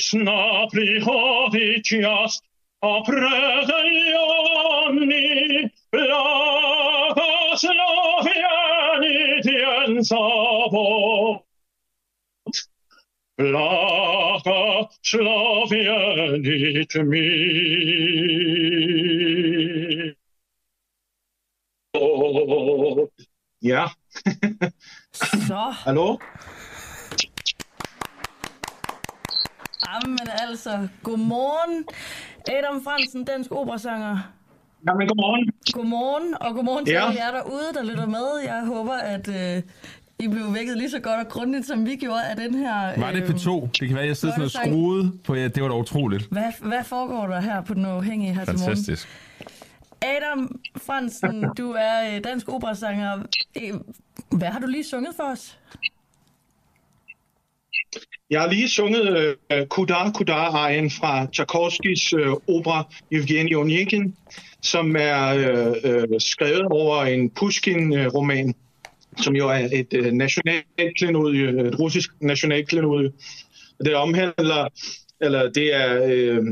Krishna. Adam Fransen, dansk operasanger. Jamen, godmorgen. Godmorgen, og godmorgen til ja. jer derude, der lytter med. Jeg håber, at øh, I blev vækket lige så godt og grundigt, som vi gjorde af den her... Øh, var det P2? Det kan være, at jeg sidder sådan og skruede på ja, Det var da utroligt. Hvad, hvad foregår der her på den uafhængige her Fantastisk. til morgen? Adam Fransen, du er øh, dansk operasanger. Øh, hvad har du lige sunget for os? Jeg har lige sunget uh, Kudar Kudar-arien fra Tchaikovskis øh, opera Evgeny Onegin, som er øh, øh, skrevet over en Pushkin-roman, som jo er et øh, nationalklenodie, et russisk nationalklenodie. Det omhandler eller det er øh,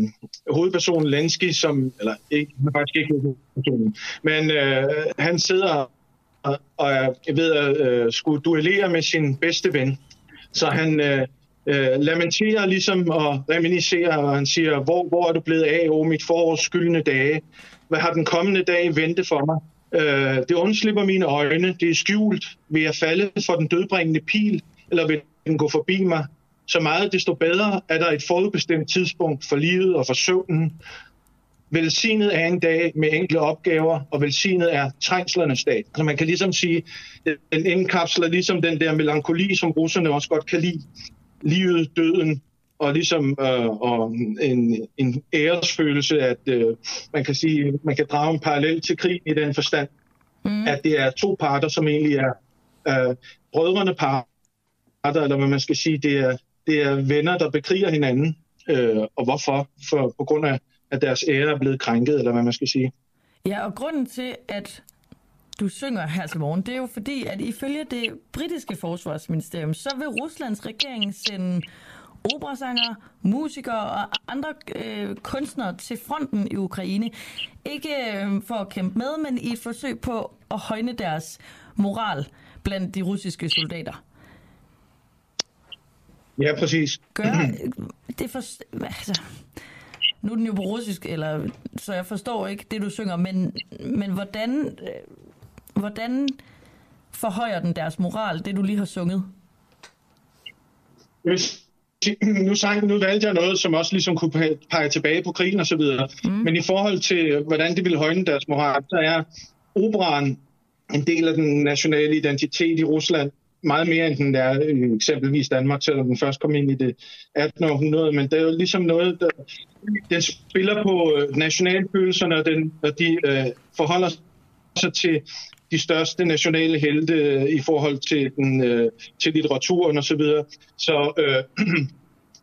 hovedpersonen Lenski, som, eller ikke, faktisk ikke hovedpersonen, men øh, han sidder og, og er ved at øh, skulle duellere med sin bedste ven. Så han øh, øh, lamenterer ligesom og reminiscerer, og han siger, hvor, hvor er du blevet af, o mit forårs skyldne dage? Hvad har den kommende dag vente for mig? Øh, det undslipper mine øjne, det er skjult. Vil jeg falde for den dødbringende pil, eller vil den gå forbi mig? Så meget desto bedre er der et forudbestemt tidspunkt for livet og for søvnen. Velsignet er en dag med enkle opgaver, og velsignet er trængslernes dag. Så man kan ligesom sige, den indkapsler ligesom den der melankoli, som russerne også godt kan lide livet, døden og ligesom øh, og en, en æresfølelse, at øh, man kan sige, man kan drage en parallel til krig i den forstand, mm. at det er to parter, som egentlig er øh, brødrene parter, eller hvad man skal sige, det er, det er venner, der bekriger hinanden. Øh, og hvorfor? For, på grund af, at deres ære er blevet krænket, eller hvad man skal sige. Ja, og grunden til, at du synger her til morgen, det er jo fordi, at ifølge det britiske forsvarsministerium, så vil Ruslands regering sende operasanger, musikere og andre øh, kunstnere til fronten i Ukraine. Ikke øh, for at kæmpe med, men i et forsøg på at højne deres moral blandt de russiske soldater. Ja, præcis. Gør det for... Altså, nu er den jo på russisk, eller, så jeg forstår ikke det, du synger, men, men hvordan øh, Hvordan forhøjer den deres moral, det du lige har sunget? Hvis nu, sang, nu valgte jeg noget, som også ligesom kunne pege tilbage på krigen osv., mm. men i forhold til, hvordan det ville højne deres moral, så er operaen en del af den nationale identitet i Rusland, meget mere end den er i eksempelvis Danmark, selvom den først kom ind i det 18. århundrede, men det er jo ligesom noget, der den spiller på nationalfølelserne, og, den, og de øh, forholder sig til de største nationale helte i forhold til, den, øh, til litteraturen osv. Så, videre. så øh,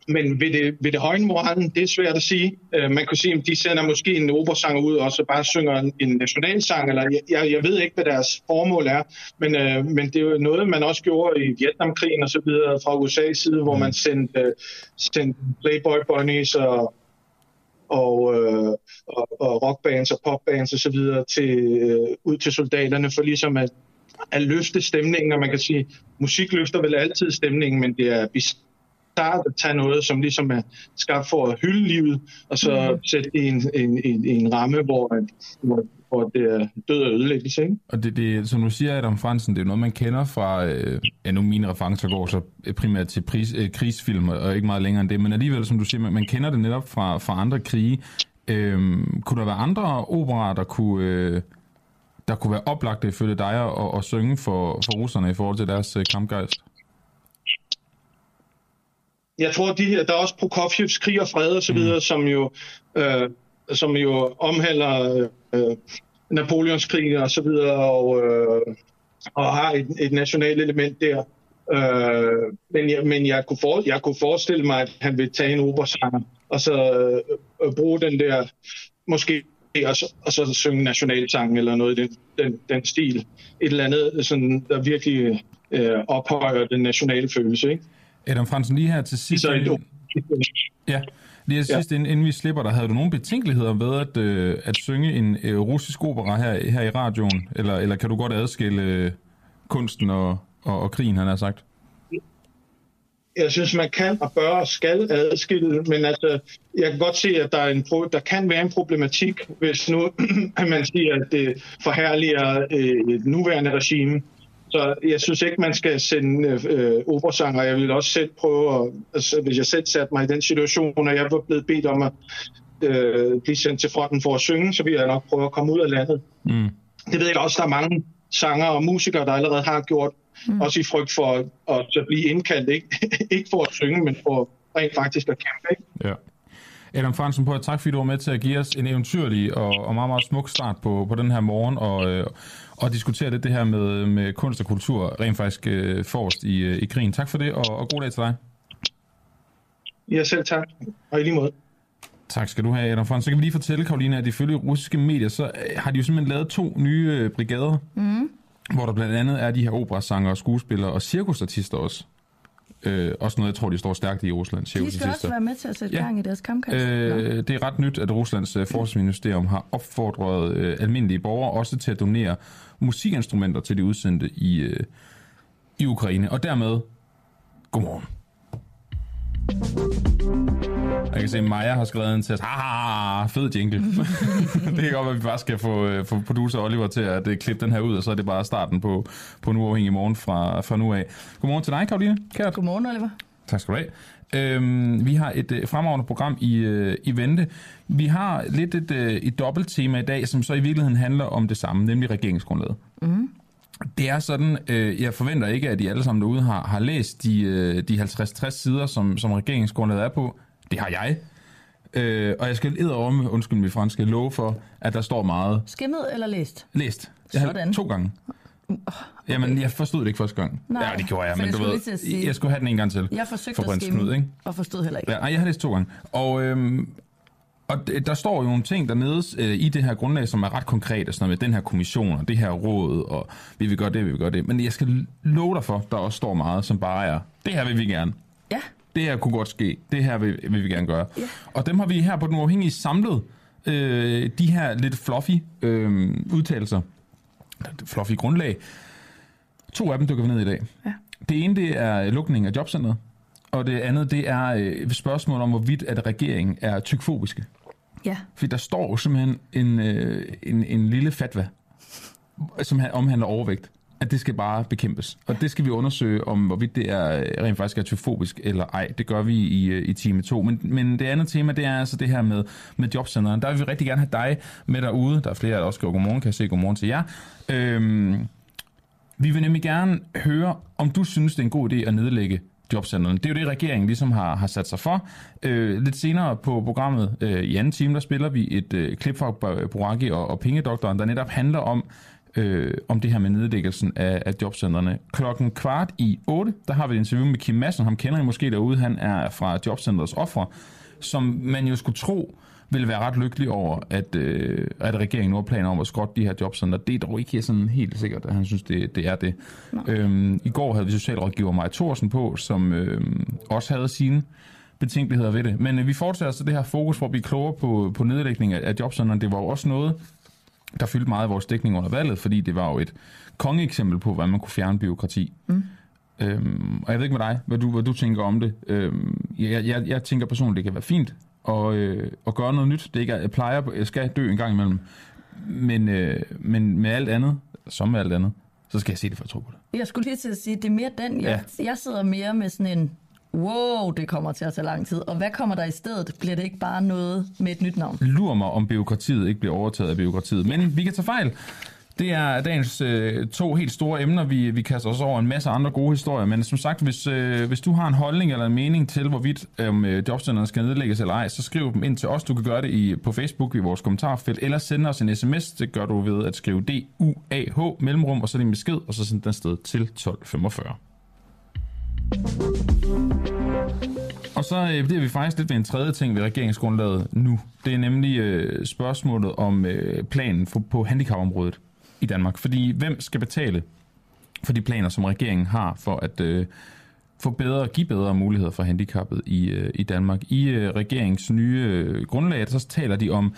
men vil det, vil det højne moralen? Det er svært at sige. Uh, man kan sige, at de sender måske en operasanger ud, og så bare synger en, en nationalsang, eller jeg, jeg ved ikke, hvad deres formål er, men, uh, men det er jo noget, man også gjorde i Vietnamkrigen og så videre fra USA's side, hvor man sendte, uh, sendte Playboy Bunnies og, og, uh, og, og rockbands og popbands og så videre til, uh, ud til soldaterne for ligesom at, at løfte stemningen, og man kan sige, musik løfter vel altid stemningen, men det er starte at tage noget, som ligesom er skabt for at hylde livet, og så mm. sætte det i en, en, en, en ramme, hvor, hvor, hvor det er død og ødelæggelse. Ikke? Og det, det, som du siger, Adam Fransen, det er noget, man kender fra, øh, ja, nu mine referencer går så primært til pris, øh, krigsfilm, og ikke meget længere end det, men alligevel, som du siger, man, man kender det netop fra, fra andre krige. Øh, kunne der være andre operer, der kunne... Øh, der kunne være oplagte ifølge dig at, at synge for, for russerne i forhold til deres øh, kampgejst? jeg tror, de her, der er også Prokofievs krig og fred og så videre, mm. som jo, øh, som jo omhandler øh, Napoleons krig og så videre, og, øh, og har et, et nationalt element der. Øh, men jeg, men jeg, kunne for, jeg kunne forestille mig, at han vil tage en operasanger, og så øh, bruge den der, måske og så, og så synge nationalsang eller noget i den, den, den stil. Et eller andet, sådan, der virkelig øh, ophøjer den nationale følelse. Ikke? Adam Fransen, lige her til sidst... Så inden, ja, lige til sidst, ja. inden, vi slipper der, havde du nogle betænkeligheder ved at, øh, at synge en øh, russisk opera her, her i radioen? Eller, eller kan du godt adskille øh, kunsten og, og, og krigen, han har sagt? jeg synes, man kan og bør og skal adskille, men altså, jeg kan godt se, at der, er en, der kan være en problematik, hvis nu man siger, at det forhærliger øh, nuværende regime. Så jeg synes ikke, man skal sende øh, operasanger. Jeg vil også selv prøve, at, altså, hvis jeg selv satte mig i den situation, og jeg var blevet bedt om at øh, blive sendt til fronten for at synge, så vil jeg nok prøve at komme ud af landet. Mm. Det ved jeg også, der er mange sanger og musikere, der allerede har gjort, mm. også i frygt for at, at blive indkaldt, ikke, ikke for at synge, men for rent faktisk at kæmpe. Ikke? Ja. Adam Fransen, på tak fordi du var med til at give os en eventyrlig og, og meget, meget smuk start på, på den her morgen, og, øh, og diskutere lidt det her med, med kunst og kultur rent faktisk øh, forrest i, øh, i krigen. Tak for det, og, og god dag til dig. Ja, selv tak. Og i lige måde. Tak skal du have, Adam Fransen. Så kan vi lige fortælle, Karoline, at ifølge russiske medier, så øh, har de jo simpelthen lavet to nye øh, brigader, mm. hvor der blandt andet er de her operasanger og skuespillere og cirkusartister også. Øh, også noget, jeg tror, de står stærkt i Rusland. De skal også være med til at sætte ja. gang i deres kampkast. Øh, det er ret nyt, at Ruslands uh, forsvarsministerium har opfordret uh, almindelige borgere også til at donere musikinstrumenter til de udsendte i, uh, i Ukraine. Og dermed, godmorgen. Jeg kan se, at Maja har skrevet en til os. Ah, fed jingle. det kan godt være, at vi bare skal få, øh, få producer Oliver til at uh, klippe den her ud, og så er det bare starten på, på en uafhængig morgen fra, fra nu af. Godmorgen til dig, Karoline. Kært. Godmorgen, Oliver. Tak skal du have. Øhm, vi har et uh, fremragende program i, uh, i vente. Vi har lidt et, uh, et dobbelt tema i dag, som så i virkeligheden handler om det samme, nemlig regeringsgrundlaget. Mm. Det er sådan, øh, jeg forventer ikke, at I alle sammen derude har, har læst de, øh, de 50-60 sider, som, som regeringsgrundlaget er på. Det har jeg. Øh, og jeg skal om, undskyld mig franske, love for, at der står meget. Skimmet eller læst? Læst. Jeg Sådan. to gange. Okay. Jamen, jeg forstod det ikke første gang. Nej, ja, det gjorde jeg, men du ved, sige, jeg skulle have den en gang til. Jeg forsøgte for at skimme, Knud, ikke? og forstod heller ikke. Ja, nej, jeg har læst to gange. Og, øhm, og der står jo nogle ting dernede øh, i det her grundlag, som er ret konkrete, sådan med den her kommission og det her råd, og vi vil gøre det, vi vil gøre det. Men jeg skal love dig for, der også står meget, som bare er, det her vil vi gerne. Det her kunne godt ske, det her vil, vil vi gerne gøre. Ja. Og dem har vi her på Den Uafhængige samlet, øh, de her lidt fluffy øh, udtalelser, fluffy grundlag. To af dem dykker vi ned i dag. Ja. Det ene, det er lukning af jobcentret, og det andet, det er øh, spørgsmål om, hvorvidt at regeringen er tykfobiske. Ja. Fordi der står jo simpelthen en, øh, en, en lille fatwa, som omhandler overvægt at det skal bare bekæmpes. Og det skal vi undersøge, om hvorvidt det er øh, rent faktisk er tyfobisk eller ej. Det gør vi i, øh, i time 2. Men, men det andet tema, det er altså det her med, med jobcenteren. Der vil vi rigtig gerne have dig med derude. Der er flere, der også skriver godmorgen. Kan jeg se godmorgen til jer. Øhm, vi vil nemlig gerne høre, om du synes, det er en god idé at nedlægge jobcenterne. Det er jo det, regeringen ligesom har, har sat sig for. Øh, lidt senere på programmet øh, i anden time, der spiller vi et øh, klip fra Boraki og, og Pengedoktoren, der netop handler om, øh, om det her med nedlæggelsen af, af jobcentrene. Klokken kvart i 8, der har vi et interview med Kim Madsen, ham kender I måske derude, han er fra Jobcentrets ofre, som man jo skulle tro vil være ret lykkelig over, at, øh, at regeringen nu har planer om at skrotte de her jobcenter. Det er dog ikke sådan helt sikkert, at han synes, det, det er det. Øhm, I går havde vi socialrådgiver Maja Thorsen på, som øh, også havde sine betænkeligheder ved det. Men øh, vi fortsætter altså det her fokus for at blive klogere på, på nedlægning af, af jobcenterne. Det var jo også noget, der fyldte meget af vores dækning under valget, fordi det var jo et kongeeksempel på, hvordan man kunne fjerne byråkrati. Mm. Øhm, og jeg ved ikke med dig, hvad du, hvad du tænker om det. Øhm, jeg, jeg, jeg tænker personligt, det kan være fint at, øh, at gøre noget nyt. Det er ikke, jeg plejer, jeg skal dø en gang imellem. Men, øh, men med alt andet, som med alt andet, så skal jeg se det, for at tro på det. Jeg skulle lige til at sige, det er mere den. Jeg, ja. jeg sidder mere med sådan en, wow, det kommer til at tage lang tid. Og hvad kommer der i stedet? Bliver det ikke bare noget med et nyt navn? Lur mig, om byråkratiet ikke bliver overtaget af byråkratiet. Men vi kan tage fejl. Det er dagens øh, to helt store emner. Vi, vi kaster os over en masse andre gode historier, men som sagt, hvis, øh, hvis du har en holdning eller en mening til, hvorvidt øh, jobcenterne skal nedlægges eller ej, så skriv dem ind til os. Du kan gøre det i, på Facebook i vores kommentarfelt, eller sende os en sms. Det gør du ved at skrive DUAH mellemrum, og så din besked, og så send den sted til 1245. Og så øh, bliver vi faktisk lidt ved en tredje ting ved regeringsgrundlaget nu. Det er nemlig øh, spørgsmålet om øh, planen for, på handicapområdet i Danmark. Fordi hvem skal betale for de planer, som regeringen har for at øh, få bedre, give bedre muligheder for handicappet i, øh, i Danmark? I øh, regeringens nye øh, grundlag, så taler de om,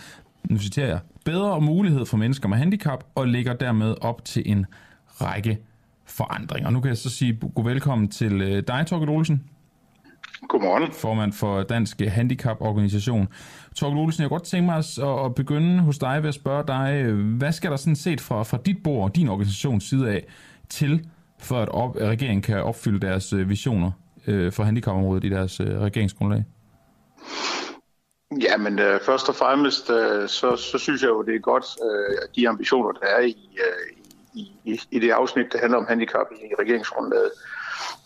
nu citerer jeg, bedre mulighed for mennesker med handicap, og lægger dermed op til en række forandringer. Nu kan jeg så sige god velkommen til øh, dig, Torgild Olsen. Godmorgen. Formand for Dansk Handicaporganisation. Torgild Olsen, jeg kunne godt tænke mig at begynde hos dig ved at spørge dig, hvad skal der sådan set fra, fra dit bord og din organisations side af til, for at, op, at regeringen kan opfylde deres øh, visioner øh, for handicapområdet i deres øh, regeringsgrundlag? Ja, men øh, først og fremmest, øh, så, så synes jeg jo, det er godt, øh, at de ambitioner, der er i, øh, i, i, det afsnit, der handler om handicap i regeringsgrundlaget,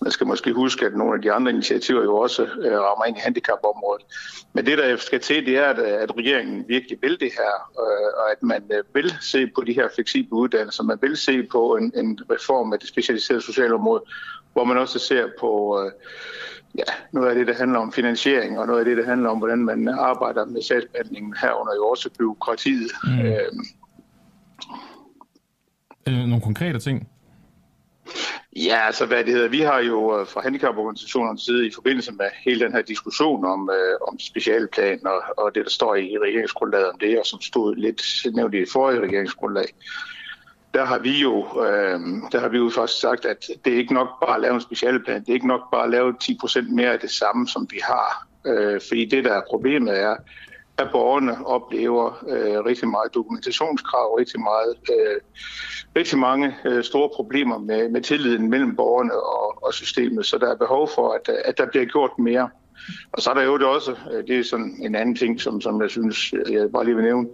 man skal måske huske, at nogle af de andre initiativer jo også øh, rammer ind i handicapområdet. Men det, der skal til, det er, at, at regeringen virkelig vil det her, øh, og at man øh, vil se på de her fleksible uddannelser. Man vil se på en, en reform af det specialiserede socialområde, hvor man også ser på øh, ja, noget af det, der handler om finansiering, og noget af det, der handler om, hvordan man arbejder med sagsbehandlingen herunder jo også byråkratiet. Mm. Øh, Øh, nogle konkrete ting? Ja, altså hvad det hedder, vi har jo øh, fra handicaporganisationernes side i forbindelse med hele den her diskussion om, øh, om specialplan og, og det, der står i regeringsgrundlaget om det, og som stod lidt nævnt i det forrige regeringsgrundlag, der har vi jo, øh, der har vi jo faktisk sagt, at det er ikke nok bare at lave en specialplan, det er ikke nok bare at lave 10% mere af det samme, som vi har. Øh, fordi det, der er problemet er, at borgerne oplever øh, rigtig meget dokumentationskrav, rigtig meget øh, rigtig mange øh, store problemer med, med tilliden mellem borgerne og, og systemet, så der er behov for, at, at der bliver gjort mere. Og så er der jo det også, øh, det er sådan en anden ting, som, som jeg synes, jeg bare lige vil nævne,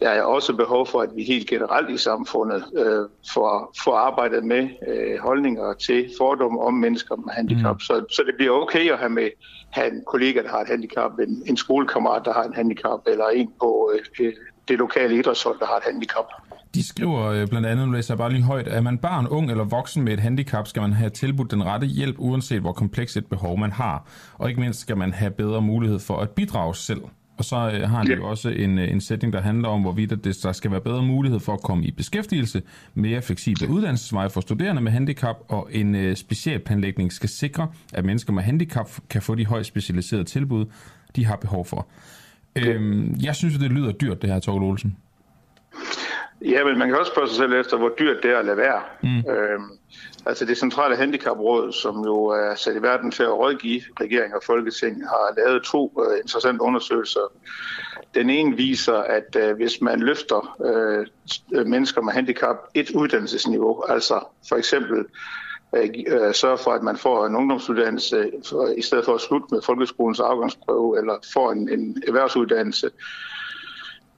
der er også behov for, at vi helt generelt i samfundet øh, får, får arbejdet med øh, holdninger til fordomme om mennesker med handicap, mm. så, så det bliver okay at have med have en kollega, der har et handicap, en, en skolekammerat, der har et handicap, eller en på øh, det lokale idrætshold, der har et handicap. De skriver øh, blandt andet, nu læser jeg bare lige højt, at man barn, ung eller voksen med et handicap, skal man have tilbudt den rette hjælp, uanset hvor komplekst et behov man har. Og ikke mindst skal man have bedre mulighed for at bidrage selv. Og så øh, har han ja. jo også en, øh, en sætning, der handler om, hvorvidt det, der skal være bedre mulighed for at komme i beskæftigelse, mere fleksible uddannelsesveje for studerende med handicap, og en øh, specialplanlægning skal sikre, at mennesker med handicap kan få de højt specialiserede tilbud, de har behov for. Øhm, jeg synes, det lyder dyrt, det her, Torgel Olsen. Ja, men man kan også spørge sig selv efter, hvor dyrt det er at lade være. Mm. Øhm, altså det centrale handicapråd, som jo er sat i verden til at rådgive regering og folketing, har lavet to uh, interessante undersøgelser. Den ene viser, at uh, hvis man løfter uh, mennesker med handicap et uddannelsesniveau, altså for eksempel uh, sørger for, at man får en ungdomsuddannelse for, i stedet for at slutte med folkeskolens afgangsprøve, eller får en, en erhvervsuddannelse,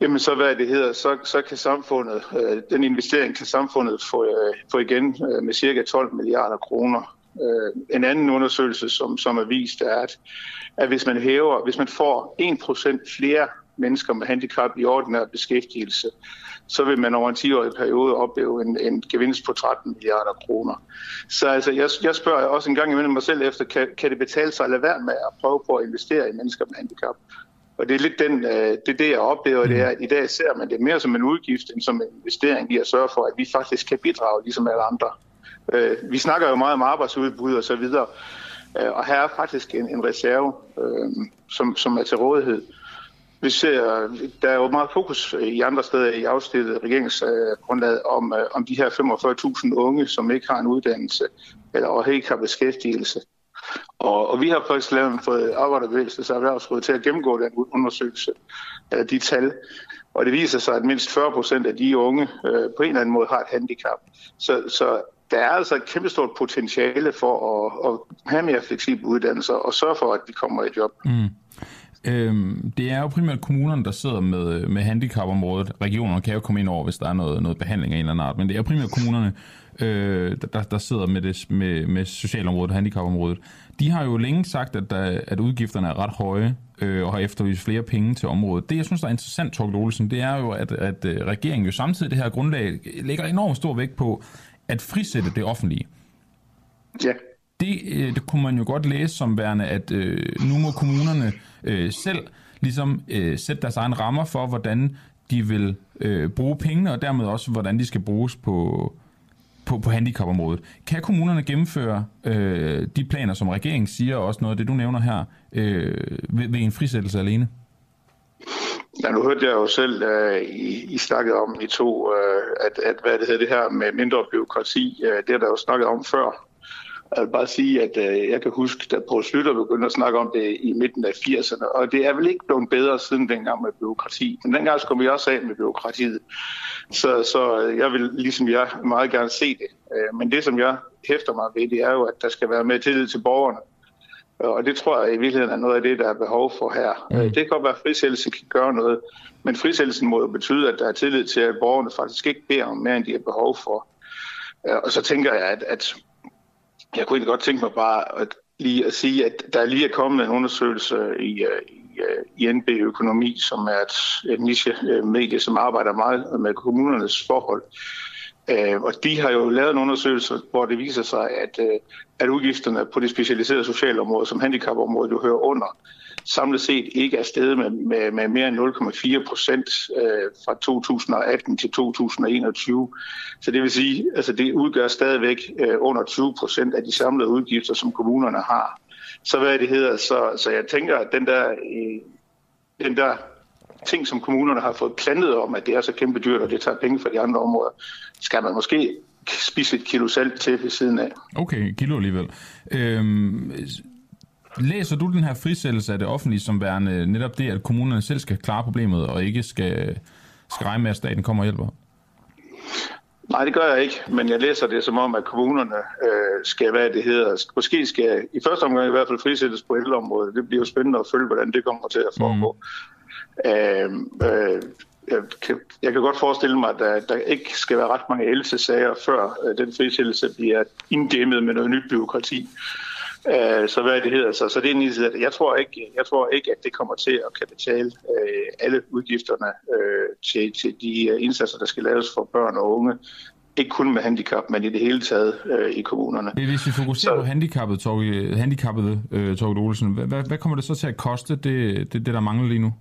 Jamen så hvad det hedder, så, så kan samfundet, øh, den investering kan samfundet få, øh, få igen øh, med cirka 12 milliarder kroner. Øh, en anden undersøgelse, som, som er vist, er, at, at hvis man hæver, hvis man får 1% flere mennesker med handicap i ordinær beskæftigelse, så vil man over en 10-årig periode opleve en, en gevinst på 13 milliarder kroner. Så altså, jeg, jeg spørger også en gang imellem mig selv efter, kan, kan det betale sig at lade være med at prøve på at investere i mennesker med handicap? Og det er lidt den, øh, det, det, jeg oplever, det er, at i dag ser man det mere som en udgift, end som en investering i at sørge for, at vi faktisk kan bidrage, ligesom alle andre. Øh, vi snakker jo meget om arbejdsudbud og så videre, øh, og her er faktisk en, en reserve, som, som er til rådighed. Vi ser, der er jo meget fokus i andre steder i afstillet regeringsgrundlaget om, om de her 45.000 unge, som ikke har en uddannelse eller ikke har beskæftigelse. Og, og vi har faktisk lavet, fået arbejderbevægelses erhvervsråd til at gennemgå den undersøgelse af de tal. Og det viser sig, at mindst 40 procent af de unge øh, på en eller anden måde har et handicap. Så, så der er altså et kæmpestort potentiale for at, at have mere fleksible uddannelser og sørge for, at vi kommer i job. Mm. Øhm, det er jo primært kommunerne, der sidder med, med handicapområdet. Regionerne kan jo komme ind over, hvis der er noget, noget behandling af en eller anden art, men det er primært kommunerne, øh, der, der sidder med, det, med, med socialområdet og handicapområdet. De har jo længe sagt, at, der, at udgifterne er ret høje, øh, og har eftervist flere penge til området. Det, jeg synes, der er interessant, Torg Olsen, det er jo, at, at øh, regeringen jo samtidig det her grundlag lægger enormt stor vægt på at frisætte det offentlige. Ja. Det, øh, det kunne man jo godt læse som værende, at øh, nu må kommunerne øh, selv ligesom øh, sætte deres egen rammer for, hvordan de vil øh, bruge pengene, og dermed også, hvordan de skal bruges på, på, på handicapområdet. Kan kommunerne gennemføre øh, de planer, som regeringen siger, og også noget af det, du nævner her, øh, ved, ved en frisættelse alene? Ja, nu hørte jeg jo selv, uh, I, I snakkede om i to, uh, at, at hvad det hedder det her med mindre byråkrati, uh, øh, det er der jo snakket om før. Jeg vil bare sige, at uh, jeg kan huske, at Poul Slytter begyndte at snakke om det i midten af 80'erne, og det er vel ikke blevet bedre siden dengang med byråkrati. Men dengang skulle vi også af med byråkratiet. Så, så jeg vil, ligesom jeg, meget gerne se det. Uh, men det, som jeg hæfter mig ved, det er jo, at der skal være mere tillid til borgerne. Og det tror jeg i virkeligheden er noget af det, der er behov for her. Mm. Det kan godt være, at frisættelse kan gøre noget, men frisættelsen må jo betyde, at der er tillid til, at borgerne faktisk ikke beder om mere, end de har behov for. Og så tænker jeg, at, at jeg kunne godt tænke mig bare at lige at sige, at der lige er kommet en undersøgelse i, øh, i, øh, i NB Økonomi, som er et, et niche-medie, som arbejder meget med kommunernes forhold. Øh, og de har jo lavet en undersøgelse, hvor det viser sig, at, øh, at udgifterne på det specialiserede socialområde, som handicapområdet jo hører under, samlet set ikke er steget med, med, med mere end 0,4 procent øh, fra 2018 til 2021. Så det vil sige, altså det udgør stadigvæk øh, under 20 procent af de samlede udgifter, som kommunerne har. Så hvad det hedder, så, så jeg tænker, at den der, øh, den der ting, som kommunerne har fået plantet om, at det er så kæmpe dyrt, og det tager penge fra de andre områder, skal man måske spise et kilo salt til ved siden af. Okay, kilo alligevel. Øhm, læser du den her frisættelse af det offentlige som værende netop det, at kommunerne selv skal klare problemet, og ikke skal, skal regne med, at staten kommer og hjælper? Nej, det gør jeg ikke, men jeg læser det som om, at kommunerne øh, skal, hvad det hedder, måske skal i første omgang i hvert fald frisættes på ældreområdet. Det bliver jo spændende at følge, hvordan det kommer til at foregå. Mm. Øh, øh, jeg kan, jeg kan godt forestille mig, at der, der ikke skal være ret mange else-sager, før øh, den frisættelse bliver inddæmmet med noget nyt byråkrati. Øh, så hvad det hedder så, så det er en side, jeg tror ikke, jeg tror ikke, at det kommer til at kan betale øh, alle udgifterne øh, til, til de øh, indsatser, der skal laves for børn og unge. Ikke kun med handicap, men i det hele taget øh, i kommunerne. Hvis vi fokuserer så, på handicappet, Torge, handicappet øh, Torge Olsen, hvad, hvad kommer det så til at koste, det, det, det der mangler lige nu?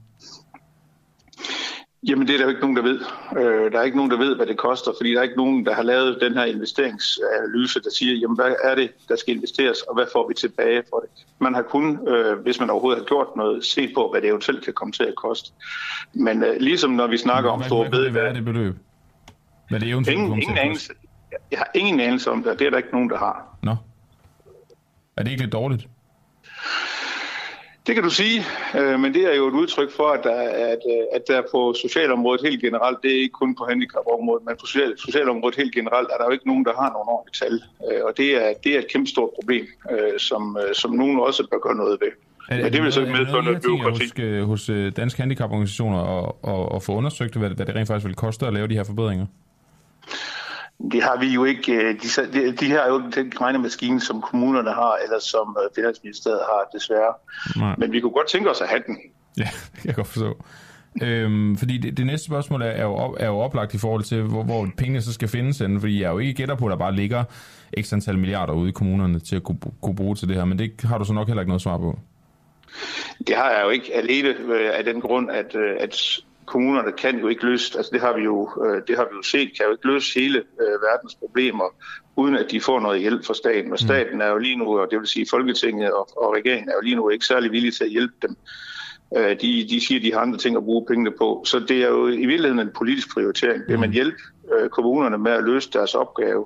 Jamen det er der jo ikke nogen, der ved. Øh, der er ikke nogen, der ved, hvad det koster, fordi der er ikke nogen, der har lavet den her investeringsanalyse, der siger, jamen hvad er det, der skal investeres, og hvad får vi tilbage for det. Man har kun, øh, hvis man overhovedet har gjort noget, set på, hvad det eventuelt kan komme til at koste. Men øh, ligesom når vi snakker om store bedre... Hvad er det beløb? Hvad det eventuelt ingen, ingen anelse. Jeg har ingen anelse om det, det er der ikke nogen, der har. Nå. Er det ikke lidt dårligt? Det kan du sige, øh, men det er jo et udtryk for, at der, at, øh, at der på socialområdet helt generelt, det er ikke kun på handicapområdet, men på social, socialområdet helt generelt, er der jo ikke nogen, der har nogen ordentlige tal. Øh, og det er, det er et kæmpe stort problem, som, som nogen også bør gøre noget ved. Er, men det vil så ikke medføre noget byråkrati. Hos, hos Danske Handicaporganisationer og, og, og få undersøgt, hvad, hvad det rent faktisk vil koste at lave de her forbedringer? Det har vi jo ikke. Øh, de, de, de har jo den regnemaskine, som kommunerne har, eller som øh, Finansministeriet har, desværre. Nej. Men vi kunne godt tænke os at have den. Ja, jeg kan godt forstå. Øhm, fordi det, det næste spørgsmål er, er, jo op, er jo oplagt i forhold til, hvor, hvor pengene så skal findes henne, fordi jeg er jo ikke gætter på, at der bare ligger ekstra antal milliarder ude i kommunerne til at kunne, kunne bruge til det her, men det har du så nok heller ikke noget svar på. Det har jeg jo ikke alene øh, af den grund, at, at kommunerne kan jo ikke løse, altså det har vi jo, øh, det har vi jo set, kan jo ikke løse hele verdens problemer, uden at de får noget hjælp fra staten. Og mm. staten er jo lige nu, og det vil sige Folketinget og, og regeringen er jo lige nu ikke særlig villige til at hjælpe dem. De, de siger, de har andre ting at bruge pengene på. Så det er jo i virkeligheden en politisk prioritering. Vil man mm. hjælpe kommunerne med at løse deres opgave,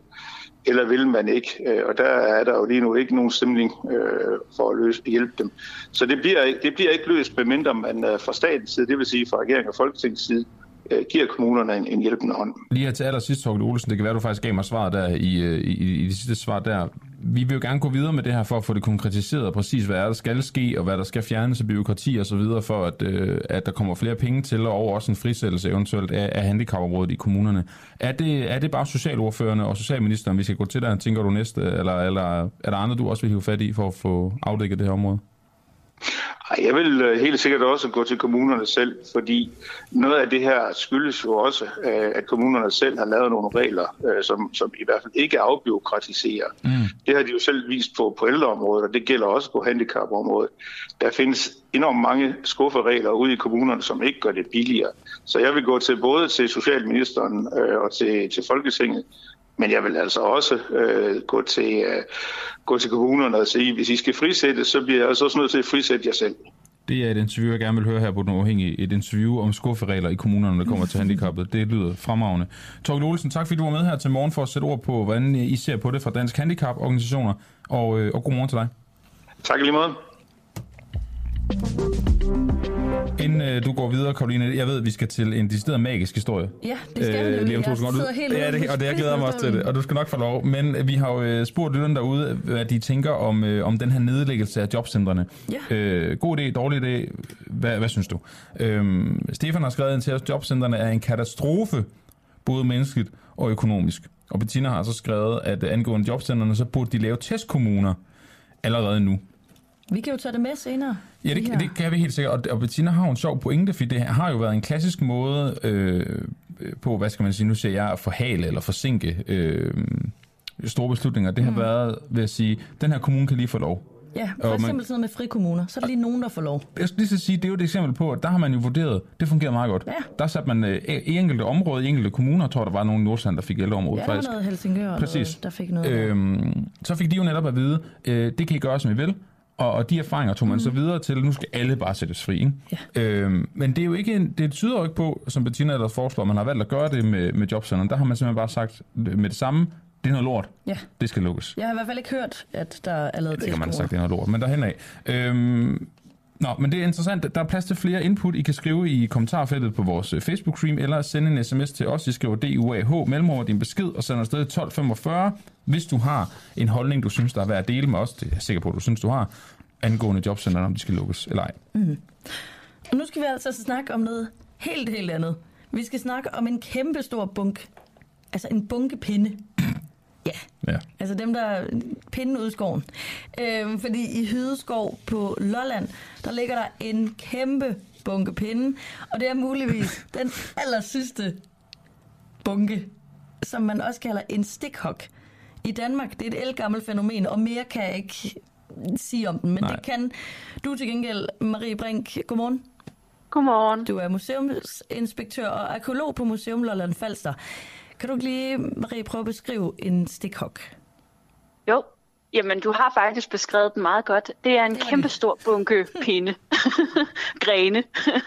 eller vil man ikke? Øh, og der er der jo lige nu ikke nogen stemning øh, for at løse, hjælpe dem. Så det bliver, det bliver ikke løst, medmindre man øh, fra statens side, det vil sige fra regeringen og folketingets side, øh, giver kommunerne en, en hjælpende hånd. Lige her til allersidst, Torgild Olsen, det kan være, du faktisk gav mig svaret der i, øh, i, i det sidste svar der. Vi vil jo gerne gå videre med det her for at få det konkretiseret præcis, hvad er der skal ske, og hvad der skal fjernes af byråkrati og så videre, for at, øh, at der kommer flere penge til, og over også en frisættelse eventuelt af, af handicapområdet i kommunerne. Er det, er det bare socialordførende og socialministeren, vi skal gå til der, tænker du næste, eller, eller er der andre, du også vil hive fat i for at få afdækket det her område? Jeg vil øh, helt sikkert også gå til kommunerne selv, fordi noget af det her skyldes jo også, øh, at kommunerne selv har lavet nogle regler, øh, som, som i hvert fald ikke afbiokratiserer. Mm. Det har de jo selv vist på på ældreområdet, og det gælder også på handicapområdet. Der findes enormt mange skufferegler ude i kommunerne, som ikke gør det billigere. Så jeg vil gå til både til Socialministeren og til, til Folketinget men jeg vil altså også øh, gå, til, øh, gå til kommunerne og sige, hvis I skal frisætte, så bliver jeg altså også nødt til at frisætte jer selv. Det er et interview, jeg gerne vil høre her på Den Uafhængige. Et interview om skufferegler i kommunerne, når det kommer til handicappet. Det lyder fremragende. Torgild Olsen, tak fordi du var med her til morgen for at sætte ord på, hvordan I ser på det fra Dansk Handicap-organisationer. Og, øh, og god morgen til dig. Tak lige måde. Inden øh, du går videre, Karoline, jeg ved, at vi skal til en decideret magisk historie. Ja, det skal øh, vi lige om to sekunder. Ja, det, og det jeg glæder mig også til det, og du skal nok få lov. Men øh, vi har jo øh, spurgt lytterne derude, hvad de tænker om, øh, om den her nedlæggelse af jobcentrene. Ja. Øh, god idé, dårlig idé, hvad, hvad synes du? Øh, Stefan har skrevet ind til os, at jobcentrene er en katastrofe, både menneskeligt og økonomisk. Og Bettina har så skrevet, at angående jobcentrene, så burde de lave testkommuner allerede nu. Vi kan jo tage det med senere. Ja, det, det kan vi helt sikkert. Og, og Bettina har jo en sjov pointe, for det har jo været en klassisk måde øh, på, hvad skal man sige, nu siger jeg, at forhale eller forsinke øh, store beslutninger. Det har mm. været ved at sige, den her kommune kan lige få lov. Ja, for og eksempel man, sådan noget med frikommuner. Så er der lige nogen, der får lov. Jeg skal lige så sige, det er jo et eksempel på, at der har man jo vurderet, det fungerer meget godt. Ja. Der satte man øh, i enkelte områder, i enkelte kommuner, tror der var nogle i Nordsjælland, der fik ældreområdet ja, faktisk. Ja, noget Helsingør, Præcis. Noget, der fik noget. Øhm, så fik de jo netop at vide, øh, det kan I gøre, som I vil. Og, og de erfaringer tog man mm. så videre til, nu skal alle bare sættes fri. Ikke? Ja. Øhm, men det er jo ikke, det tyder jo ikke på, som Bettina der foreslår, man har valgt at gøre det med, med jobcenteren. Der har man simpelthen bare sagt med det samme, det er noget lort. Ja. Det skal lukkes. Jeg har i hvert fald ikke hørt, at der er lavet Det kan man have sagt, det er noget lort. Men derhen af. Øhm, Nå, men det er interessant. Der er plads til flere input. I kan skrive i kommentarfeltet på vores øh, Facebook-stream, eller sende en sms til os. I skriver DUAH, mellemord din besked, og sender afsted 1245. Hvis du har en holdning, du synes, der er værd at dele med os, det er jeg sikker på, at du synes, du har, angående jobcenterne, om de skal lukkes eller ej. Mm. Og nu skal vi altså snakke om noget helt, helt andet. Vi skal snakke om en kæmpe stor bunk. Altså en bunkepinde. Ja. ja. Altså dem, der pinden ud i skoven. Øhm, fordi i Hydeskov på Lolland, der ligger der en kæmpe bunke pinde. Og det er muligvis den aller sidste bunke, som man også kalder en stikhok. I Danmark, det er et elgammelt fænomen, og mere kan jeg ikke sige om den, men Nej. det kan du til gengæld, Marie Brink. Godmorgen. Godmorgen. Du er museumsinspektør og arkeolog på Museum Lolland Falster. Kan du lige, Marie, prøve at beskrive en stikhok? Jo, Jamen, du har faktisk beskrevet den meget godt. Det er en det kæmpe stor bunke pinde. Grene.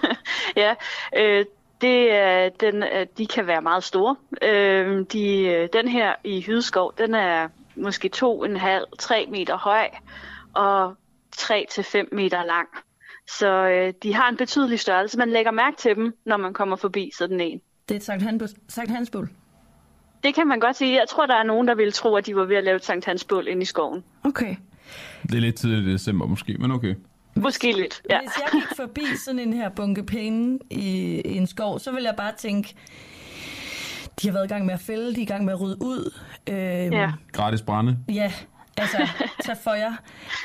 ja, øh, det er, den, øh, de kan være meget store. Øh, de, øh, den her i Hydeskov, den er måske 2,5-3 meter høj og 3-5 meter lang. Så øh, de har en betydelig størrelse. Man lægger mærke til dem, når man kommer forbi sådan en. Det er et Sankt, Han Sankt Hansbål? Det kan man godt sige. Jeg tror, der er nogen, der ville tro, at de var ved at lave et Sankt Hansbål inde i skoven. Okay. Det er lidt tidligt i december måske, men okay. Måske lidt, ja. Hvis jeg gik forbi sådan en her bunke penge i, i en skov, så vil jeg bare tænke, de har været i gang med at fælde, de er i gang med at rydde ud. Øhm, ja. Gratis brænde. Ja, altså, tag for jer.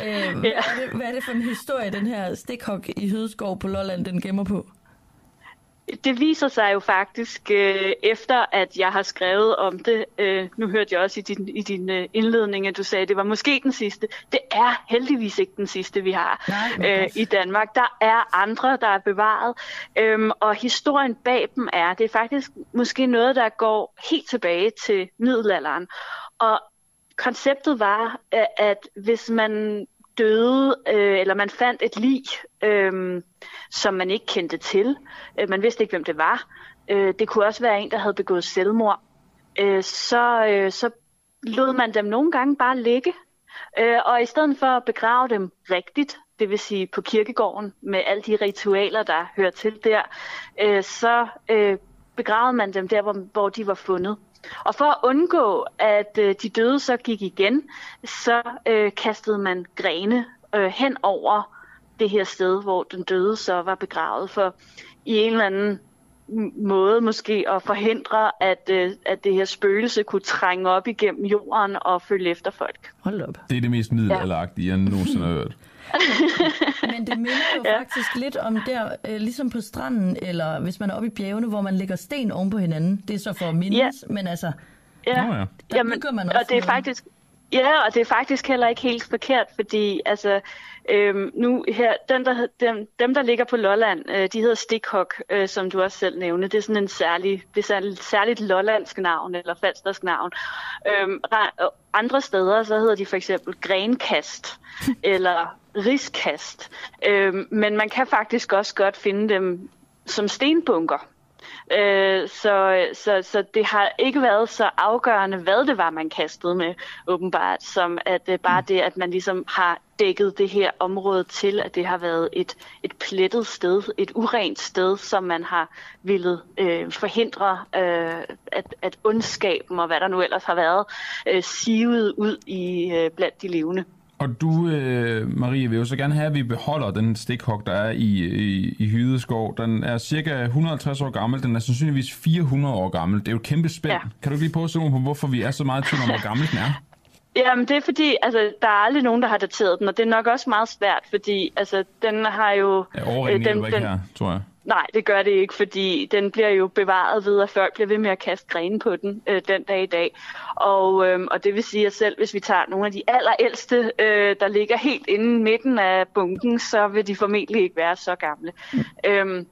Øhm, ja. hvad, er det, hvad er det for en historie, den her stikhok i Hydeskov på Lolland, den gemmer på? Det viser sig jo faktisk, øh, efter at jeg har skrevet om det, øh, nu hørte jeg også i din, i din øh, indledning, at du sagde, at det var måske den sidste. Det er heldigvis ikke den sidste, vi har Nej, øh, i Danmark. Der er andre, der er bevaret, øhm, og historien bag dem er, det er faktisk måske noget, der går helt tilbage til middelalderen. Og konceptet var, at hvis man døde, øh, eller man fandt et lig, øh, som man ikke kendte til. Øh, man vidste ikke, hvem det var. Øh, det kunne også være en, der havde begået selvmord. Øh, så, øh, så lod man dem nogle gange bare ligge. Øh, og i stedet for at begrave dem rigtigt, det vil sige på kirkegården med alle de ritualer, der hører til der, øh, så øh, begravede man dem der, hvor, hvor de var fundet. Og for at undgå, at øh, de døde så gik igen, så øh, kastede man grene øh, hen over det her sted, hvor den døde så var begravet. For i en eller anden måde måske at forhindre, at, øh, at det her spøgelse kunne trænge op igennem jorden og følge efter folk. Hold op. Det er det mest middelalderagtige, jeg nogensinde har hørt. Men det minder jo ja. faktisk lidt om der, øh, ligesom på stranden, eller hvis man er oppe i bjergene, hvor man lægger sten oven på hinanden. Det er så for at mindes, ja. men altså, Ja, Nå ja. der Jamen, bygger man også og det er noget. faktisk Ja, og det er faktisk heller ikke helt forkert, fordi altså, øhm, nu her, den, der, dem, dem, der ligger på Lolland, øh, de hedder Stikhok, øh, som du også selv nævnte. Det er sådan en særlig, det er sådan et særligt lollandsk navn, eller falstersk navn. Øhm, andre steder, så hedder de for eksempel grenkast, eller riskast. Øhm, men man kan faktisk også godt finde dem som stenbunker. Øh, så, så, så det har ikke været så afgørende, hvad det var, man kastede med, åbenbart, som at øh, bare det, at man ligesom har dækket det her område til, at det har været et, et plettet sted, et urent sted, som man har ville øh, forhindre, øh, at, at ondskaben og hvad der nu ellers har været, øh, sivet ud i øh, blandt de levende. Og du, øh, Marie, vil jo så gerne have, at vi beholder den stikhok, der er i, i, i Hydeskov. Den er cirka 150 år gammel. Den er sandsynligvis 400 år gammel. Det er jo et kæmpe spænd. Ja. Kan du lige ord på, hvorfor vi er så meget tvivl om, hvor gammel den er? Jamen, det er fordi, altså, der er aldrig nogen, der har dateret den, og det er nok også meget svært, fordi altså, den har jo... Ja, øh, hjælper ikke her, tror jeg. Nej, det gør det ikke, fordi den bliver jo bevaret ved, at folk bliver ved med at kaste grene på den øh, den dag i dag. Og, øh, og det vil sige, at selv hvis vi tager nogle af de allerældste, øh, der ligger helt inde i midten af bunken, så vil de formentlig ikke være så gamle. Øhm,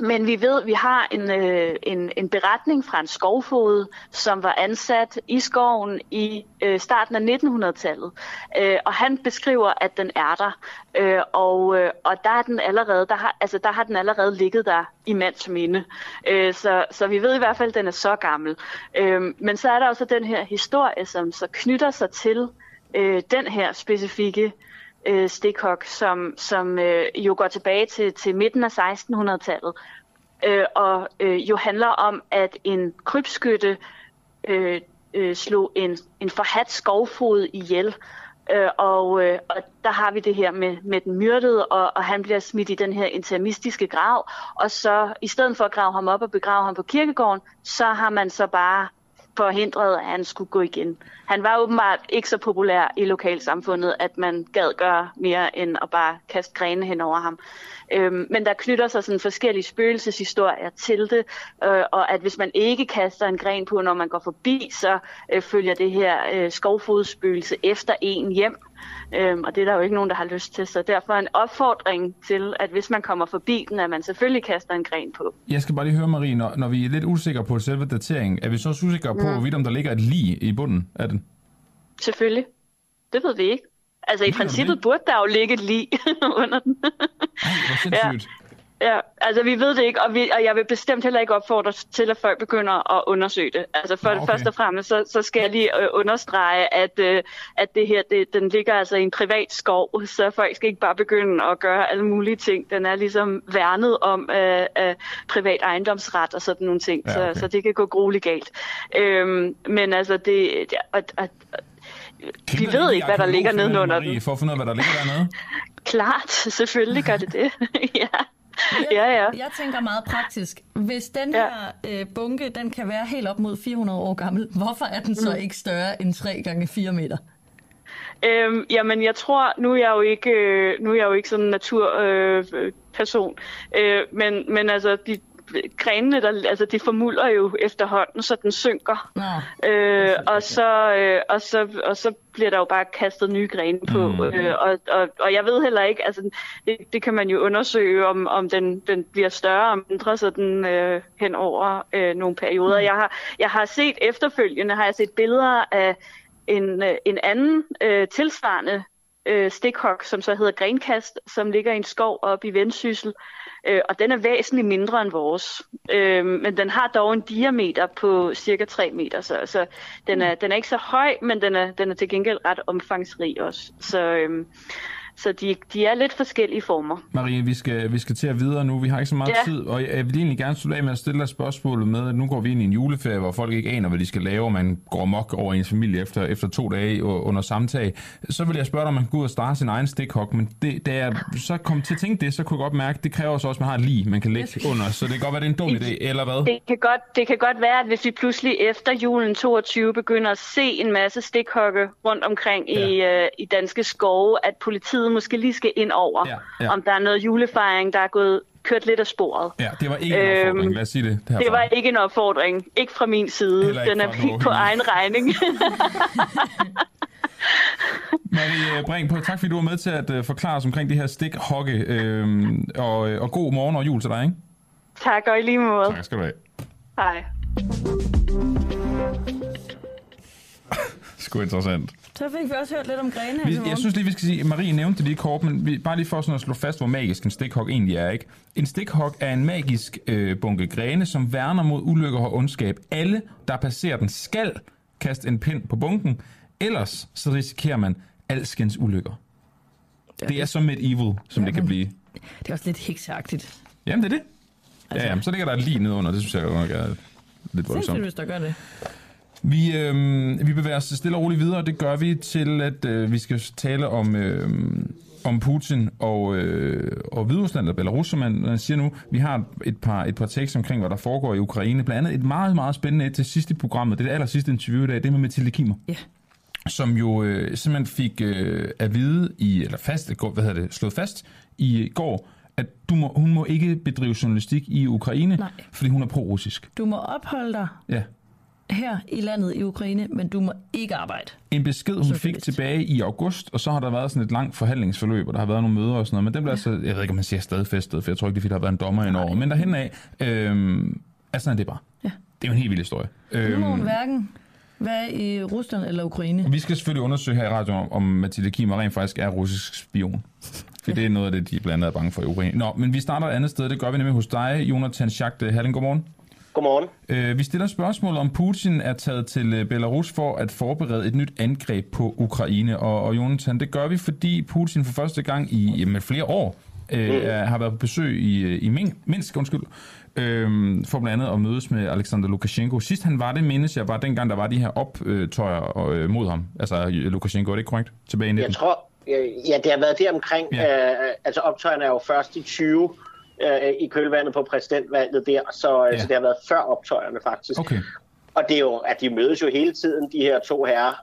men vi ved, at vi har en, øh, en, en beretning fra en skovfod, som var ansat i skoven i øh, starten af 1900-tallet. Øh, og han beskriver, at den er der. Øh, og, øh, og der er den allerede, der har, altså, der har den allerede ligget der i mands minde. Øh, så, så vi ved i hvert fald, at den er så gammel. Øh, men så er der også den her historie, som så knytter sig til øh, den her specifikke øh, stikhok, som, som øh, jo går tilbage til, til midten af 1600-tallet, øh, og øh, jo handler om, at en krybskytte øh, øh, slog en, en forhat skovfod ihjel, øh, og, øh, og der har vi det her med, med den myrdede, og, og han bliver smidt i den her intermistiske grav, og så i stedet for at grave ham op og begrave ham på kirkegården, så har man så bare forhindret, at han skulle gå igen. Han var åbenbart ikke så populær i lokalsamfundet, at man gad gøre mere end at bare kaste grene hen over ham. Øhm, men der knytter sig sådan forskellige spøgelseshistorier til det, øh, og at hvis man ikke kaster en gren på, når man går forbi, så øh, følger det her øh, skovfodspøgelse efter en hjem. Øhm, og det er der jo ikke nogen, der har lyst til. Så derfor en opfordring til, at hvis man kommer forbi den, at man selvfølgelig kaster en gren på. Jeg skal bare lige høre, Marie, når, når vi er lidt usikre på selve dateringen, er vi så også usikre på, hvorvidt om der ligger et lig i bunden af den? Selvfølgelig. Det ved vi ikke. Altså i princippet burde der jo ligge et lig under den. Ej, hvor sindssygt. Ja, altså vi ved det ikke, og, vi, og jeg vil bestemt heller ikke opfordre til, at folk begynder at undersøge det. Altså for okay. første og fremmest, så, så skal jeg lige øh, understrege, at, øh, at det her, det, den ligger altså i en privat skov, så folk skal ikke bare begynde at gøre alle mulige ting. Den er ligesom værnet om øh, af privat ejendomsret og sådan nogle ting, Ja, så, okay. så det kan gå grueligt galt. Øhm, men altså det... ja, Og, og, vi ved ikke, hvad der ligger nedenunder den. For at finde ud af, hvad der ligger dernede. Klart, selvfølgelig gør det det. ja. ja, ja. Jeg tænker meget praktisk. Hvis den Ja. her øh, bunke, den kan være helt op mod 400 år gammel, hvorfor er den så ikke større end 3 gange 4 meter? Øhm, jamen, jeg tror, nu er jeg jo ikke, øh, nu er jeg jo ikke sådan en naturperson, øh, person, øh, men, men altså, de, grenene, der, altså de formulder jo efterhånden, så den synker. Nå. Øh, og, så, øh, og, så, og så bliver der jo bare kastet nye grene på. Mm. Øh, og, og, og jeg ved heller ikke, altså det, det kan man jo undersøge, om, om den, den bliver større og mindre sådan øh, hen over øh, nogle perioder. Mm. Jeg, har, jeg har set efterfølgende, har jeg set billeder af en, øh, en anden øh, tilsvarende øh, stikhok, som så hedder grenkast, som ligger i en skov oppe i Vendsyssel, øh, og den er væsentligt mindre end vores. Øh, men den har dog en diameter på cirka 3 meter, så, så den, er, den er ikke så høj, men den er, den er til gengæld ret omfangsrig også. Så, øh, så de, de er lidt forskellige former. Marie, vi skal, vi skal til at videre nu. Vi har ikke så meget Ja. tid, og jeg vil egentlig gerne slutte af med at stille dig spørgsmålet med, at nu går vi ind i en juleferie, hvor folk ikke aner, hvad de skal lave, og man går mok over ens familie efter, efter to dage under samtag. Så vil jeg spørge dig, om man kan gå ud og starte sin egen stikhok, men det, da jeg så kom til at tænke det, så kunne jeg godt mærke, at det kræver så også, at man har et lig, man kan lægge under, så det kan godt være, det er en dum idé, eller hvad? Det kan, godt, det kan godt være, at hvis vi pludselig efter julen 22 begynder at se en masse stikhokke rundt omkring ja. i, øh, i danske skove, at politiet måske lige skal ind over, Ja, ja. om der er noget julefejring, der er gået kørt lidt af sporet. Ja, det var ikke en Øhm, opfordring, lad os sige det. herfra. Det var ikke en opfordring. Ikke fra min side. Den er helt på egen regning. Marie Brink på, tak fordi du var med til at uh, forklare os omkring det her stikhogge, øhm, og, og god morgen og jul til dig, ikke? tak og i lige måde. Tak skal du have. Hej. Sgu interessant. Så fik vi også hørt lidt om grene Vi, til jeg synes lige, vi skal sige, Marie nævnte det lige kort, men vi, bare lige for sådan at slå fast, hvor magisk en stikhok egentlig er. Ikke? En stikhok er en magisk øh, bunke grene, som værner mod ulykker og ondskab. Alle, der passerer den, skal kaste en pind på bunken, ellers så risikerer man alskens ulykker. Det er så medieval, som det kan blive. Det er også lidt hekseagtigt. Jamen, det er det. Ja, Altså- jamen, så ligger der lige nedenunder. Det synes jeg godt nok er lidt Sindssygt, voldsomt. hvis der gør det. Vi, øh, vi bevæger os stille og roligt videre, og det gør vi til, at øh, vi skal tale om, øh, om Putin og, øh, og Hviderusland, eller Belarus, som man, man siger nu. Vi har et par, et par tekster omkring, hvad der foregår i Ukraine. Blandt andet et meget, meget spændende et til sidst i programmet. Det er det aller sidste interview i dag, det er med Mathilde Kimmer. Ja. Som jo øh, simpelthen fik øh, at vide, i, eller fast, hvad hedder det, slået fast i går, at du må, hun må ikke bedrive journalistik i Ukraine, Nej. fordi hun er pro-russisk. Du må opholde dig Ja. Her i landet i Ukraine, men du må ikke arbejde. En besked, hun fik tilbage i august, og så har der været sådan et langt forhandlingsforløb, og der har været nogle møder og sådan noget, men den bliver altså, jeg ved ikke, om man siger stadfæstet, for jeg tror ikke, det er, fordi der har været en dommer ind over, men derhen af, øhm, altså sådan er det bare. Ja. Det er jo en helt vild historie. Nu må hun Øhm, hverken være i Rusland eller Ukraine. vi skal selvfølgelig undersøge her i radioen, om, Mathilde Kimmer rent faktisk er russisk spion. For det er noget af det, de blandt andet er bange for i Ukraine. Nå, men vi starter et andet sted. Det gør vi nemlig hos dig, Jonathan Schachte. Halling, godmorgen. Godmorgen. Øh, vi stiller spørgsmål om Putin er taget til øh, Belarus for at forberede et nyt angreb på Ukraine. Og, og Jonathan, det gør vi, fordi Putin for første gang i jamen, flere år øh, er, har været på besøg i, øh, i Min- Minsk, undskyld, øh, for blandt andet at mødes med Alexander Lukashenko. Sidst han var det, mindes jeg, var dengang, der var de her optøjer øh, mod ham. Altså Lukashenko, er det ikke korrekt? Tilbage i 19. Jeg tror, ja, det har været det omkring. Ja. Øh, altså optøjerne er jo først i 20 øh, i kølvandet på præsidentvalget der, så, Ja. ja. så det har været før optøjerne faktisk. Okay. Og det er jo, at de mødes jo hele tiden, de her to herrer,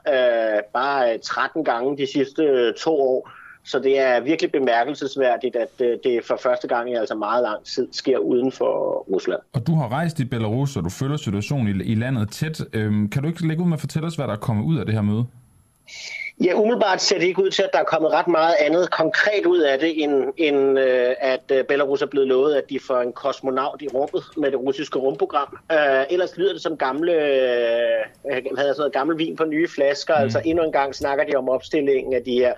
øh, bare øh, 13 gange de sidste øh, to år. Så det er virkelig bemærkelsesværdigt, at øh, det for første gang i altså meget lang tid sker uden for Rusland. Og du har rejst i Belarus, og du følger situationen i, i landet tæt. Øhm, kan du ikke lægge ud med at fortælle os, hvad der er kommet ud af det her møde? Ja, umiddelbart ser det ikke ud til, at der er kommet ret meget andet konkret ud af det, end, end øh, at øh, Belarus er blevet lovet, at de får en kosmonaut i rummet med det russiske rumprogram. Øh, ellers lyder det som gamle, øh, hedder sådan noget, gammel vin på nye flasker. Mm. Altså endnu en gang snakker de om opstillingen af de her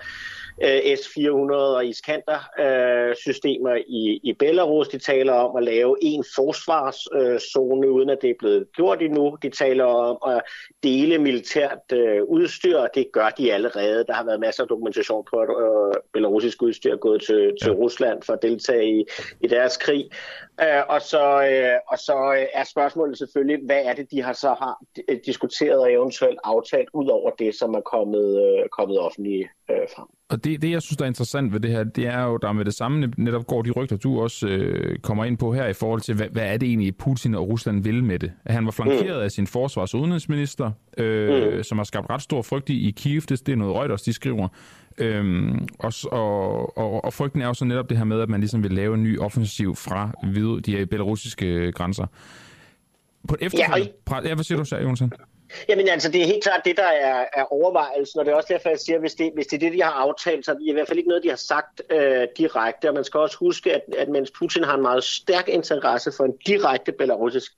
øh, S-400 og Iskander-systemer i, i Belarus. De taler om at lave en forsvarszone, øh, uden at det er blevet gjort endnu. De taler om at dele militært øh, udstyr, og det gør de allerede. Der har været masser af dokumentation på, at øh, belarusisk udstyr er gået til, til Rusland for at deltage i, i deres krig. Øh, og, så, øh, og så øh, er spørgsmålet selvfølgelig, hvad er det, de har så har d- diskuteret og eventuelt aftalt, ud over det, som er kommet, øh, kommet offentligt øh, frem. Og det, det, jeg synes, der er interessant ved det her, det er jo, der med det samme netop går de rygter, du også øh, kommer ind på her i forhold til, hvad, hvad er det egentlig, Putin og Rusland vil med det? At han var flankeret mm. af sin forsvars- og udenrigsminister, øh, mm. som har skabt ret stor frygt i, i Kiev. Det, det er noget Reuters, de skriver. Øhm, og, og, og, og frygten er jo så netop det her med, at man ligesom vil lave en ny offensiv fra de belarusiske grænser. På et efterfølgende... Ja, og... hvad siger du, Jonsen? Jamen altså, det er helt klart det, der er, er overvejelsen, og det er også derfor, jeg siger, hvis det, hvis det er det, de har aftalt, så er det i hvert fald ikke noget, de har sagt øh, direkte. Og man skal også huske, at, at mens Putin har en meget stærk interesse for en direkte belarusisk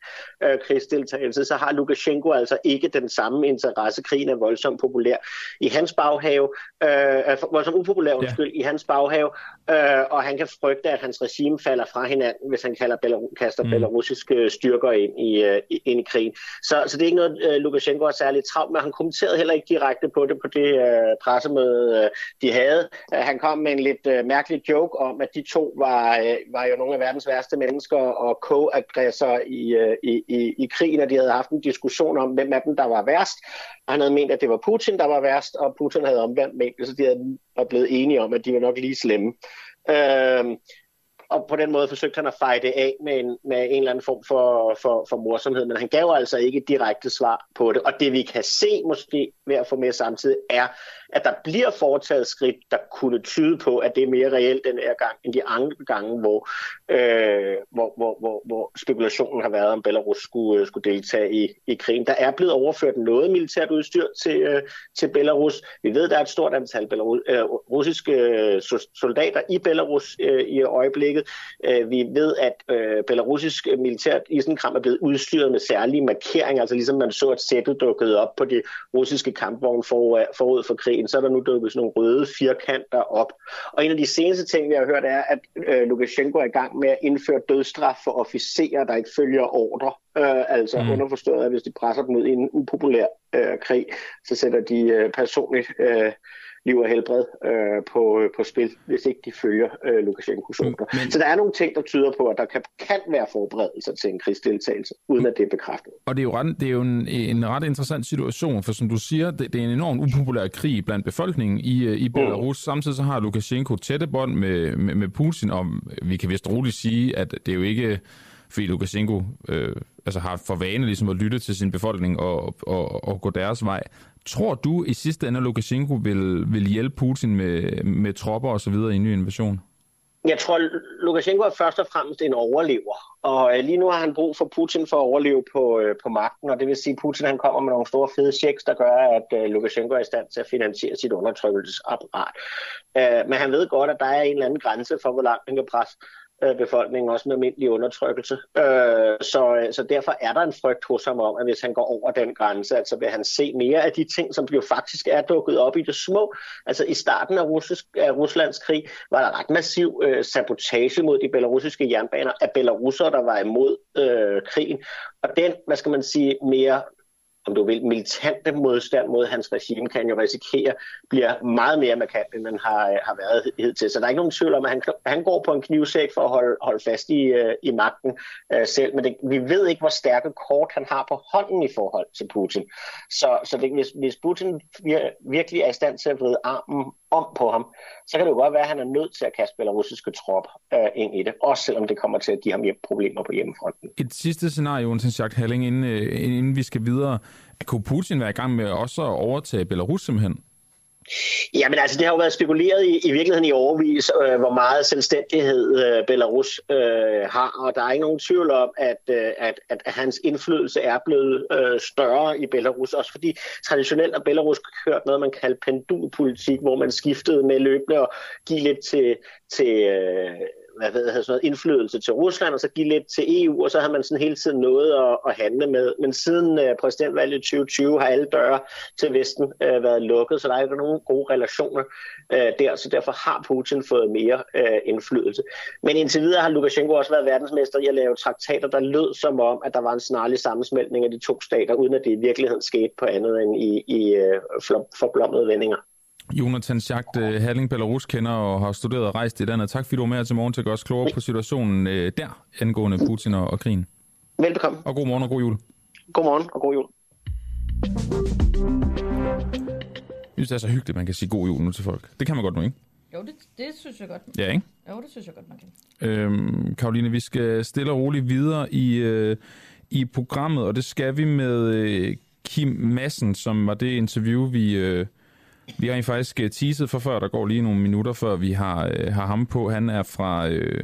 øh, krigsdeltagelse, så har Lukashenko altså ikke den samme interesse. Krigen er voldsomt populær i hans baghave, øh, voldsomt upopulær, undskyld, ja. i hans baghave, øh, og han kan frygte, at hans regime falder fra hinanden, hvis han kalder Belarus, kaster mm. belarusiske styrker ind i, øh, ind i krigen. Så, så det er ikke noget, øh, Lukashenko er særligt travlt med. Han kommenterede heller ikke direkte på det på det uh, pressemøde, uh, de havde. Uh, han kom med en lidt uh, mærkelig joke om, at de to var, uh, var jo nogle af verdens værste mennesker og co-aggressorer i, uh, i, i, i krigen, og de havde haft en diskussion om, hvem af dem, der var værst. Han havde ment, at det var Putin, der var værst, og Putin havde omvendt ment, så de havde, var blevet enige om, at de var nok lige slemme. Øh, og på den måde forsøgte han at feje det af med en, med en eller anden form for, for, for morsomhed, men han gav altså ikke et direkte svar på det. Og det vi kan se måske ved at få med samtidig er, at der bliver foretaget skridt, der kunne tyde på, at det er mere reelt den her gang, end de andre gange, hvor, øh, hvor, hvor, hvor, hvor spekulationen har været, om Belarus skulle, øh, skulle deltage i, i krigen. Der er blevet overført noget militært udstyr til, øh, til Belarus. Vi ved, der er et stort antal Belarus, øh, russiske øh, soldater i Belarus øh, i øjeblikket. Øh, vi ved, at øh, belarusisk militært isenkram er blevet udstyret med særlige markeringer, altså ligesom man så, at sættet dukkede op på de russiske kampvogne for, forud for krigen krigen, så er der nu dukket sådan nogle røde firkanter op. Og en af de seneste ting, vi har hørt, er, at øh, Lukashenko er i gang med at indføre dødsstraf for officerer, der ikke følger ordre. Øh, altså mm. underforstået, at hvis de presser dem ud i en upopulær øh, krig, så sætter de øh, personligt øh, liv og helbred øh, på, øh, på spil, hvis ikke de følger øh, Lukashenkos ordre. Men... Så der er nogle ting, der tyder på, at der kan, kan være forberedelser til en krigsdeltagelse, uden at det er bekræftet. Og det er jo, ret, det er jo en, en ret interessant situation, for som du siger, det, det er en enorm upopulær krig blandt befolkningen i, øh, i Belarus. Mm. Samtidig så har Lukashenko tætte bånd med, med, med Putin, og vi kan vist roligt sige, at det er jo ikke fordi Lukashenko øh, altså har for vane ligesom at lytte til sin befolkning og, og, og gå deres vej. Tror du i sidste ende, at Lukashenko vil, vil hjælpe Putin med, med tropper og så videre i en ny invasion? Jeg tror, Lukashenko er først og fremmest en overlever. Og øh, lige nu har han brug for Putin for at overleve på, øh, på magten. Og det vil sige, at Putin han kommer med nogle store fede checks, der gør, at øh, Lukashenko er i stand til at finansiere sit undertrykkelsesapparat. Øh, men han ved godt, at der er en eller anden grænse for, hvor langt han kan presse øh, befolkningen, også med almindelig undertrykkelse. Øh, så, øh, så derfor er der en frygt hos ham om, at hvis han går over den grænse, altså vil han se mere af de ting, som jo faktisk er dukket op i det små. Altså i starten af, russisk, af Ruslands krig var der ret massiv øh, sabotage mod de belarusiske jernbaner af belarusere, der var imod øh, krigen. Og den, hvad skal man sige, mere om du vil, militante modstand mod hans regime, kan jo risikere bliver meget mere markant, end den har, øh, har været hed til. Så der er ikke nogen tvivl om, at han, han går på en knivsæk for at holde, holde fast i, øh, i magten uh, selv, men det, vi ved ikke, hvor stærke kort han har på hånden i forhold til Putin. Så, så det, hvis, hvis Putin vir, virkelig er i stand til at vride armen om på ham, så kan det jo godt være, at han er nødt til at kaste belarusiske trop øh, ind i det, også selvom det kommer til at give ham problemer på hjemmefronten. Et sidste scenarie, Jens Jacques Halling, inden, øh, inden vi skal videre. Kunne Putin være i gang med også at overtage Belarus simpelthen? Jamen altså, det har jo været spekuleret i, i virkeligheden i overvis, øh, hvor meget selvstændighed øh, Belarus øh, har, og der er ikke nogen tvivl om, at, øh, at, at hans indflydelse er blevet øh, større i Belarus, også fordi traditionelt har Belarus kørt noget, man kalder pendulpolitik, hvor man skiftede med løbende og give lidt til, til øh, hvad ved jeg, sådan noget indflydelse til Rusland, og så give lidt til EU, og så har man sådan hele tiden noget at, at handle med. Men siden øh, præsidentvalget 2020 har alle døre til Vesten øh, været lukket, så der er ikke nogen gode relationer øh, der, så derfor har Putin fået mere øh, indflydelse. Men indtil videre har Lukashenko også været verdensmester i at lave traktater, der lød som om, at der var en snarlig sammensmeltning af de to stater, uden at det i virkeligheden skete på andet end i, i øh, forblommede vendinger. Jonathan Schacht, øh, Herling Belarus kender og har studeret og rejst i landet. Tak fordi du var med til morgen til at gøre os klogere på situationen øh, der angående Putin og, og krigen. Velbekomme. Og god morgen og god jul. God morgen og god jul. Jeg synes, det er så hyggeligt, at man kan sige god jul nu til folk. Det kan man godt nu, ikke? Jo, det, det synes jeg godt. Ja, ikke? Jo, det synes jeg godt, man kan. Øhm, Karoline, vi skal stille og roligt videre i, øh, i programmet, og det skal vi med øh, Kim Madsen, som var det interview, vi, øh, vi har faktisk øh, teaset for før. Der går lige nogle minutter, før vi har, øh, har ham på. Han er fra øh,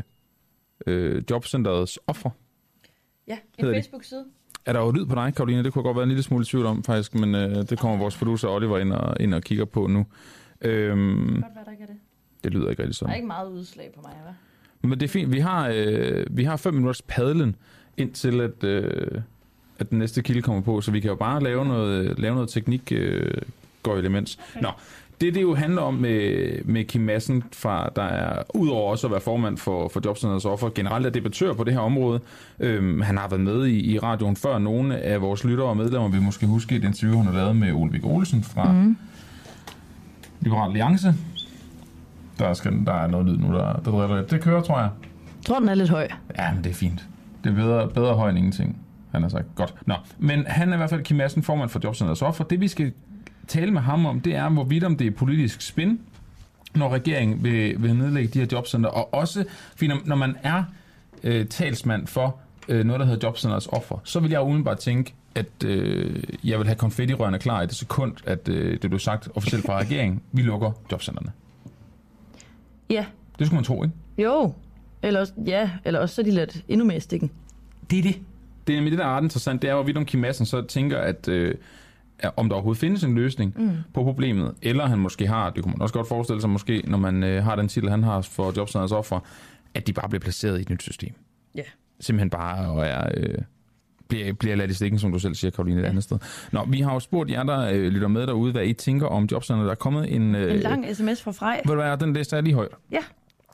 øh, Jobcenterets offer. Ja, en? Facebook-side. Er der jo lyd på dig, Karoline? Det kunne godt være en lille smule tvivl om, faktisk, men øh, det kommer vores producer Oliver ind og, ind og kigger på nu. Øhm, Godt være, der ikke er det. det lyder ikke rigtig Der sådan. er ikke meget udslag på mig, hva'? Men det er fint. Vi har, øh, vi har fem minutters padlen, indtil at, øh, at den næste kilde kommer på, så vi kan jo bare lave noget, lave noget teknik øh, går elements. Okay. Nå, det det jo handler om med, med Kim Madsen, fra, der er udover også at være formand for, for Jobcenterets offer, generelt er debattør på det her område. Øhm, han har været med i, i radioen før. Nogle af vores lyttere og medlemmer vil måske huske et interview, han har lavet med Ole Vig Olsen fra mm. Liberal Alliance. Der, skal, der er noget lyd nu, der, der driller lidt. Det kører, tror jeg. Jeg tror, den er lidt høj. Ja, men det er fint. Det er bedre, bedre høj end ingenting, han har sagt. Godt. Nå, men han er i hvert fald Kim Madsen, formand for Jobcenterets Offer. Det vi skal tale med ham om, det er, hvorvidt om det er politisk spin, når regeringen vil, vil nedlægge de her jobcenter. Og også, fordi når, man er øh, talsmand for øh, noget, der hedder Jobcenterets Offer, så vil jeg umiddelbart tænke, at øh, jeg vil have konfettirørene klar i det sekund, at øh, det blev sagt officielt fra regeringen, vi lukker jobcenterne. Ja. Det skulle man tro, ikke? Jo. Eller også, ja, eller også så er de lidt endnu mere stikken. Det er det. Det er nemlig det, der er ret interessant. Det er, hvorvidt om Kim Madsen så tænker, at øh, om der overhovedet findes en løsning mm. på problemet, eller han måske har, det kunne man også godt forestille sig måske, når man øh, har den titel, han har for Jobcenterets offer, at de bare bliver placeret i et nyt system. Ja. Simpelthen bare og er... Øh, bliver, bliver ladt i stikken, som du selv siger, Karoline, et andet sted. Nå, vi har jo spurgt jer, der øh, lytter med derude, hvad I tænker om jobcenteret. Der er kommet en... Øh, En lang sms fra Frej. Ved du hvad, den læste jeg lige højt. Ja.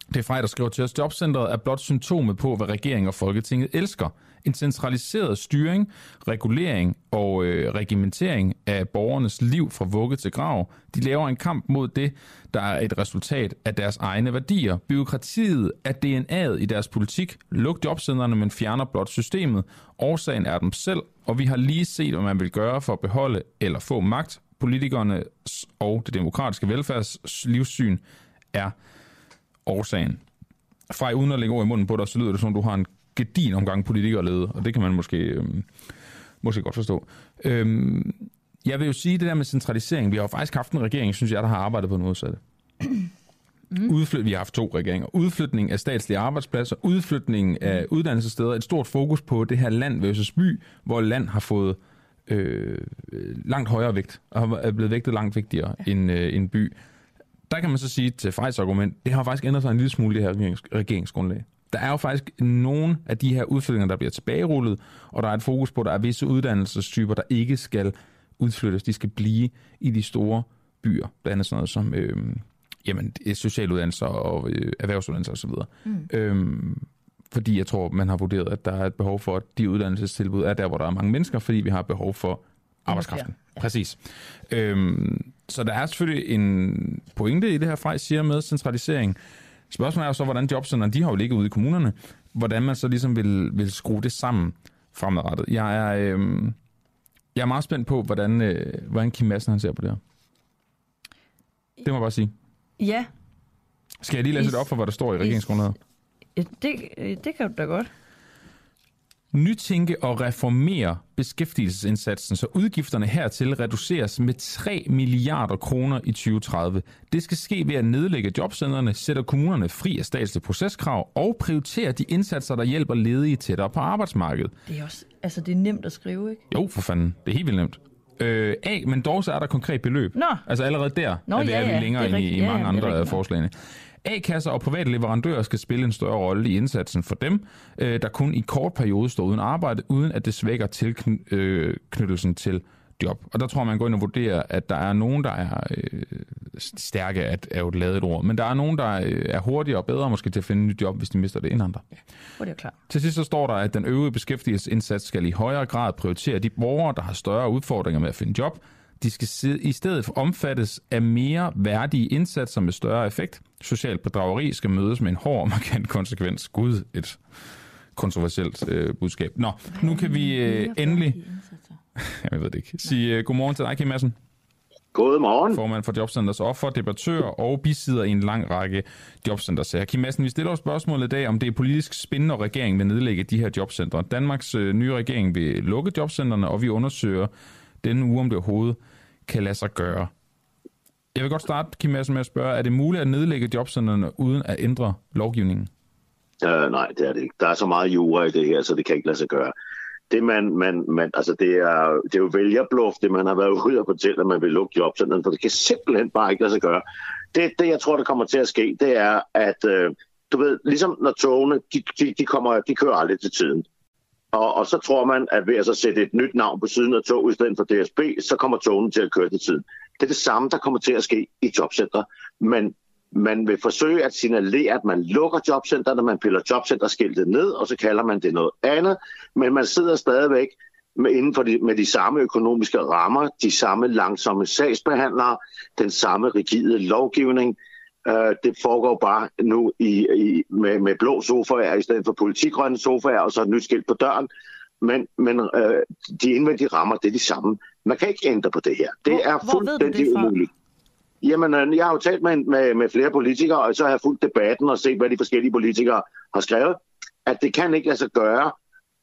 Det er Frej, der skriver til os, jobcentret er blot symptomet på, hvad regeringen og Folketinget elsker. En centraliseret styring, regulering og øh, regimentering af borgernes liv fra vugge til grav. De laver en kamp mod det, der er et resultat af deres egne værdier. Byråkratiet er DNA'et i deres politik. Luk jobcentrene, men fjerner blot systemet. Årsagen er dem selv, og vi har lige set, hvad man vil gøre for at beholde eller få magt. Politikernes og det demokratiske velfærdslivssyn er årsagen. Frej, uden at lægge ord i munden på dig, så lyder det som, du har en gedin omgang politikerlede, og det kan man måske, øhm, måske godt forstå. Øhm, jeg vil jo sige, det der med centralisering, vi har jo faktisk haft en regering, synes jeg, der har arbejdet på det modsatte. Mm. Udflyt, vi har haft to regeringer. Udflytning af statslige arbejdspladser, udflytning af uddannelsessteder, et stort fokus på det her land versus by, hvor land har fået øh, langt højere vægt, og er blevet vægtet langt vigtigere ja. end, øh, end by. Der kan man så sige til Frejs argument, det har faktisk ændret sig en lille smule, det her regerings, regeringsgrundlag. Der er jo faktisk nogle af de her udflytninger, der bliver tilbagerullet, og der er et fokus på, at der er visse uddannelsestyper, der ikke skal udflyttes. De skal blive i de store byer, blandt andet sådan noget som øh, jamen, socialuddannelser og øh, erhvervsuddannelser osv. Mm. Øhm, fordi jeg tror, man har vurderet, at der er et behov for, at de uddannelsestilbud er der, hvor der er mange mennesker, fordi vi har behov for arbejdskraften. Ja. Præcis. Øhm, så der er selvfølgelig en pointe i det her, Frej siger med centralisering. Spørgsmålet er jo så, hvordan jobcenterne, de har jo ligget ude i kommunerne, hvordan man så ligesom vil, vil skrue det sammen fremadrettet. Jeg er, øhm, jeg er meget spændt på, hvordan, øh, hvordan Kim Madsen han ser på det her. Det må jeg bare sige. Ja, Skal jeg lige læse I- det op for, hvad der står i regeringsgrundlaget? ja, det, øh, det kan du da godt. Nytænke og reformere beskæftigelsesindsatsen, så udgifterne hertil reduceres med 3 milliarder kroner i 2030. Det skal ske ved at nedlægge jobcentrene, sætte kommunerne fri af statslige proceskrav og prioritere de indsatser, der hjælper ledige tættere på arbejdsmarkedet. Det er også, altså det er nemt at skrive, ikke? Jo, for fanden. Det er helt vildt nemt. Øh, A, men dog så er der konkret beløb. Nå. Altså allerede der Nå, er vi, ja, ja, længere er end i, i. Ja, mange ja, er andre af forslagene. A-kasser og private leverandører skal spille en større rolle i indsatsen for dem, øh, der kun i kort periode står uden arbejde, uden at det svækker tilknyttelsen til job. Og der tror man går ind og vurderer, at der er nogen, der er øh, stærke, at er jo et lavet ord, men der er nogen, der øh, er hurtigere og bedre måske til at finde et nyt job, hvis de mister det end andre. Hvor det er klart. Til sidst så står der, at den øvrige beskæftigelsesindsats skal i højere grad prioritere de borgere, der har større udfordringer med at finde job. De skal sid- i stedet for omfattes af mere værdige indsatser med større effekt. Socialt bedrageri skal mødes med en hård og markant konsekvens. Gud, et kontroversielt øh, budskab. Nå, nu kan vi øh, endelig, jeg ved det ikke, sige øh, godmorgen til dig, Kim Madsen, God morgen. formand for Jobcenters Offer, debattør og bisidder i en lang række jobcentersager. Kim Madsen, vi stiller os spørgsmålet i dag, om det er politisk spændende, når regeringen vil nedlægge de her jobcentre. Danmarks øh, nye regering vil lukke jobcentrene, og vi undersøger denne uge, om det overhovedet kan lade sig gøre. Jeg vil godt starte, Kim Madsen, med at spørge, er det muligt at nedlægge jobcentrene uden at ændre lovgivningen? Øh, nej, det er det ikke. Der er så meget jura i det her, så det kan ikke lade sig gøre. Det, man, man, man, altså det, er, det er jo vælgerbluff, det man har været ude og fortælle, at man vil lukke jobcentrene, for det kan simpelthen bare ikke lade sig gøre. Det, det jeg tror, der kommer til at ske, det er, at øh, du ved, ligesom når togene, de, de, de, kommer, de kører aldrig til tiden. Og, og så tror man, at ved at så sætte et nyt navn på siden af toget i stedet for DSB, så kommer togene til at køre til tiden. Det er det samme, der kommer til at ske i jobcentre. Men man vil forsøge at signalere, at man lukker jobcenterne, man piller jobcenterskiltet ned, og så kalder man det noget andet. Men man sidder stadigvæk med, inden for de, med de samme økonomiske rammer, de samme langsomme sagsbehandlere, den samme rigide lovgivning. Uh, det foregår bare nu i, i, med, med blå sofaer i stedet for politigrønne sofaer, og så et nyt skilt på døren. Men, men uh, de indvendige rammer, det er de samme. Man kan ikke ændre på det her. Det hvor, er fuldstændig umuligt. Jamen, øh, jeg har jo talt med, med, med flere politikere, og så har jeg fulgt debatten og set, hvad de forskellige politikere har skrevet, at det kan ikke lade sig gøre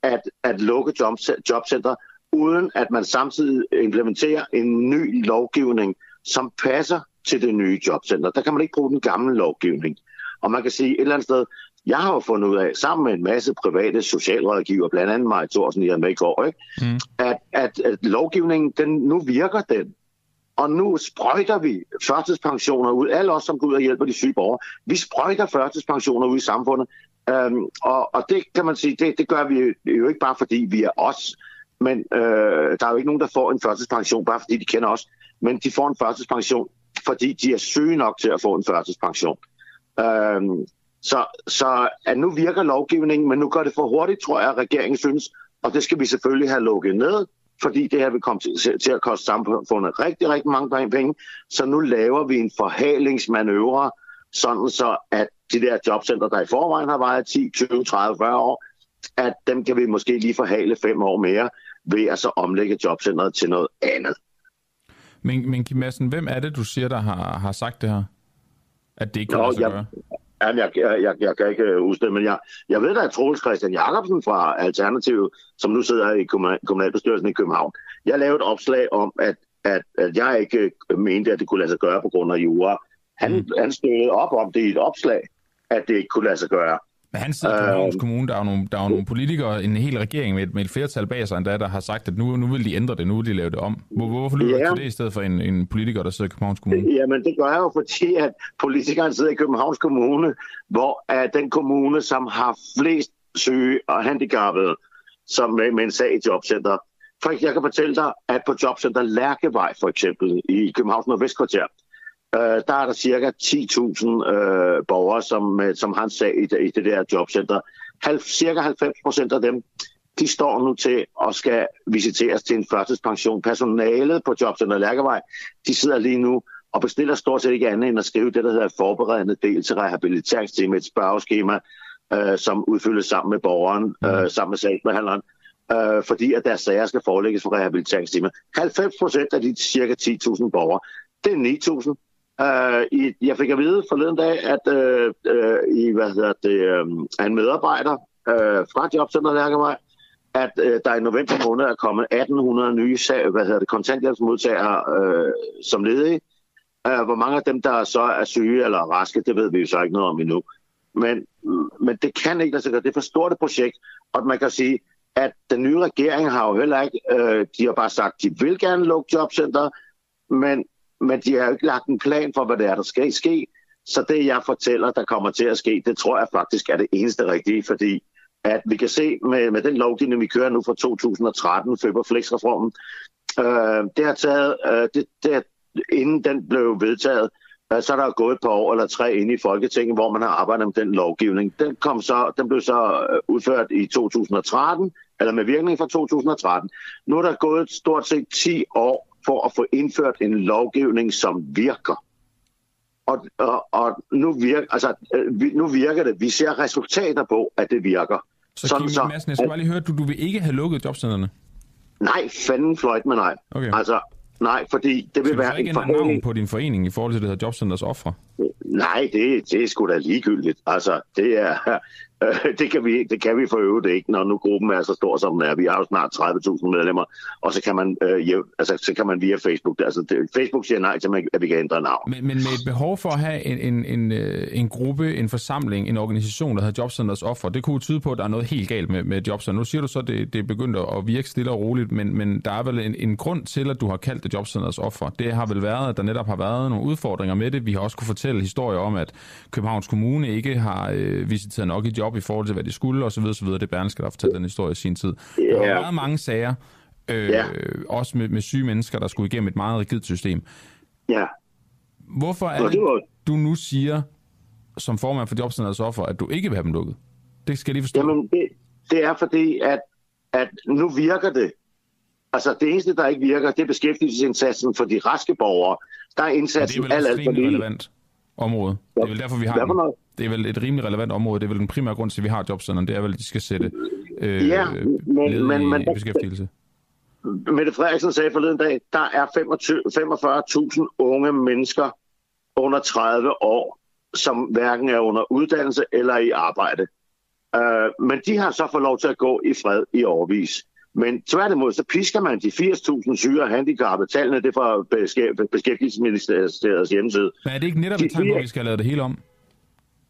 at, at lukke job, jobcenter, uden at man samtidig implementerer en ny lovgivning, som passer til det nye jobcenter. Der kan man ikke bruge den gamle lovgivning. Og man kan sige et eller andet sted, jeg har jo fundet ud af, sammen med en masse private socialrådgiver, blandt andet Maja Thorsen, jeg med i går, ikke? Mm. At, at, at lovgivningen, den, nu virker den. Og nu sprøjter vi førtidspensioner ud. Alle os, som går ud og hjælper de syge borgere. Vi sprøjter førtidspensioner ud i samfundet. Øhm, og, og det kan man sige, det, det gør vi jo ikke bare fordi vi er os. Men øh, der er jo ikke nogen, der får en førtidspension, bare fordi de kender os. Men de får en førtidspension, fordi de er syge nok til at få en førtidspension. Øhm, så, så at nu virker lovgivningen, men nu går det for hurtigt, tror jeg, at regeringen synes. Og det skal vi selvfølgelig have lukket ned fordi det her vil komme til, til at koste samfundet rigtig, rigtig mange penge. Så nu laver vi en forhalingsmanøvre, sådan så at de der jobcenter, der i forvejen har vejet 10, 20, 30, 40 år, at dem kan vi måske lige forhale fem år mere ved at så omlægge jobcentret til noget andet. Men, men Kim Madsen, hvem er det, du siger, der har, har sagt det her? At det ikke kan Nå, lade sig jeg, gøre? Jamen, jeg, jeg, jeg, jeg kan ikke øh, huske det, men jeg, jeg ved da, at Troels Christian Jacobsen fra Alternativet, som nu sidder i kommunalbestyrelsen i København, jeg lavede et opslag om, at, at, at jeg ikke øh, mente, at det kunne lade sig gøre på grund af jura. Han, mm. han støttede op om det i et opslag, at det ikke kunne lade sig gøre. Men han sidder i Københavns øh, Kommune, der er, jo nogle, der er jo nogle politikere, en hel regering med et, med et flertal bag sig endda, der har sagt, at nu, nu vil de ændre det, nu vil de lave det om. Hvor, hvorfor lytter ja. du til det i stedet for en, en politiker, der sidder i Københavns Kommune? Jamen det gør jeg jo, fordi at politikeren sidder i Københavns Kommune, hvor er den kommune, som har flest syge og handicappede som med, med en sag i jobcenter. For jeg kan fortælle dig, at på jobcenter Lærkevej for eksempel i Københavns Nordvestkvarter, øh, der er der cirka 10.000 øh, borgere, som, øh, som har en sag i, i det der jobcenter. Halv, cirka 90 procent af dem, de står nu til at skal visiteres til en førtidspension. Personalet på Jobcenter Lærkevej, de sidder lige nu og bestiller stort set ikke andet end at skrive det, der hedder forberedende del til rehabiliteringsteam, et spørgeskema, øh, som udfyldes sammen med borgeren, øh, sammen med sagsbehandleren, øh, fordi at deres sager skal forelægges for rehabiliteringsteamet. 90 procent af de cirka 10.000 borgere, det er 9.000. Øh, i, jeg fik at vide forleden dag, at øh, øh i, hvad hedder det, øh, en medarbejder øh, fra Jobcenter Lærkevej, at øh, der i november måned er kommet 1800 nye sag, hvad hedder det, kontanthjælpsmodtagere øh, som ledige. Øh, hvor mange af dem, der så er syge eller raske, det ved vi jo så ikke noget om endnu. Men, men det kan ikke lade sig gøre. Det er for stort et projekt, og man kan sige, at den nye regering har jo heller ikke, øh, de har bare sagt, de vil gerne lukke jobcenter, men men de har jo ikke lagt en plan for, hvad det er, der skal ske. Så det, jeg fortæller, der kommer til at ske, det tror jeg faktisk er det eneste rigtige, fordi at vi kan se med, med den lovgivning, vi kører nu fra 2013, Føberflex-reformen, øh, det har taget, øh, det, det, inden den blev vedtaget, øh, så er der gået et par år eller tre ind i Folketinget, hvor man har arbejdet med den lovgivning. Den, kom så, den blev så øh, udført i 2013, eller med virkning fra 2013. Nu er der gået stort set 10 år, for at få indført en lovgivning, som virker. Og, og, og nu, virker, altså, øh, nu virker det. Vi ser resultater på, at det virker. Så Sådan, Kim Madsen, jeg skal bare lige høre, du, du vil ikke have lukket jobcentrene? Nej, fanden fløjt med nej. Okay. Altså, nej, fordi det vil så være en forhåndning. navn på din forening i forhold til det her jobcenters ofre? Nej, det, det er sgu da ligegyldigt. Altså, det er, Øh, Øh, det, kan vi, det kan vi for øvrigt ikke, når nu gruppen er så stor, som den er. Vi har jo snart 30.000 medlemmer, og så kan man, øh, jæv, altså, så kan man via Facebook... Altså, det, Facebook siger nej til, at vi kan ændre navn. Men, men med et behov for at have en, en, en, øh, en gruppe, en forsamling, en organisation, der hedder Jobcenters offer, det kunne tyde på, at der er noget helt galt med, med Jobcenter. Nu siger du så, at det, det er begyndt at virke stille og roligt, men, men der er vel en, en grund til, at du har kaldt det Jobcenters offer. Det har vel været, at der netop har været nogle udfordringer med det. Vi har også kunne fortælle historier om, at Københavns Kommune ikke har øh, visiteret nok i job i forhold til, hvad de skulle, osv. osv. Det er Berlingske, der har fortalt den historie i sin tid. Der har været mange sager, øh, ja. også med, med syge mennesker, der skulle igennem et meget rigidt system. Ja. Hvorfor er det, du nu siger, som formand for Jobcenterets offer, at du ikke vil have dem lukket? Det skal jeg lige forstå. Jamen, det, det er fordi, at, at nu virker det. Altså, det eneste, der ikke virker, det er beskæftigelsesindsatsen for de raske borgere. Der er indsatsen alt, alt for relevant område. Det er vel derfor, vi har den. Det er vel et rimelig relevant område. Det er vel den primære grund til, at vi har jobcenterne. Det er vel, at de skal sætte øh, ja, men, men, men, i beskæftigelse. Mette Frederiksen sagde forleden dag, der er 45.000 unge mennesker under 30 år, som hverken er under uddannelse eller i arbejde. Uh, men de har så fået lov til at gå i fred i overvis. Men tværtimod, så pisker man de 80.000 syge og handicappede. Tallene det er fra Beskæftigelsesministeriets hjemmeside. Men er det ikke netop et på, at vi skal lavet det hele om?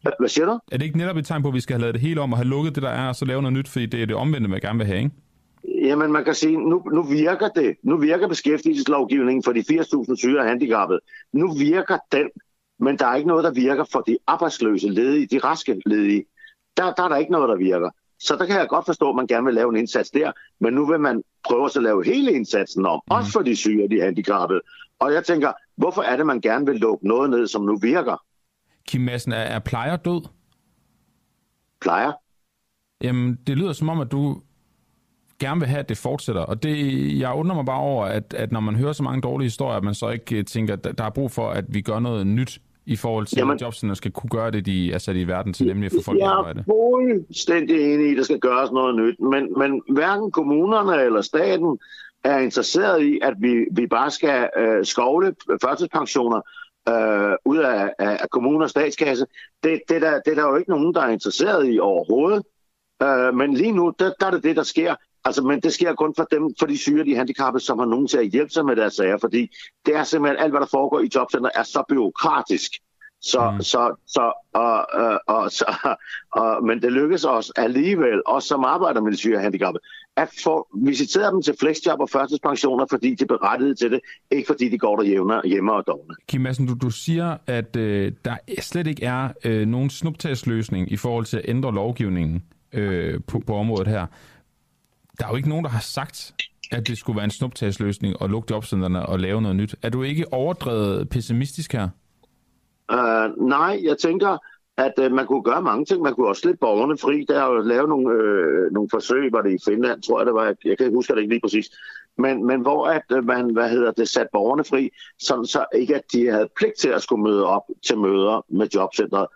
Hvad siger du? Er det ikke netop et tegn på, at vi skal have lavet det hele om og have lukket det, der er, og så lave noget nyt, fordi det er det omvendte, man gerne vil have, ikke? Jamen, man kan sige, nu, nu virker det. Nu virker beskæftigelseslovgivningen for de 80.000 syge og handicappede. Nu virker den, men der er ikke noget, der virker for de arbejdsløse ledige, de raske ledige. Der, der er der ikke noget, der virker. Så der kan jeg godt forstå, at man gerne vil lave en indsats der, men nu vil man prøve at lave hele indsatsen om, mm. også for de syge og de handicappede. Og jeg tænker, hvorfor er det, man gerne vil lukke noget ned, som nu virker? Kim Madsen, er, er plejer død? Plejer? Jamen, det lyder som om, at du gerne vil have, at det fortsætter. Og det, jeg undrer mig bare over, at, at når man hører så mange dårlige historier, at man så ikke tænker, at der er brug for, at vi gør noget nyt i forhold til, Jamen, at jobcenterne skal kunne gøre det, de er sat i verden til, nemlig at få folk i arbejde? Jeg er fuldstændig enig i, at der skal gøres noget nyt, men, men hverken kommunerne eller staten er interesseret i, at vi, vi bare skal øh, skovle førtidspensioner øh, ud af, af kommuner og statskasse. Det, det, der, det er der jo ikke nogen, der er interesseret i overhovedet. Øh, men lige nu, der, der er det det, der sker. Altså, men det sker kun for dem, for de syge de handicappede, som har nogen til at hjælpe sig med deres sager, fordi det er simpelthen alt, hvad der foregår i jobcenter, er så byråkratisk. Så, mm. så, så, og, og, og, så og, men det lykkes os alligevel, også som arbejder med de syge handicappede, at få visiteret dem til flexjob og førtidspensioner, fordi de er berettiget til det, ikke fordi de går der hjemme, hjemme og dogne. Kim Madsen, du, du siger, at øh, der slet ikke er øh, nogen snuptagsløsning i forhold til at ændre lovgivningen øh, på, på området her. Der er jo ikke nogen, der har sagt, at det skulle være en snuptagsløsning at lukke jobcentrene og lave noget nyt. Er du ikke overdrevet pessimistisk her? Uh, nej, jeg tænker, at øh, man kunne gøre mange ting. Man kunne også slippe borgerne fri. Der og lave nogle, øh, nogle forsøg, var det i Finland, tror jeg det var. Jeg kan ikke huske det ikke lige præcis. Men, men hvor at øh, man, hvad hedder det, sat borgerne fri, sådan så ikke at de havde pligt til at skulle møde op til møder med jobcentret.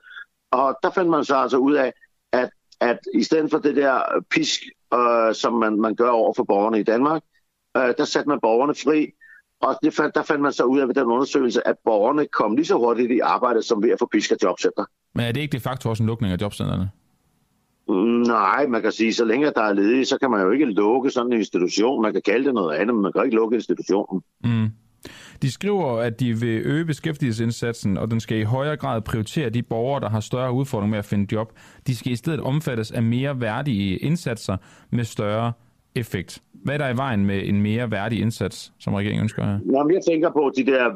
Og der fandt man så altså ud af, at, at i stedet for det der pisk, øh, som man, man gør over for borgerne i Danmark, øh, der satte man borgerne fri, og det fandt, der fandt man så ud af ved den undersøgelse, at borgerne kom lige så hurtigt i arbejde, som ved at få pisk af jobcenter. Men er det ikke de facto også en lukning af jobcentrene? Nej, man kan sige, så længe der er ledige, så kan man jo ikke lukke sådan en institution. Man kan kalde det noget andet, men man kan ikke lukke institutionen. Mm. De skriver, at de vil øge beskæftigelsesindsatsen, og den skal i højere grad prioritere de borgere, der har større udfordringer med at finde job. De skal i stedet omfattes af mere værdige indsatser med større effekt. Hvad er der i vejen med en mere værdig indsats, som regeringen ønsker Nå, Jamen, jeg tænker på de der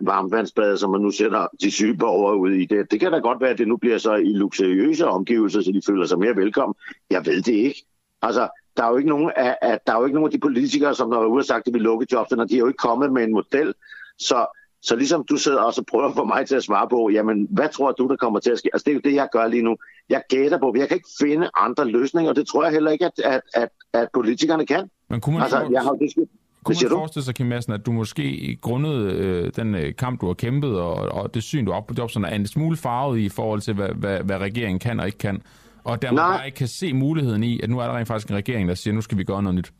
varmvandsbade, som man nu sætter de syge borgere ud i. Det, det kan da godt være, at det nu bliver så i luksuriøse omgivelser, så de føler sig mere velkommen. Jeg ved det ikke. Altså, der er jo ikke nogen af, at, der er jo ikke nogen af de politikere, som der har ude sagt, at de vil lukke jobcenter. De er jo ikke kommet med en model. Så, så ligesom du sidder og prøver for mig til at svare på, jamen, hvad tror du, der kommer til at ske? Altså, det er jo det, jeg gør lige nu. Jeg gætter på, jeg kan ikke finde andre løsninger, og det tror jeg heller ikke, at, at, at, at politikerne kan. Men kunne man, altså, jeg har det, kunne man forestille sig, Kim Madsen, at du måske grundet øh, den øh, kamp, du har kæmpet, og, og det syn, du har op på jobcenteret, er en smule farvet i forhold til, hvad, hvad, hvad regeringen kan og ikke kan? Og der man bare ikke kan se muligheden i, at nu er der rent faktisk en regering, der siger, nu skal vi gøre noget nyt.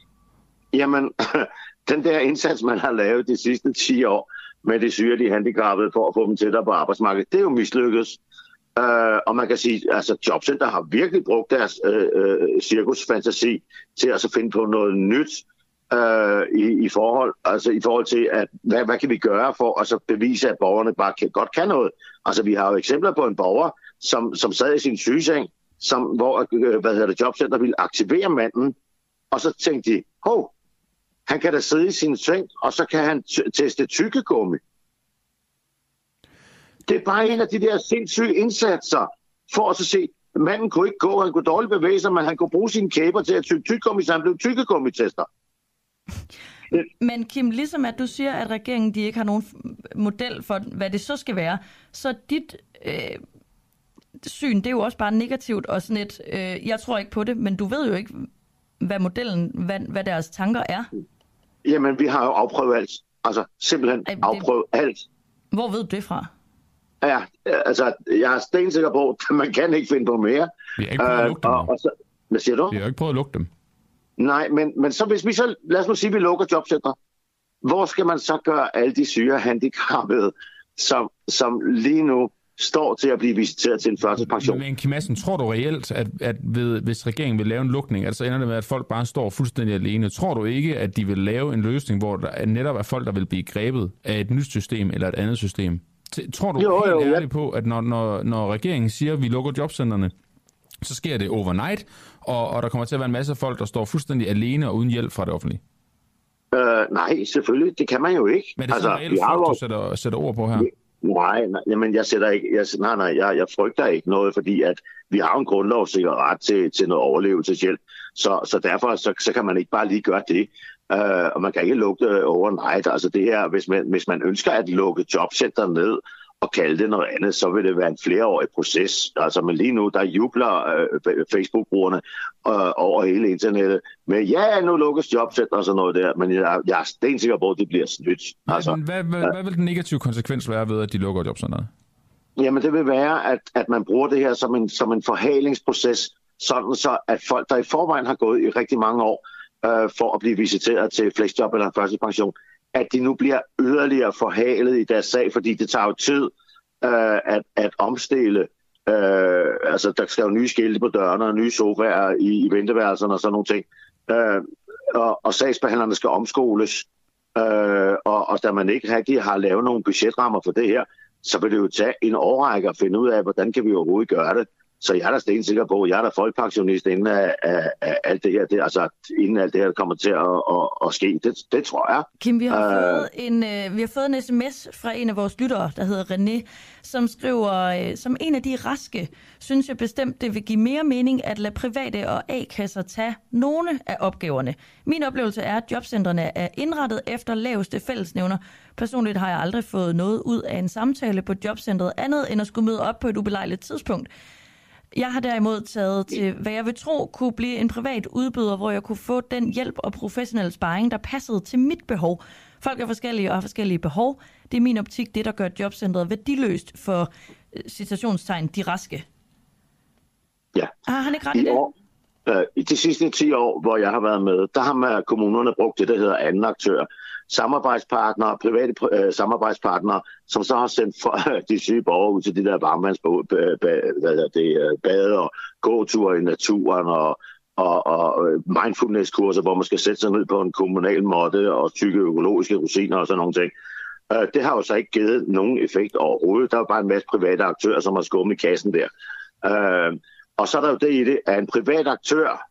Jamen, den der indsats, man har lavet de sidste 10 år med de de handicappede for at få dem tættere på arbejdsmarkedet, det er jo mislykkedes. Øh, og man kan sige, at altså, Jobcenter har virkelig brugt deres øh, øh, cirkusfantasi til at så finde på noget nyt øh, i, i, forhold, altså, i forhold til, at hvad, hvad kan vi gøre for at så bevise, at borgerne bare kan, godt kan noget. Altså vi har jo eksempler på en borger, som, som sad i sin sygeseng, som, hvor øh, hvad hedder det, Jobcenter ville aktivere manden, og så tænkte de, hov, han kan da sidde i sin seng, og så kan han teste tykkegummi. Det er bare en af de der sindssyge indsatser, for at så se, manden kunne ikke gå, han kunne dårligt bevæge sig, men han kunne bruge sine kæber til at tykke tykkegummi, så han blev tykkegummitester. Men Kim, ligesom at du siger, at regeringen de ikke har nogen model for, hvad det så skal være, så dit øh, syn, det er jo også bare negativt og sådan et, øh, jeg tror ikke på det, men du ved jo ikke, hvad modellen, hvad, hvad deres tanker er. Jamen, vi har jo afprøvet alt. Altså, simpelthen Ej, det... afprøvet alt. Hvor ved du det fra? Ja, altså, jeg er stensikker på, at man kan ikke finde på mere. Vi har ikke prøvet at lukke dem. og, og så, hvad siger du? Vi har ikke prøvet at lukke dem. Nej, men, men så hvis vi så, lad os nu sige, at vi lukker jobcenter, hvor skal man så gøre alle de syge handicappede, som, som lige nu står til at blive visiteret til en førtidspension. Men Kim Madsen, tror du reelt, at, at ved, hvis regeringen vil lave en lukning, altså ender det med, at folk bare står fuldstændig alene, tror du ikke, at de vil lave en løsning, hvor der netop er folk, der vil blive grebet af et nyt system eller et andet system? Tror du jo, helt jo, ærligt ja. på, at når, når, når regeringen siger, at vi lukker jobcentrene, så sker det overnight, og, og der kommer til at være en masse folk, der står fuldstændig alene og uden hjælp fra det offentlige? Øh, nej, selvfølgelig. Det kan man jo ikke. Men det er altså, sådan reelt frygt, du sætter, sætter ord på her? Nej, nej jamen jeg sætter ikke, jeg, nej, nej, jeg, jeg frygter ikke noget, fordi at vi har en grundlovssikker ret til, til noget overlevelseshjælp, så, så derfor så, så kan man ikke bare lige gøre det. Uh, og man kan ikke lukke det overnight. Altså det her, hvis man, hvis man ønsker at lukke jobcenter ned, og kalde det noget andet, så vil det være en flereårig proces. Altså, men lige nu, der jubler øh, Facebook-brugerne øh, over hele internettet med, ja, nu lukkes jobcenter og sådan noget der, men jeg, jeg er stensikker på, at det bliver snydt. Altså, men hvad, hvad, hvad vil den negative konsekvens være ved, at de lukker jobcenteret? Jamen, det vil være, at, at man bruger det her som en, som en forhalingsproces, sådan så, at folk, der i forvejen har gået i rigtig mange år, øh, for at blive visiteret til flexjob eller førtidspension, at de nu bliver yderligere forhalet i deres sag, fordi det tager jo tid øh, at, at omstille. Øh, altså, der skal jo nye skilte på dørene og nye sofaer i, i venteværelserne og sådan nogle ting. Øh, og, og sagsbehandlerne skal omskoles. Øh, og, og da man ikke rigtig har lavet nogle budgetrammer for det her, så vil det jo tage en årrække at finde ud af, hvordan kan vi overhovedet gøre det. Så jeg er da stensikker på, jeg er da folkepensionist inden af, af, af alt det her, det, altså inden alt det her kommer til at, at, at ske. Det, det tror jeg. Kim, vi har, uh, fået en, uh, vi har fået en sms fra en af vores lyttere, der hedder René, som skriver, uh, som en af de raske, synes jeg bestemt, det vil give mere mening at lade private og A-kasser tage nogle af opgaverne. Min oplevelse er, at jobcentrene er indrettet efter laveste fællesnævner. Personligt har jeg aldrig fået noget ud af en samtale på jobcentret andet end at skulle møde op på et ubelejligt tidspunkt. Jeg har derimod taget til, hvad jeg vil tro kunne blive en privat udbyder, hvor jeg kunne få den hjælp og professionel sparring, der passede til mit behov. Folk er forskellige og har forskellige behov. Det er min optik det, der gør jobcentret værdiløst for øh, citationstegn de raske. Ja. Har han ikke ret i, det? År, øh, I de sidste 10 år, hvor jeg har været med, der har man kommunerne brugt det, der hedder anden aktør samarbejdspartnere, private øh, samarbejdspartnere, som så har sendt for, de syge borgere ud til de der varmvandsbade øh, øh og gåture i naturen og, og, og øh, mindfulness-kurser, hvor man skal sætte sig ned på en kommunal måtte og tykke økologiske rosiner og sådan nogle ting. Øh, det har jo så ikke givet nogen effekt overhovedet. Der er bare en masse private aktører, som har skummet i kassen der. Øh, Og så er der jo det i det, at en privat aktør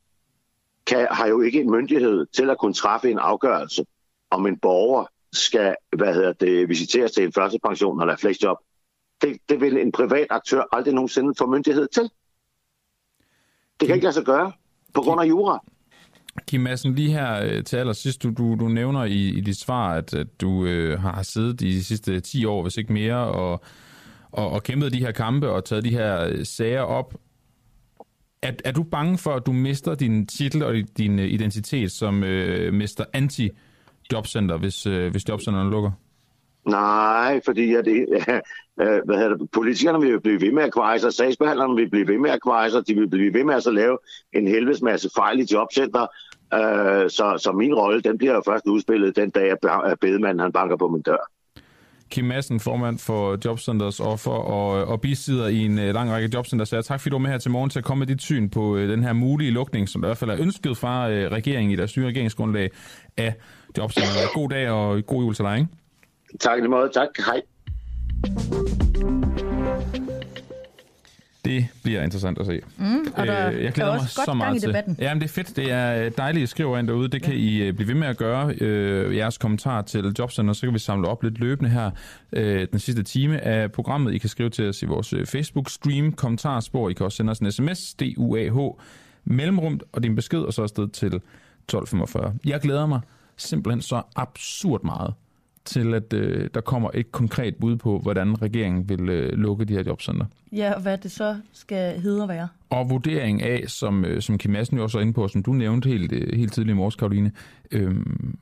kan, har jo ikke en myndighed til at kunne træffe en afgørelse om en borger skal hvad hedder det, visiteres til en første pension eller flexjob, det, det vil en privat aktør aldrig nogensinde få myndighed til. Det kan ikke lade sig gøre på grund af jura. Kim Madsen, lige her øh, til allersidst, du, du, du nævner i, i dit svar, at, at du øh, har siddet de sidste 10 år, hvis ikke mere, og, og, og kæmpet de her kampe og taget de her øh, sager op. Er, er du bange for, at du mister din titel og din øh, identitet som øh, Mester Anti- jobcenter, hvis, øh, hvis jobcenterne lukker? Nej, fordi at det, øh, hvad hedder det, politikerne vil blive ved med at kveje sig, sagsbehandlerne vil blive ved med at kveje sig, de vil blive ved med at så lave en helvedes masse fejl i jobcenter. Øh, så, så min rolle, den bliver jo først udspillet den dag, at bedemanden han banker på min dør. Kim Madsen, formand for Jobcenters Offer og, og bisider i en uh, lang række jobcenter. Så tak fordi du var med her til morgen til at komme med dit syn på uh, den her mulige lukning, som i hvert fald er ønsket fra regeringen i deres nye regeringsgrundlag af Jobcenter. God dag og god jul til dig, ikke? Tak i måde. Tak. Hej. Det bliver interessant at se. Mm, og der Øh, jeg glæder er mig også godt så meget gang i til. debatten. Jamen, det er fedt. Det er øh, dejligt, at I skriver ind derude. Det kan I øh, blive ved med at gøre. Øh, jeres kommentar til Jobcenter, så kan vi samle op lidt løbende her øh, den sidste time af programmet. I kan skrive til os i vores øh, Facebook-stream, kommentarspor. I kan også sende os en sms, DUAH, mellemrum og din besked, og så afsted til 1245. Jeg glæder mig simpelthen så absurd meget til, at øh, der kommer et konkret bud på, hvordan regeringen vil øh, lukke de her jobcenter. Ja, og hvad det så skal hedde at være. Og vurdering af, som, øh, som Kim Madsen jo også er inde på, som du nævnte helt, øh, helt tidligt i morges, Karoline, øhm,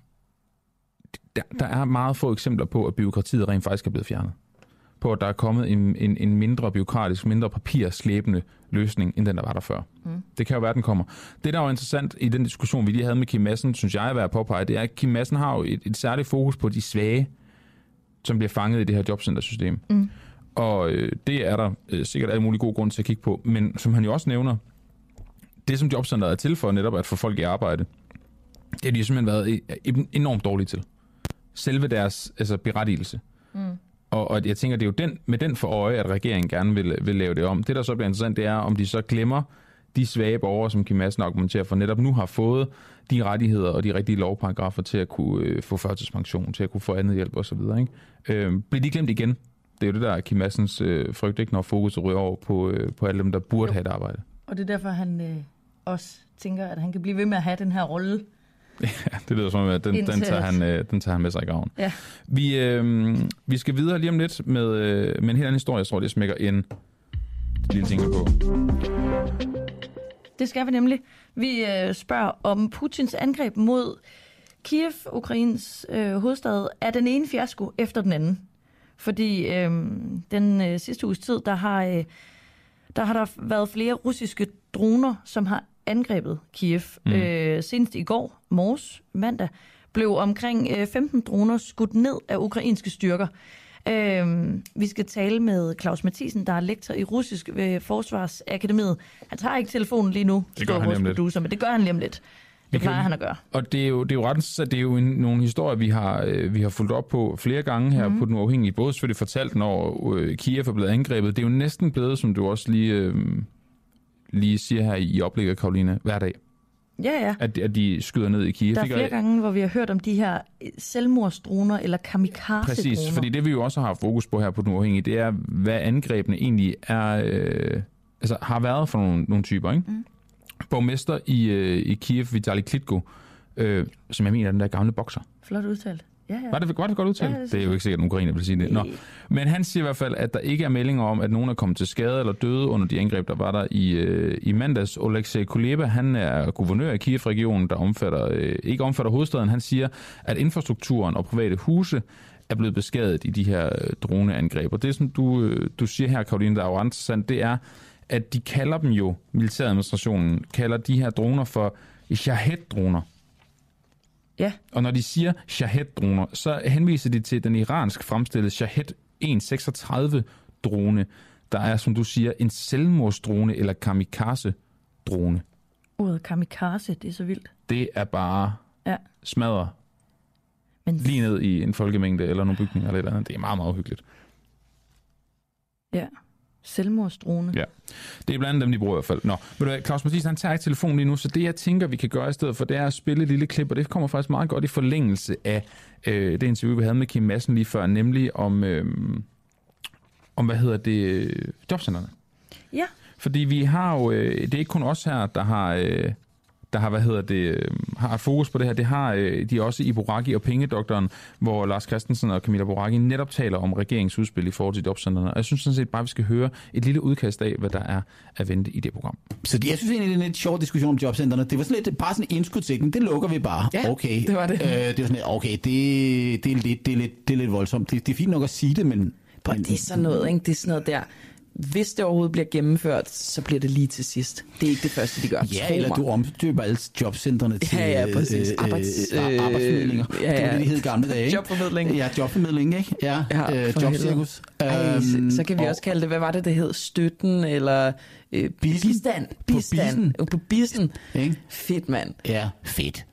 der, der er meget få eksempler på, at byråkratiet rent faktisk er blevet fjernet. På, at der er kommet en, en, en mindre byråkratisk, mindre papirslæbende løsning, end den, der var der før. Mm. Det kan jo være, den kommer. Det, der er jo interessant i den diskussion, vi lige havde med Kim Madsen, synes jeg er værd at påpege, det er, at Kim Madsen har jo et, et særligt fokus på de svage, som bliver fanget i det her jobcentersystem. Mm. Og øh, det er der øh, sikkert alle mulige gode grunde til at kigge på. Men som han jo også nævner, det som jobcenteret er til for netop at få folk i arbejde, det har de jo simpelthen været enormt dårlige til. Selve deres altså, berettigelse. Mm. Og, og jeg tænker, det er jo den, med den for øje, at regeringen gerne vil, vil lave det om. Det, der så bliver interessant, det er, om de så glemmer de svage borgere, som Kim Madsen argumenterer for, netop nu har fået de rettigheder og de rigtige lovparagrafer til at kunne øh, få førtidspension, til at kunne få andet hjælp osv. Ikke? Øh, bliver de glemt igen? Det er jo det, der er Kim Madsens øh, frygt, ikke, når fokus ryger over på, øh, på alle dem, der burde Jo. have et arbejde. Og det er derfor, han øh, også tænker, at han kan blive ved med at have den her rolle. Ja, det lyder som om, at den, den, tager, han, øh, den tager han med sig i graven. Ja. Vi, øh, vi skal videre lige om lidt med, øh, med en helt anden historie, jeg tror, det smækker en lille ting på. Det skal vi nemlig. Vi øh, spørger om Putins angreb mod Kiev, Ukraines øh, hovedstad, er den ene fiasko efter den anden. Fordi øh, den øh, sidste uges tid, der har, øh, der har der været flere russiske droner, som har angrebet Kiev. Mm. Øh, senest i går, morges, mandag, blev omkring øh, 15 droner skudt ned af ukrainske styrker. Øhm, vi skal tale med Claus Mathisen, der er lektor i russisk ved Forsvarsakademiet. Han tager ikke telefonen lige nu, Det gør han vores producer, men det gør han lige om lidt. Det plejer han at gøre. Og det er jo, det er jo ret interessant, det er jo en, nogle historier, vi har, øh, vi har fulgt op på flere gange her mm. på Den Uafhængige. Både selvfølgelig fortalt, når øh, Kiev er blevet angrebet. Det er jo næsten blevet, som du også lige, øh, lige siger her i oplægget, Karoline, hver dag, Ja, ja. at, at de skyder ned i Kiev. Der er flere gange, hvor vi har hørt om de her øh, selvmordsdroner eller kamikaze-droner. Præcis, fordi det vi jo også har fokus på her på Den Uafhængige, det er, hvad angrebene egentlig er, øh, altså har været for nogle, nogle typer. Ikke? Mm. Borgmester i, øh, i Kiev, Vitali Klitko, øh, som jeg mener er den der gamle bokser. Flot udtalt. Ja, ja. Var det, var det godt udtalt? Ja, det det, er jo ikke sikkert, at ukrainer vil sige det. Nå. Men han siger i hvert fald, at der ikke er meldinger om, at nogen er kommet til skade eller døde under de angreb, der var der i, øh, i mandags. Oleksiy Kuleba, han er guvernør i Kiev-regionen, der omfatter, øh, ikke omfatter hovedstaden. Han siger, at infrastrukturen og private huse er blevet beskadiget i de her øh, droneangreb. Og det, som du, øh, du siger her, Karoline, der er jo interessant, det er, at de kalder dem jo, militæradministrationen, kalder de her droner for Shahed-droner. Ja. Og når de siger Shahed-droner, så henviser de til den iransk fremstillede Shahed 136-drone, der er, som du siger, en selvmordsdrone eller kamikaze-drone. Ordet kamikaze, det er så vildt. Det er bare Ja. smadre Men lige ned i en folkemængde eller nogle bygninger eller et eller andet. Det er meget, meget uhyggeligt. ja. Selvmordsdrone. Ja. Det er blandt andet dem, de bruger i hvert fald. Nå, ved du hvad, Claus Mathisen, han tager ikke telefonen lige nu, så det jeg tænker, vi kan gøre i stedet for, det er at spille et lille klip, og det kommer faktisk meget godt i forlængelse af øh, det interview, vi havde med Kim Madsen lige før, nemlig om, øh, om hvad hedder det, øh, jobcenterne. Ja. Fordi vi har jo, øh, det er ikke kun os her, der har, øh, der har, hvad hedder det, øh, har et fokus på det her. Det har øh, de også i Boraki og Pengedoktoren, hvor Lars Christensen og Camilla Boraki netop taler om regeringsudspil i forhold til jobcentrene. Og jeg synes sådan set bare, vi skal høre et lille udkast af, hvad der er at vente i det program. Så det, jeg synes egentlig, det er en lidt sjov diskussion om jobcentrene. Det var sådan lidt, bare sådan en indskudsikning. Det lukker vi bare. Ja, okay. det var det. Øh, det var sådan lidt, okay, det, det, er lidt, det, er lidt, det er lidt voldsomt. Det, det er fint nok at sige det, men... Prøv, det er sådan noget, ikke? Det er sådan noget der. Hvis det overhovedet bliver gennemført, så bliver det lige til sidst. Det er ikke det første, de gør. Ja, eller du omdøber alle jobcentrene til Ja, ja, præcis. øh, Arbejds- øh, øh, arbejdsformidlinger. ja, Det var ja. det, de hed gamle dage, ikke? Jobformidling. Ja, jobformidling, ikke? Ja, Ja, øh, jobcirkus. Ej, Øhm, så, så kan vi og- også kalde det, hvad var det, det hed? Støtten, eller øh, Bissen. bistand. På Bistand. På, bissen. Ikke? Fedt, mand. Ja, fedt.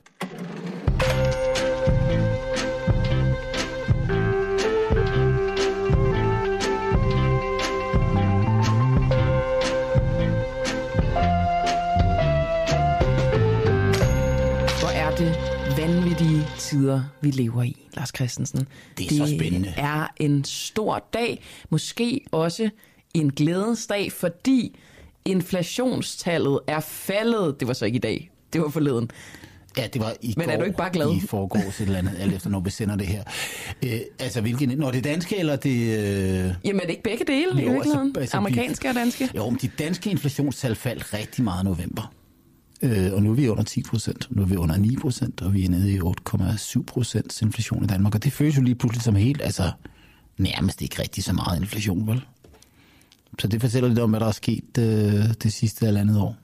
Tider, vi lever i, Lars Christensen. Det er så spændende. Det er en stor dag, måske også en glædens dag, fordi inflationstallet er faldet. Det var så ikke i dag, det var forleden. Ja, det var i Men er går, du ikke bare glad? I forgårs et eller andet, alt efter når vi sender det her. Øh, altså, hvilken, når det er danske, eller det... Øh... Jamen er det ikke begge dele i Jo, altså- virkeligheden? altså, Amerikanske og danske? Jo, men de danske inflationstal faldt rigtig meget i november. Øh, og nu er vi under 10 procent, nu er vi under 9 procent, og vi er nede i 8,7 procents inflation i Danmark. Og det føles jo lige pludselig som helt, altså nærmest ikke rigtig så meget inflation, vel? Så det fortæller lidt om, hvad der er sket øh, det sidste halvandet år.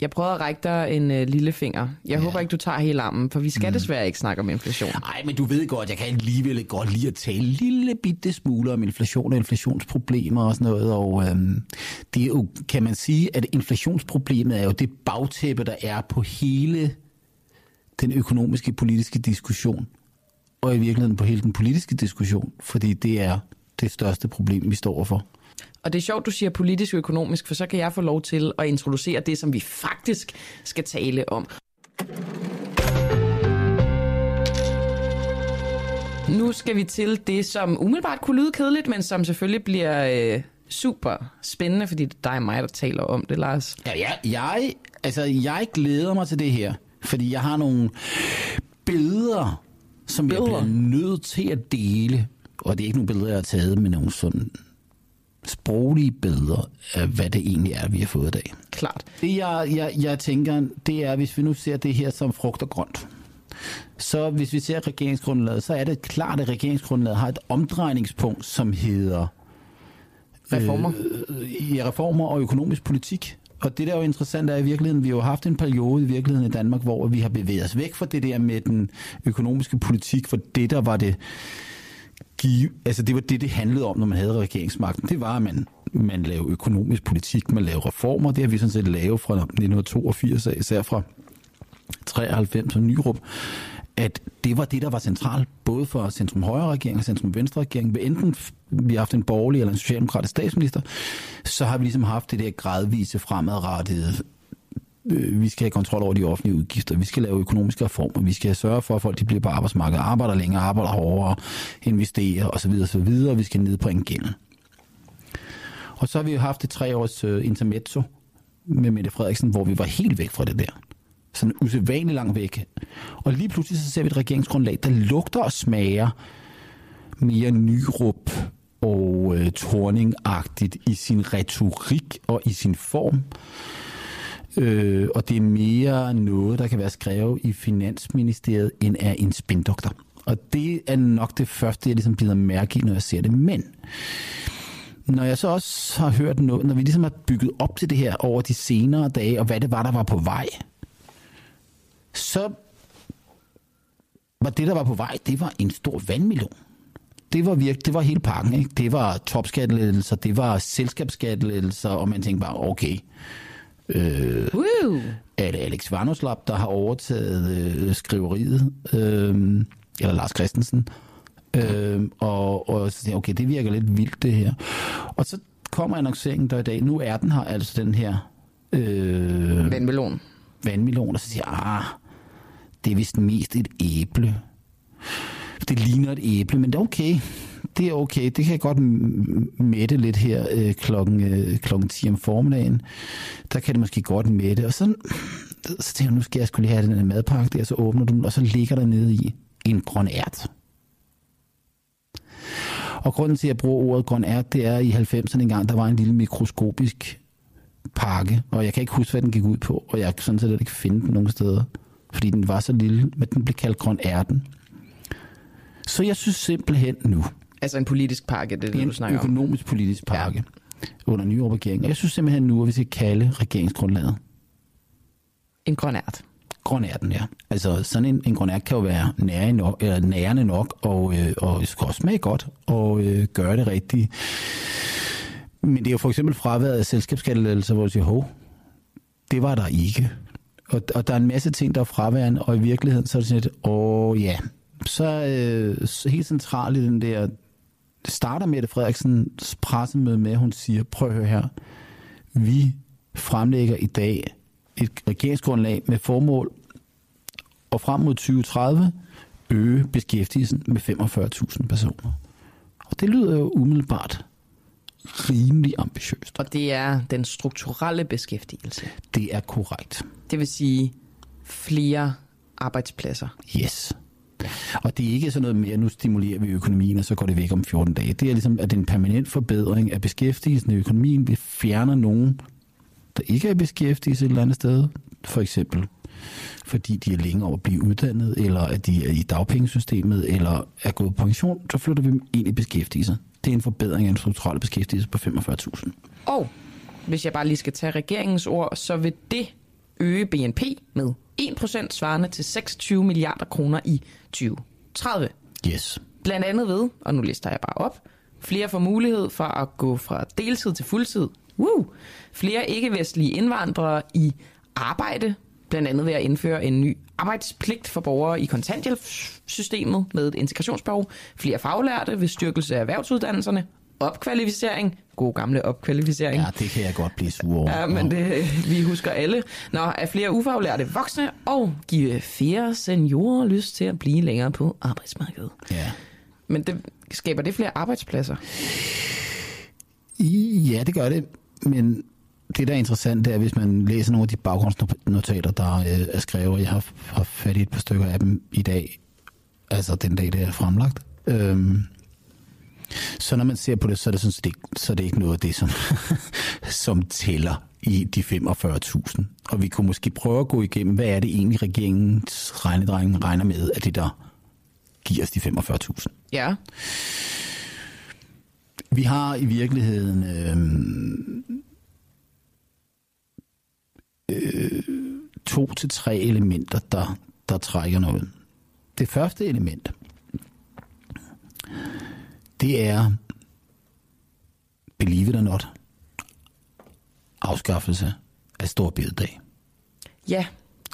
Jeg prøvede at række dig en øh, lille finger. Jeg ja. håber ikke, du tager hele armen, for vi skal mm. desværre ikke snakke om inflation. Nej, men du ved godt, jeg kan alligevel godt lide at tale en lille bitte smule om inflation og inflationsproblemer og sådan noget. Og øhm, det er jo, kan man sige, at inflationsproblemet er jo det bagtæppe, der er på hele den økonomiske politiske diskussion. Og i virkeligheden på hele den politiske diskussion, fordi det er det største problem, vi står overfor. Og det er sjovt, du siger politisk og økonomisk, for så kan jeg få lov til at introducere det, som vi faktisk skal tale om. Nu skal vi til det, som umiddelbart kunne lyde kedeligt, men som selvfølgelig bliver øh, super spændende, fordi det er dig og mig, der taler om det, Lars. Ja, jeg, jeg, altså, jeg glæder mig til det her, fordi jeg har nogle billeder, som billeder. jeg bliver nødt til at dele. Og det er ikke nogle billeder, jeg har taget, men nogle sådan sproglige billeder af, hvad det egentlig er, vi har fået i dag. Klart. Det, jeg, jeg, jeg tænker, det er, hvis vi nu ser det her som frugt og grønt, så hvis vi ser regeringsgrundlaget, så er det klart, at regeringsgrundlaget har et omdrejningspunkt, som hedder Reformer. øh, i reformer og økonomisk politik. Og det der er jo interessant er i virkeligheden, vi har jo haft en periode i virkeligheden i Danmark, hvor vi har bevæget os væk fra det der med den økonomiske politik, for det der var det give, altså det var det, det handlede om, når man havde regeringsmagten. Det var, at man, man lavede økonomisk politik, man lavede reformer. Det har vi sådan set lavet fra 1982, især fra 93 og Nyrup, at det var det, der var centralt, både for centrum-højre regering og centrum-venstre regering. Ved enten vi har haft en borgerlig eller en socialdemokratisk statsminister, så har vi ligesom haft det der gradvise fremadrettede Øh, vi skal have kontrol over de offentlige udgifter, vi skal lave økonomiske reformer, vi skal sørge for, at folk de bliver på arbejdsmarkedet, arbejder længere, arbejder hårdere, investerer osv. osv. og vi skal nedbringe gælden. Og så har vi jo haft et tre års øh, intermezzo med Mette Frederiksen, hvor vi var helt væk fra det der. Sådan usædvanligt langt væk. Og lige pludselig så ser vi et regeringsgrundlag, der lugter og smager mere nyrup og øh, torningagtigt i sin retorik og i sin form. Øh, øh, og det er mere noget, der kan være skrevet i Finansministeriet, end af en spindoktor. Og det er nok det første, jeg ligesom bider mærke i, når jeg ser det. Men når jeg så også har hørt noget, når vi ligesom har bygget op til det her over de senere dage, og hvad det var, der var på vej, så var det, der var på vej, det var en stor vandmelon. Det var virkelig, det var hele pakken, ikke? Det var topskattelettelser, det var selskabsskattelettelser, og man tænkte bare, okay, øh, Woo! er det Alex Varnoslap, der har overtaget øh, skriveriet, øh, eller Lars Christensen, øh, og, og så tænkte okay, det virker lidt vildt det her. Og så kommer annonceringen der i dag, nu er den her, altså den her øh, Vandmelon. vandmelon, og så siger jeg, ah, det er vist mest et æble. Det ligner et æble, men det er okay. Det er okay. Det kan jeg godt mætte lidt her øh, klokken, øh, klokken 10 om formiddagen. Der kan det måske godt mætte. Og så, så tænker jeg, nu skal jeg skulle lige have den her madpakke der, så åbner du den, og så ligger der nede i en grøn ært. Og grunden til, at jeg bruger ordet grøn ært, det er i 90'erne engang, der var en lille mikroskopisk pakke, og jeg kan ikke huske, hvad den gik ud på, og jeg kan sådan set ikke finde den nogen steder, fordi den var så lille, men den blev kaldt grøn ærten. Så jeg synes simpelthen nu, Altså en politisk pakke, det er det, en du snakker om. økonomisk politisk pakke, ja. under nye regering. Jeg synes simpelthen nu, at vi skal kalde regeringsgrundlaget En grøn ært. grønærten, ja. Altså sådan en, en grønært kan jo være nærende nok, eller nærende nok og, øh, og skal også smage godt og øh, gøre det rigtige. Men det er jo for eksempel fraværet af selskabsskattelettelser, hvor du siger, hov, det var der ikke. Og, og der er en masse ting, der er fraværende, og i virkeligheden så er det sådan lidt, åh ja, så øh, helt centralt i den der, starter Mette Frederiksens pressemøde med, at hun siger, prøv at høre her, vi fremlægger i dag et regeringsgrundlag med formål og frem mod 2030 øge beskæftigelsen med 45.000 personer. Og det lyder jo umiddelbart rimelig ambitiøst. Og det er den strukturelle beskæftigelse. Det er korrekt. Det vil sige flere arbejdspladser. Yes. Og det er ikke sådan noget mere, nu stimulerer vi økonomien, og så går det væk om 14 dage. Det er ligesom, at det er en permanent forbedring af beskæftigelsen i økonomien. Vi fjerner nogen, der ikke er beskæftiget et eller andet sted. For eksempel fordi de er længe over at blive uddannet, eller at de er i dagpengesystemet, eller er gået på pension, så flytter vi dem ind i beskæftigelse. Det er en forbedring af en strukturel beskæftigelse på 45.000. Og hvis jeg bare lige skal tage regeringens ord, så vil det øge BNP med 1% svarende til 26 milliarder kroner i 2030. Yes. Blandt andet ved, og nu lister jeg bare op, flere får mulighed for at gå fra deltid til fuldtid. Woo! Flere ikke-vestlige indvandrere i arbejde, blandt andet ved at indføre en ny arbejdspligt for borgere i kontanthjælpssystemet med et integrationsbehov, flere faglærte ved styrkelse af erhvervsuddannelserne, opkvalificering, god gamle opkvalificering, Ja, det kan jeg godt blive sur over. Ja, men det, vi husker alle. Nå, er flere ufaglærte voksne og give flere seniorer lyst til at blive længere på arbejdsmarkedet. Ja. Men det, skaber det flere arbejdspladser? Ja, det gør det. Men det, der er interessant, det er, hvis man læser nogle af de baggrundsnotater, der øh, er skrevet, jeg har, har fat i et par stykker af dem i dag, altså den dag, det er fremlagt. Øhm, så når man ser på det, så er det, sådan, set ikke, så er det ikke noget af det, som, som tæller i de 45.000. Og vi kunne måske prøve at gå igennem, hvad er det egentlig, regeringens regnedreng regner med, at det der giver os de 45.000. Ja. Vi har i virkeligheden øh, øh, to til tre elementer, der, der trækker noget. Det første element, det er, believe it or not, afskaffelse af stor bededag. Ja.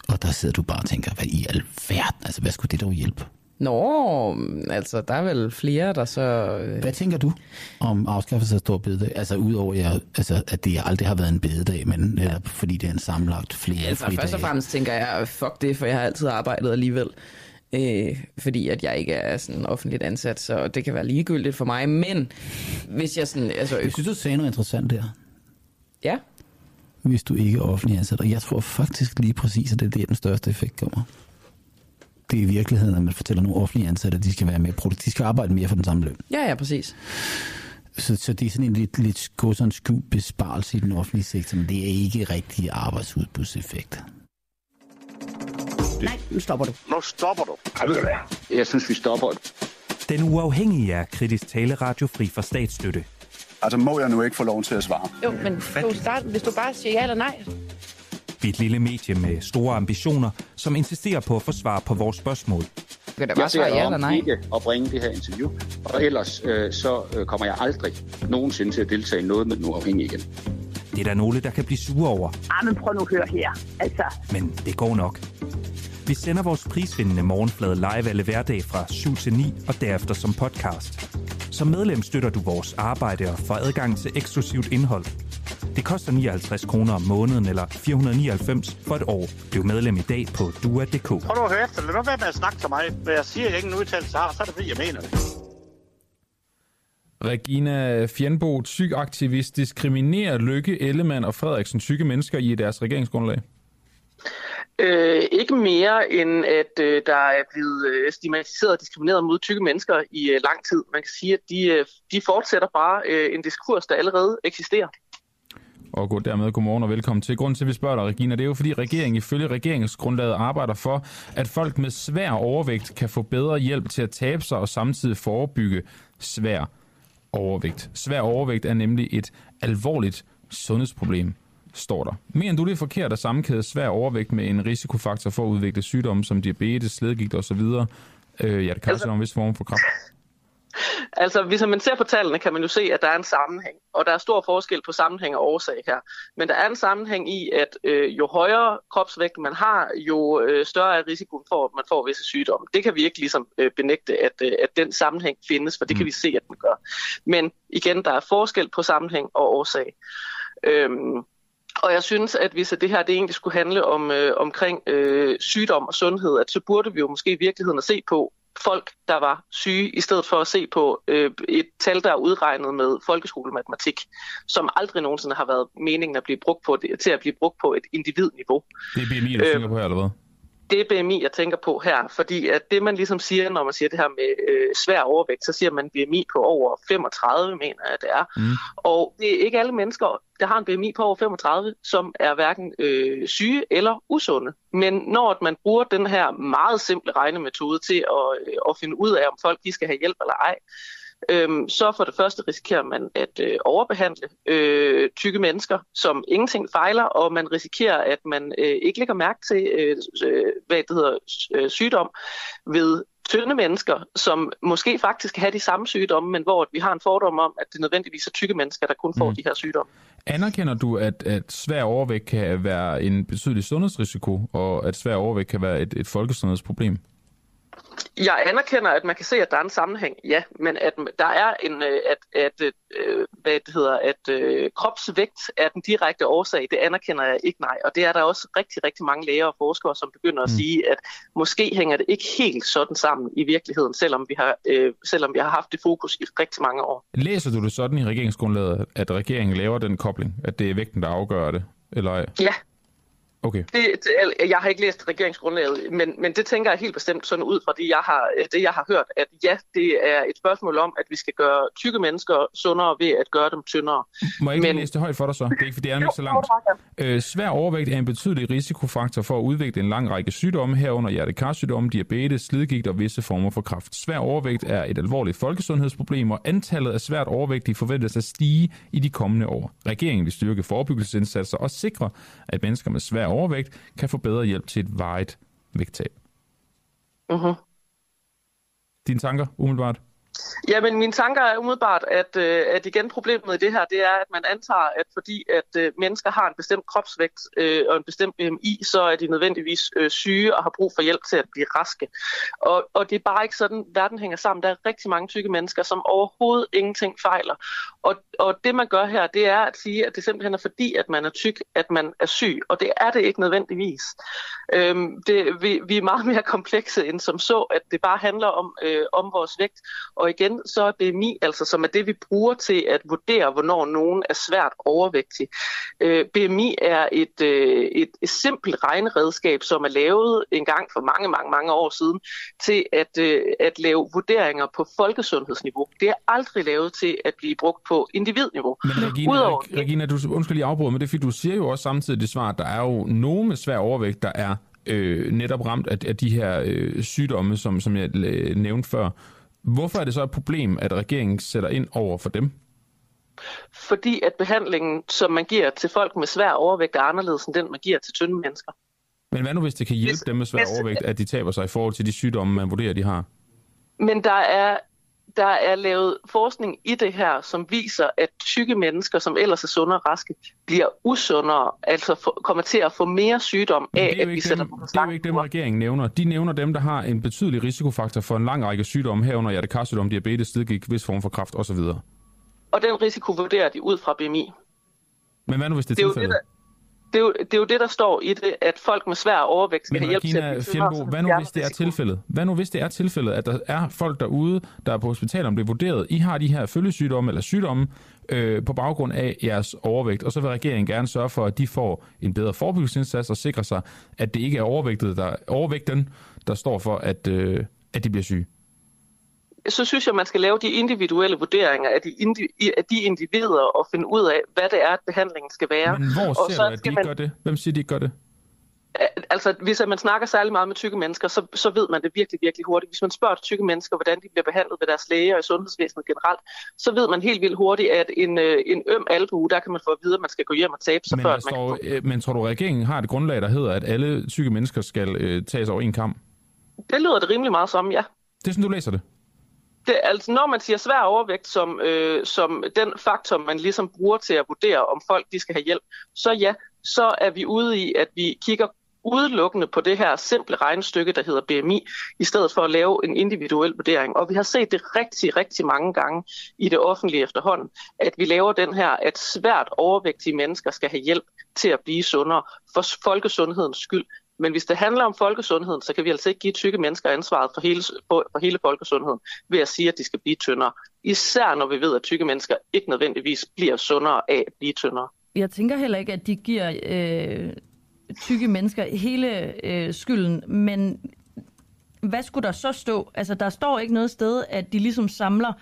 Og der sidder du bare og tænker, hvad i alverden, altså hvad skulle det dog hjælpe? Nå, altså der er vel flere, der så... øh, Hvad tænker du om afskaffelse af stor bededag? Altså udover, jeg, altså, at det aldrig har været en bededag, men netop fordi det er en sammenlagt flere Altså, først og fremmest tænker jeg, fuck det, for jeg har altid arbejdet alligevel. Øh, fordi at jeg ikke er sådan offentligt ansat, så det kan være ligegyldigt for mig. Men hvis jeg sådan... Altså, Jeg synes, du sagde noget interessant der. ja, Hvis du ikke er offentlig ansat. Og jeg tror faktisk lige præcis, at det er der, den største effekt kommer. Det er i virkeligheden, at man fortæller nogle offentlige ansatte, at de skal være mere produktive. De skal arbejde mere for den samme løn. ja, ja, præcis. Så, så det er sådan en lidt, lidt sådan skjult besparelse i den offentlige sektor, men det er ikke rigtig arbejdsudbudseffekt. Nej, nu stopper du. Nu stopper du. Jeg synes, vi stopper. Den uafhængige er kritisk taleradio fri for statsstøtte. Altså må jeg nu ikke få lov til at svare? Jo, men du starte, hvis du bare siger ja eller nej. Vi er et lille medie med store ambitioner, som insisterer på at få svar på vores spørgsmål. Kan det bare svare ja eller nej? ikke at bringe det her interview, og ellers øh, så øh, kommer jeg aldrig nogensinde til at deltage i noget med den uafhængige igen. Det er der nogle, der kan blive sure over, Ah, men prøv nu at høre her. Altså, men det går nok. Vi sender vores prisvindende morgenflade live alle hverdag fra 7 til 9 og derefter som podcast. Som medlem støtter du vores arbejde og får adgang til eksklusivt indhold. Det koster 59 kroner om måneden eller 499 for et år. Bliv medlem i dag på dua.dk. Prøv nu at høre efter. Lad nu være med at snakke til mig. Hvad jeg siger, jeg ikke en udtalelse har, så er det fordi, jeg mener det. Regina Fjernbo, tykaktivist, diskriminerer Lykke, Ellemann og Frederiksen tykke mennesker i deres regeringsgrundlag? Øh, ikke mere end at øh, der er blevet øh, stigmatiseret og diskrimineret mod tykke mennesker i øh, lang tid. Man kan sige, at de, øh, de fortsætter bare øh, en diskurs, der allerede eksisterer. Og god dermed godmorgen og velkommen til. Grunden til, at vi spørger dig, Regina, det er jo fordi regeringen ifølge regeringsgrundlaget arbejder for, at folk med svær overvægt kan få bedre hjælp til at tabe sig og samtidig forebygge svær overvægt. Svær overvægt er nemlig et alvorligt sundhedsproblem, står der. Men du det er forkert at sammenkæde svær overvægt med en risikofaktor for at udvikle sygdomme som diabetes, sledgigt osv.? Øh, ja, det kan altså, en vis form for kræft. Altså, hvis man ser på tallene, kan man jo se, at der er en sammenhæng. Og der er stor forskel på sammenhæng og årsag her. Men der er en sammenhæng i, at øh, jo højere kropsvægt man har, jo øh, større er risikoen for, at man får visse sygdomme. Det kan vi ikke ligesom øh, benægte, at, øh, at den sammenhæng findes, for det mm. kan vi se, at den gør. Men igen, der er forskel på sammenhæng og årsag. Øhm, og jeg synes, at hvis det her det egentlig skulle handle om øh, omkring øh, sygdom og sundhed, at så burde vi jo måske i virkeligheden at se på, folk, der var syge, i stedet for at se på øh, et tal, der er udregnet med folkeskolematematik, som aldrig nogensinde har været meningen at blive brugt på det, til at blive brugt på et individniveau. Det er BMI, du øh, tænker på her, eller hvad? Det er BMI, jeg tænker på her, fordi at det man ligesom siger, når man siger det her med øh, svær overvægt, så siger man BMI på over 35, mener jeg det er. Mm. Og det er ikke alle mennesker, der har en BMI på over 35, som er hverken øh, syge eller usunde. Men når man bruger den her meget simple regnemetode til at, øh, at finde ud af, om folk de skal have hjælp eller ej, øhm, så for det første risikerer man at øh, overbehandle øh, tykke mennesker, som ingenting fejler, og man risikerer, at man øh, ikke lægger mærke til, øh, øh hvad det hedder, øh, sygdom ved tynde mennesker, som måske faktisk kan have de samme sygdomme, men hvor vi har en fordom om, at det nødvendigvis er tykke mennesker, der kun får mm. de her sygdomme. Anerkender du, at, at svær overvægt kan være en betydelig sundhedsrisiko, og at svær overvægt kan være et, et folkesundhedsproblem? Jeg anerkender, at man kan se, at der er en sammenhæng, ja, men at der er en, øh, at, at, øh, hvad det hedder, at øh, kropsvægt er den direkte årsag, det anerkender jeg ikke, nej. Og det er der også rigtig, rigtig mange læger og forskere, som begynder at mm. sige, at måske hænger det ikke helt sådan sammen i virkeligheden, selvom vi har, øh, selvom vi har haft det fokus i rigtig mange år. Læser du det sådan i regeringsgrundlaget, at regeringen laver den kobling, at det er vægten, der afgør det? Eller? Ja, Okay. Det, det, jeg har ikke læst regeringsgrundlaget, men, men det tænker jeg helt bestemt sådan ud fra det jeg, har, det, jeg har hørt, at ja, det er et spørgsmål om, at vi skal gøre tykke mennesker sundere ved at gøre dem tyndere. Må jeg ikke men... læse det højt for dig så? Det er ikke, for det er jo, ikke så langt. Øh, svær overvægt er en betydelig risikofaktor for at udvikle en lang række sygdomme, herunder hjertekarsygdomme, diabetes, slidgigt og visse former for kræft. Svær overvægt er et alvorligt folkesundhedsproblem, og antallet af svært overvægtige forventes at stige i de kommende år. Regeringen vil styrke forebyggelsesindsatser og sikre, at mennesker med svær overvægt kan få bedre hjælp til et vejet vægttab. Uh-huh. Dine tanker, umiddelbart? Ja, men mine tanker er umiddelbart, at, øh, at igen problemet i det her, det er, at man antager, at fordi at øh, mennesker har en bestemt kropsvægt øh, og en bestemt øh, BMI, så er de nødvendigvis øh, syge og har brug for hjælp til at blive raske. Og, og det er bare ikke sådan, verden hænger sammen. Der er rigtig mange tykke mennesker, som overhovedet ingenting fejler. Og, og det man gør her, det er at sige, at det simpelthen er fordi, at man er tyk, at man er syg. Og det er det ikke nødvendigvis. Øhm, det, vi, vi er meget mere komplekse end som så, at det bare handler om, øh, om vores vægt. Og igen, så er BMI, altså som er det, vi bruger til at vurdere, hvornår nogen er svært overvægtig. Øh, BMI er et, øh, et, et simpelt regneredskab, som er lavet en gang for mange, mange, mange år siden, til at, øh, at lave vurderinger på folkesundhedsniveau. Det er aldrig lavet til at blive brugt på individniveau. Men Regina, Udover, Regina du undskyld lige afbryde, men det er fordi, du siger jo også samtidig det svar, at der er jo nogen med svær overvægt, der er øh, netop ramt af, af de her øh, sygdomme, som, som jeg øh, nævnte før. Hvorfor er det så et problem, at regeringen sætter ind over for dem? Fordi at behandlingen, som man giver til folk med svær overvægt, er anderledes end den, man giver til tynde mennesker. Men hvad nu, hvis det kan hjælpe hvis, dem med svær hvis, overvægt, at de taber sig i forhold til de sygdomme, man vurderer, de har? Men der er der er lavet forskning i det her, som viser, at tykke mennesker, som ellers er sunde og raske, bliver usundere, altså for, kommer til at få mere sygdom af, at vi sætter dem, Det er jo ikke dem, regeringen nævner. De nævner dem, der har en betydelig risikofaktor for en lang række sygdomme, herunder hjertekarsygdom, diabetes, slidgigt, vis form for kræft osv. Og den risiko vurderer de ud fra BMI. Men hvad nu, hvis det er, det er tilfældet? Det, det, er jo, det er jo det, der står i det, at folk med svær overvægt skal have hjælp til at Fjellbo, hvad nu hvis det er tilfældet? Hvad nu hvis det er tilfældet, at der er folk derude, der er på hospitalet, om det er vurderet, I har de her følgesygdomme eller sygdomme øh, på baggrund af jeres overvægt, og så vil regeringen gerne sørge for, at de får en bedre forebyggelsesindsats og sikre sig, at det ikke er overvægtet, der, overvægten, der står for, at, øh, at de bliver syge så synes jeg, man skal lave de individuelle vurderinger af de, indi- af de individer og finde ud af, hvad det er, at behandlingen skal være. Men hvor ser og så du, at de man... gør det? Hvem siger, de gør det? altså, hvis man snakker særlig meget med tykke mennesker, så, så ved man det virkelig, virkelig hurtigt. Hvis man spørger tykke mennesker, hvordan de bliver behandlet ved deres læger og i sundhedsvæsenet generelt, så ved man helt vildt hurtigt, at en, øh, en øm albue, der kan man få at vide, at man skal gå hjem og tabe sig, Men, før man står, kan øh, men tror du, regeringen har et grundlag, der hedder, at alle tykke mennesker skal øh, tages over en kamp? Det lyder det rimelig meget som, ja. Det er sådan, du læser det? Det, altså, når man siger svær overvægt som, øh, som den faktor, man ligesom bruger til at vurdere, om folk de skal have hjælp, så ja, så er vi ude i, at vi kigger udelukkende på det her simple regnestykke, der hedder BMI, i stedet for at lave en individuel vurdering. Og vi har set det rigtig, rigtig mange gange i det offentlige efterhånden, at vi laver den her, at svært overvægtige mennesker skal have hjælp til at blive sundere for folkesundhedens skyld. Men hvis det handler om folkesundheden, så kan vi altså ikke give tykke mennesker ansvaret for hele, for hele folkesundheden ved at sige, at de skal blive tyndere. Især når vi ved, at tykke mennesker ikke nødvendigvis bliver sundere af at blive tyndere. Jeg tænker heller ikke, at de giver øh, tykke mennesker hele øh, skylden, men hvad skulle der så stå? Altså, der står ikke noget sted, at de ligesom samler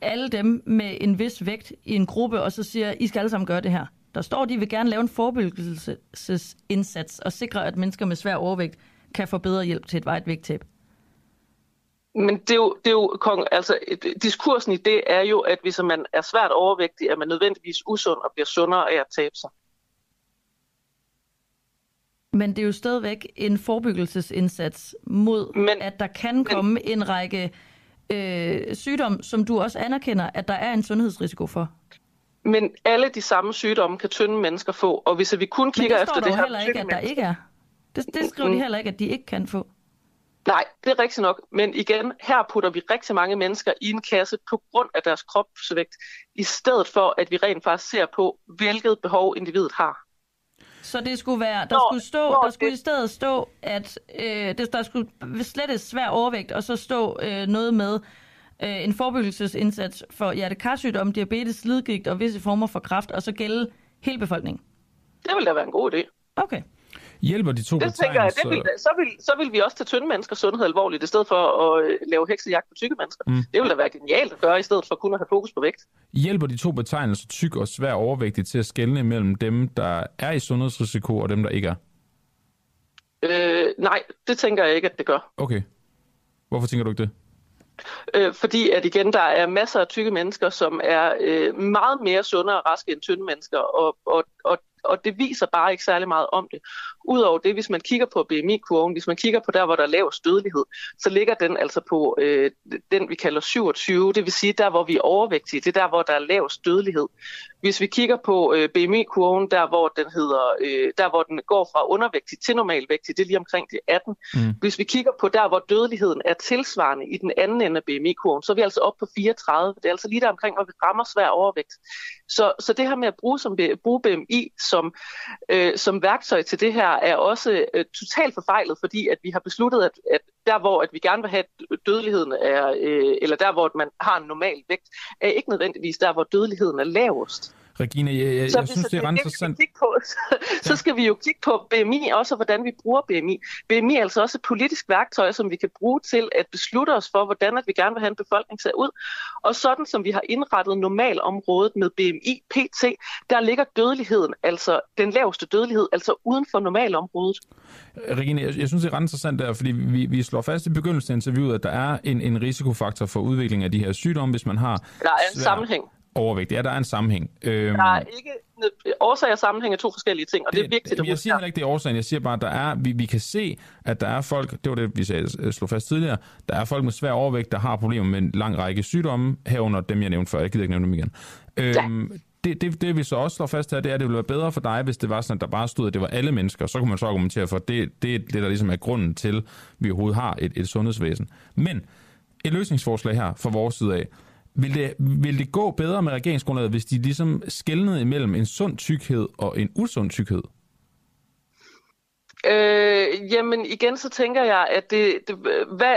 alle dem med en vis vægt i en gruppe, og så siger, I skal alle sammen gøre det her. Der står, at de vil gerne lave en forebyggelsesindsats og sikre, at mennesker med svær overvægt kan få bedre hjælp til et vejt vægttab. Men det er jo, det er jo kong, altså, diskursen i det er jo, at hvis man er svært overvægtig, er man nødvendigvis usund og bliver sundere af at tabe sig. Men det er jo stadigvæk en forebyggelsesindsats mod, men, at der kan komme men, en række øh, sygdomme, som du også anerkender, at der er en sundhedsrisiko for. Men alle de samme sygdomme kan tynde mennesker få, og hvis vi kun kigger efter det her... heller ikke, at der ikke er. Det, det skriver de heller ikke, at de ikke kan få. Nej, det er rigtigt nok. Men igen, her putter vi rigtig mange mennesker i en kasse på grund af deres kropsvægt, i stedet for, at vi rent faktisk ser på, hvilket behov individet har. Så det skulle være, der Nå, skulle stå, der skulle det... i stedet stå, at øh, det, der skulle slet svær overvægt, og så stå øh, noget med øh, en forebyggelsesindsats for hjertekarsygdom, diabetes, slidgigt og visse former for kræft, og så gælde hele befolkningen. Det ville da være en god idé. Okay. Hjælper de to det tænker jeg, det vil, så, vil, så vil vi også tage tynde menneskers sundhed alvorligt, i stedet for at øh, lave heksejagt på tykke mennesker. Mm. Det vil da være genialt at gøre, i stedet for kun at have fokus på vægt. Hjælper de to betegnelser, tyk og svær overvægtig, til at skelne mellem dem, der er i sundhedsrisiko, og dem, der ikke er? Øh, nej, det tænker jeg ikke, at det gør. Okay. Hvorfor tænker du ikke det? Øh, fordi at igen, der er masser af tykke mennesker, som er øh, meget mere sunde og raske end tynde mennesker, og, og, og og det viser bare ikke særlig meget om det. Udover det, hvis man kigger på BMI-kurven, hvis man kigger på der, hvor der er lavest dødelighed, så ligger den altså på øh, den, vi kalder 27, det vil sige der, hvor vi er overvægtige, det er der, hvor der er lavest dødelighed. Hvis vi kigger på øh, BMI-kurven, der hvor den hedder, øh, der hvor den går fra undervægtig til normalvægtig, det er lige omkring de 18. Mm. Hvis vi kigger på der, hvor dødeligheden er tilsvarende i den anden ende af BMI-kurven, så er vi altså op på 34. Det er altså lige der omkring, hvor vi rammer svær overvægt. Så, så det her med at bruge, som, bruge BMI som, øh, som værktøj til det her, er også øh, totalt forfejlet, fordi at vi har besluttet, at, at der hvor at vi gerne vil have, dødeligheden er, øh, eller der hvor man har en normal vægt, er ikke nødvendigvis der, hvor dødeligheden er lavest. Regina, jeg, jeg, så jeg synes, det er ret interessant. På, så, ja. så skal vi jo kigge på BMI, også hvordan vi bruger BMI. BMI er altså også et politisk værktøj, som vi kan bruge til at beslutte os for, hvordan at vi gerne vil have en befolkning ser ud. Og sådan som vi har indrettet normalområdet med BMI PT, der ligger dødeligheden, altså den laveste dødelighed, altså uden for normalområdet. Regina, jeg, jeg synes, det er ret interessant der, fordi vi, vi slår fast i begyndelsen af interviewet, at der er en, en risikofaktor for udvikling af de her sygdomme, hvis man har... Der er en svær... sammenhæng overvægt. Ja, der er en sammenhæng. Øhm, der er ikke årsag og sammenhæng er to forskellige ting, og det, det er vigtigt at Jeg siger heller ikke, det er årsagen. Jeg siger bare, at der er, vi, vi kan se, at der er folk, det var det, vi sagde, slog fast tidligere, der er folk med svær overvægt, der har problemer med en lang række sygdomme, herunder dem, jeg nævnte før. Jeg gider ikke nævne dem igen. Øhm, ja. Det, det, det, vi så også slår fast her, det er, at det ville være bedre for dig, hvis det var sådan, at der bare stod, at det var alle mennesker. Så kunne man så argumentere for, at det, det er det, der ligesom er grunden til, at vi overhovedet har et, et sundhedsvæsen. Men et løsningsforslag her fra vores side af, vil det, vil det gå bedre med regeringsgrundlaget, hvis de ligesom skældnede imellem en sund tykkhed og en usund tykkhed? Øh, jamen igen, så tænker jeg, at det, det, hvad,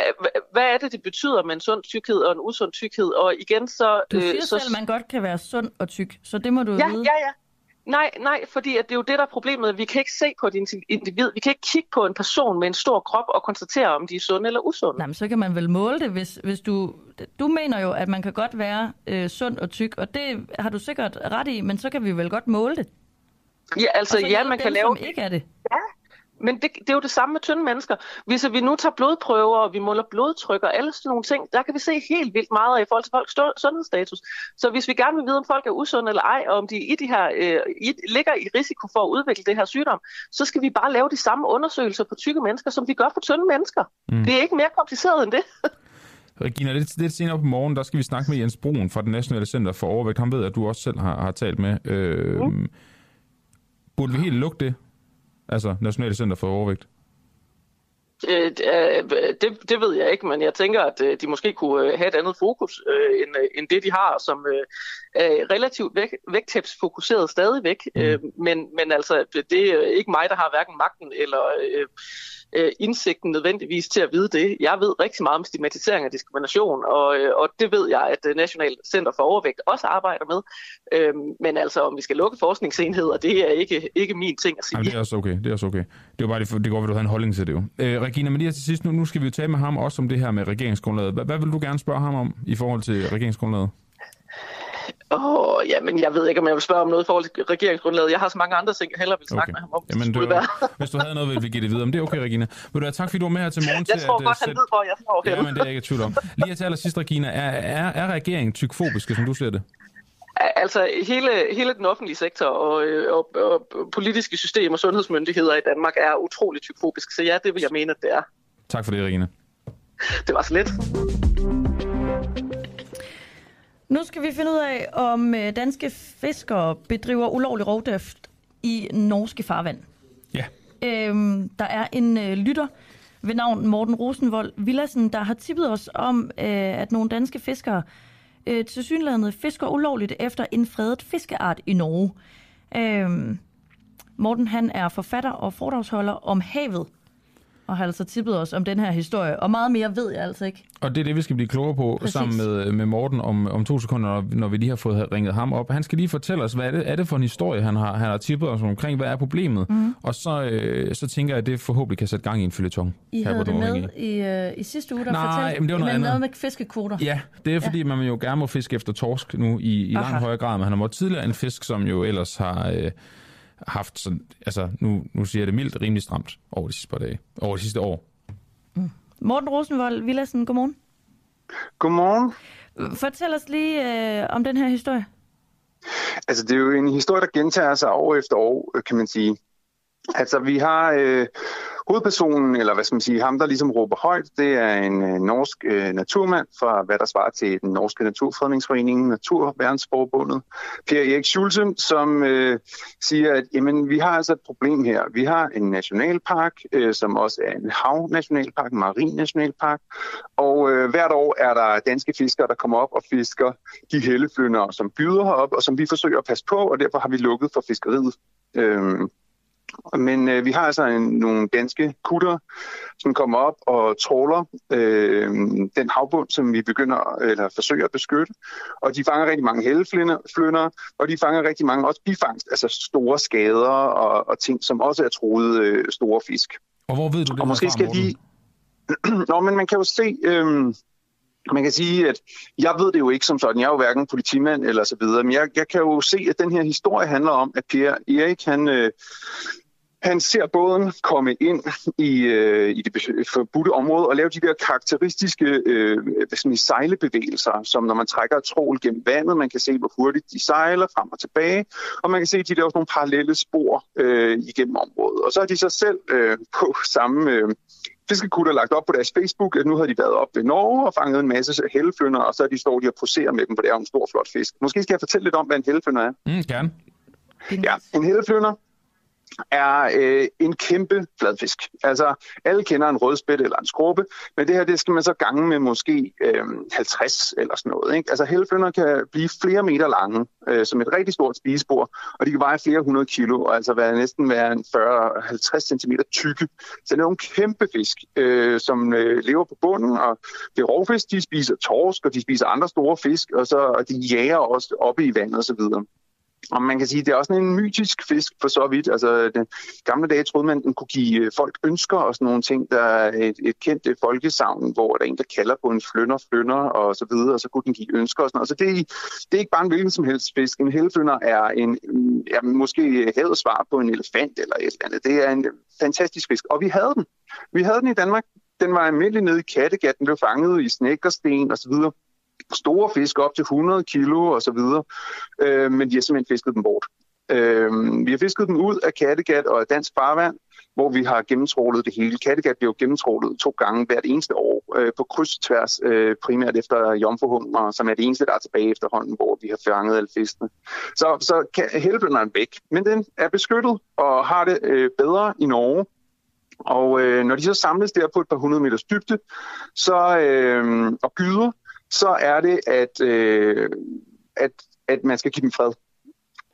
hvad er det, det betyder med en sund tykkhed og en usund tykkhed? Og igen så... Du siger øh, så, selv, at man godt kan være sund og tyk, så det må du ja, vide. Ja, ja, Nej, nej, fordi at det er jo det, der er problemet. Vi kan ikke se på et individ. Vi kan ikke kigge på en person med en stor krop og konstatere, om de er sunde eller usunde. Nej, men så kan man vel måle det, hvis, hvis du... Du mener jo, at man kan godt være øh, sund og tyk, og det har du sikkert ret i, men så kan vi vel godt måle det. Ja, altså ja, man dem, kan lave... Som ikke er det. Ja, Men det, det er jo det samme med tynde mennesker. Hvis vi nu tager blodprøver, og vi måler blodtryk og alle sådan nogle ting, der kan vi se helt vildt meget af i forhold til folks sundhedsstatus. Så hvis vi gerne vil vide, om folk er usunde eller ej, og om de i de her, øh, i, ligger i risiko for at udvikle det her sygdom, så skal vi bare lave de samme undersøgelser på tykke mennesker, som vi gør på tynde mennesker. Mm. Det er ikke mere kompliceret end det. Regina, lidt, lidt senere på morgen, der skal vi snakke med Jens Brun fra det Nationale Center for Overvægt. Han ved, at du også selv har, har talt med. Øh, mm. Burde vi helt lukke det? Altså, Nationale Center for Overvægt? Øh, det, det ved jeg ikke, men jeg tænker, at øh, de måske kunne øh, have et andet fokus øh, end, end det, de har, som øh, er relativt væk, vægttabsfokuseret stadigvæk. Mm. Øh, men, men altså, det er ikke mig, der har hverken magten eller øh, øh, indsigten nødvendigvis til at vide det. Jeg ved rigtig meget om stigmatisering og diskrimination, og, øh, og det ved jeg, at øh, National Center for Overvægt også arbejder med. Øh, men altså, om vi skal lukke forskningsenheder, det er ikke, ikke min ting at sige. Jamen, det er også okay. Det er også okay. Det var bare det, det går, at du havde en holdning til det jo. Øh, Regina, men lige til sidst, nu, nu skal vi jo tale med ham også om det her med regeringsgrundlaget. Hvad, hvad vil du gerne spørge ham om i forhold til regeringsgrundlaget? Åh, oh, jamen, jeg ved ikke, om jeg vil spørge om noget i forhold til regeringsgrundlaget. Jeg har så mange andre ting, jeg hellere vil snakke okay. med ham om. Jamen, du, hvis du havde noget, ville vi give det videre. Men det er okay, Regina. Vil du have tak, fordi du var med her til morgen. Jeg til tror at, godt, uh, han ved, hvor jeg står Ja, men det er jeg ikke i tvivl om. Lige til allersidst, Regina. Er, er, er regeringen tykfobiske, som du ser det? Altså, hele, hele den offentlige sektor og, øh, og, og politiske systemer og sundhedsmyndigheder i Danmark er utroligt tykfobiske. Så ja, det vil jeg mene, at det er. Tak for det, Regina. Det var så lidt. Nu skal vi finde ud af, om øh, danske fiskere bedriver ulovlig rovdrift i norske farvand. Ja. Øhm, der er en øh, lytter ved navn Morten Rosenvold Villassen, der har tippet os om, øh, at nogle danske fiskere øh, til synlandet fisker ulovligt efter en fredet fiskeart i Norge. Øhm, Morten han er forfatter og foredragsholder om havet, og har altså tippet os om den her historie. Og meget mere ved jeg altså ikke. Og det er det, vi skal blive klogere på Præcis. sammen med, med Morten om, om to sekunder, når, når vi lige har fået ringet ham op. Han skal lige fortælle os, hvad er det, er det for en historie, han har, han har tippet os omkring, hvad er problemet? Mm. Og så, øh, så tænker jeg, at det forhåbentlig kan sætte gang i en følgetong. I her havde det med i, øh, i sidste uge, der Nej, fortalte men det var noget andet. noget med fiskekvoter. Ja, det er fordi, ja. man jo gerne må fiske efter torsk nu i, i langt højere grad, men han har måttet tidligere en fisk, som jo ellers har øh, haft sådan, altså nu, nu siger jeg det mildt, rimelig stramt over de sidste par dage, over de sidste år. Morten Rosenvold Villassen, godmorgen. Godmorgen. Fortæl os lige øh, om den her historie. Altså, det er jo en historie, der gentager sig år efter år, øh, kan man sige. Altså, vi har øh, hovedpersonen, eller hvad skal man sige, ham, der ligesom råber højt, det er en øh, norsk øh, naturmand fra, hvad der svarer til den norske naturfredningsforening, Naturværnsforbundet, Per Erik Schulze, som øh, siger, at jamen, vi har altså et problem her. Vi har en nationalpark, øh, som også er en havnationalpark, en marin nationalpark, og øh, hvert år er der danske fiskere, der kommer op og fisker de helleflyndere, som byder herop, og som vi forsøger at passe på, og derfor har vi lukket for fiskeriet. Øh, men øh, vi har altså en, nogle danske kutter, som kommer op og tråler øh, den havbund, som vi begynder eller forsøger at beskytte. Og de fanger rigtig mange helleflynder, og de fanger rigtig mange også bifangst, altså store skader og, og ting, som også er troede øh, store fisk. Og hvor ved du det Og måske skal de... Nå, men man kan jo se... Øh, man kan sige, at jeg ved det jo ikke som sådan. Jeg er jo hverken politimand eller så videre, men jeg, jeg kan jo se, at den her historie handler om, at Per Erik, han, øh, han ser båden komme ind i, øh, i det forbudte område og lave de der karakteristiske øh, hvad skal sige, sejlebevægelser, som når man trækker et trål gennem vandet, man kan se, hvor hurtigt de sejler frem og tilbage, og man kan se, at de laver sådan nogle parallelle spor øh, igennem området. Og så er de så selv øh, på samme øh, fiskekutter lagt op på deres Facebook, at nu har de været op ved Norge og fanget en masse helleflynder, og så er de står de og poserer med dem, for det er en stor, flot fisk. Måske skal jeg fortælle lidt om, hvad en helleflynder er. Mm, gerne. Ja, en helleflynder er øh, en kæmpe fladfisk. Altså, alle kender en rødspæt eller en skrubbe, men det her, det skal man så gange med måske øh, 50 eller sådan noget. Ikke? Altså, helleflynder kan blive flere meter lange, øh, som et rigtig stort spisebord, og de kan veje flere hundrede kilo, og altså være, næsten være en 40-50 cm tykke. Så det er nogle kæmpe fisk, øh, som øh, lever på bunden, og det er rovfisk, de spiser torsk, og de spiser andre store fisk, og, så, og de jager også oppe i vandet osv. Og man kan sige, at det er også en mytisk fisk for så vidt. Altså, den gamle dage troede man, at den kunne give øh, folk ønsker og sådan nogle ting. Der er et, et kendt øh, folkesavn, hvor der er en, der kalder på en flønder, flønder og så videre, og så kunne den give ønsker og sådan noget. Så det, er- det er ikke bare en hvilken som helst fisk. En helflønder er en, ja, måske havets svar på en elefant eller et eller andet. Det er en fantastisk fisk, og vi havde den. Vi havde den i Danmark. Den var almindelig nede i Kattegat. Den blev fanget i snækkersten og så videre store fisk op til 100 kilo og så videre, øh, men de har simpelthen fisket dem bort. Øh, vi har fisket dem ud af Kattegat og af dansk farvand, hvor vi har gennemtrålet det hele. Kattegat bliver jo gennemtrålet to gange hvert eneste år øh, på kryds og tværs, øh, primært efter jomfruhummer, som er det eneste, der er tilbage efterhånden, hvor vi har fanget alle fiskene. Så, så kan helblænderen væk, men den er beskyttet og har det øh, bedre i Norge, og øh, når de så samles der på et par hundrede meters dybde så, øh, og gyder, så er det, at, øh, at, at man skal give dem fred.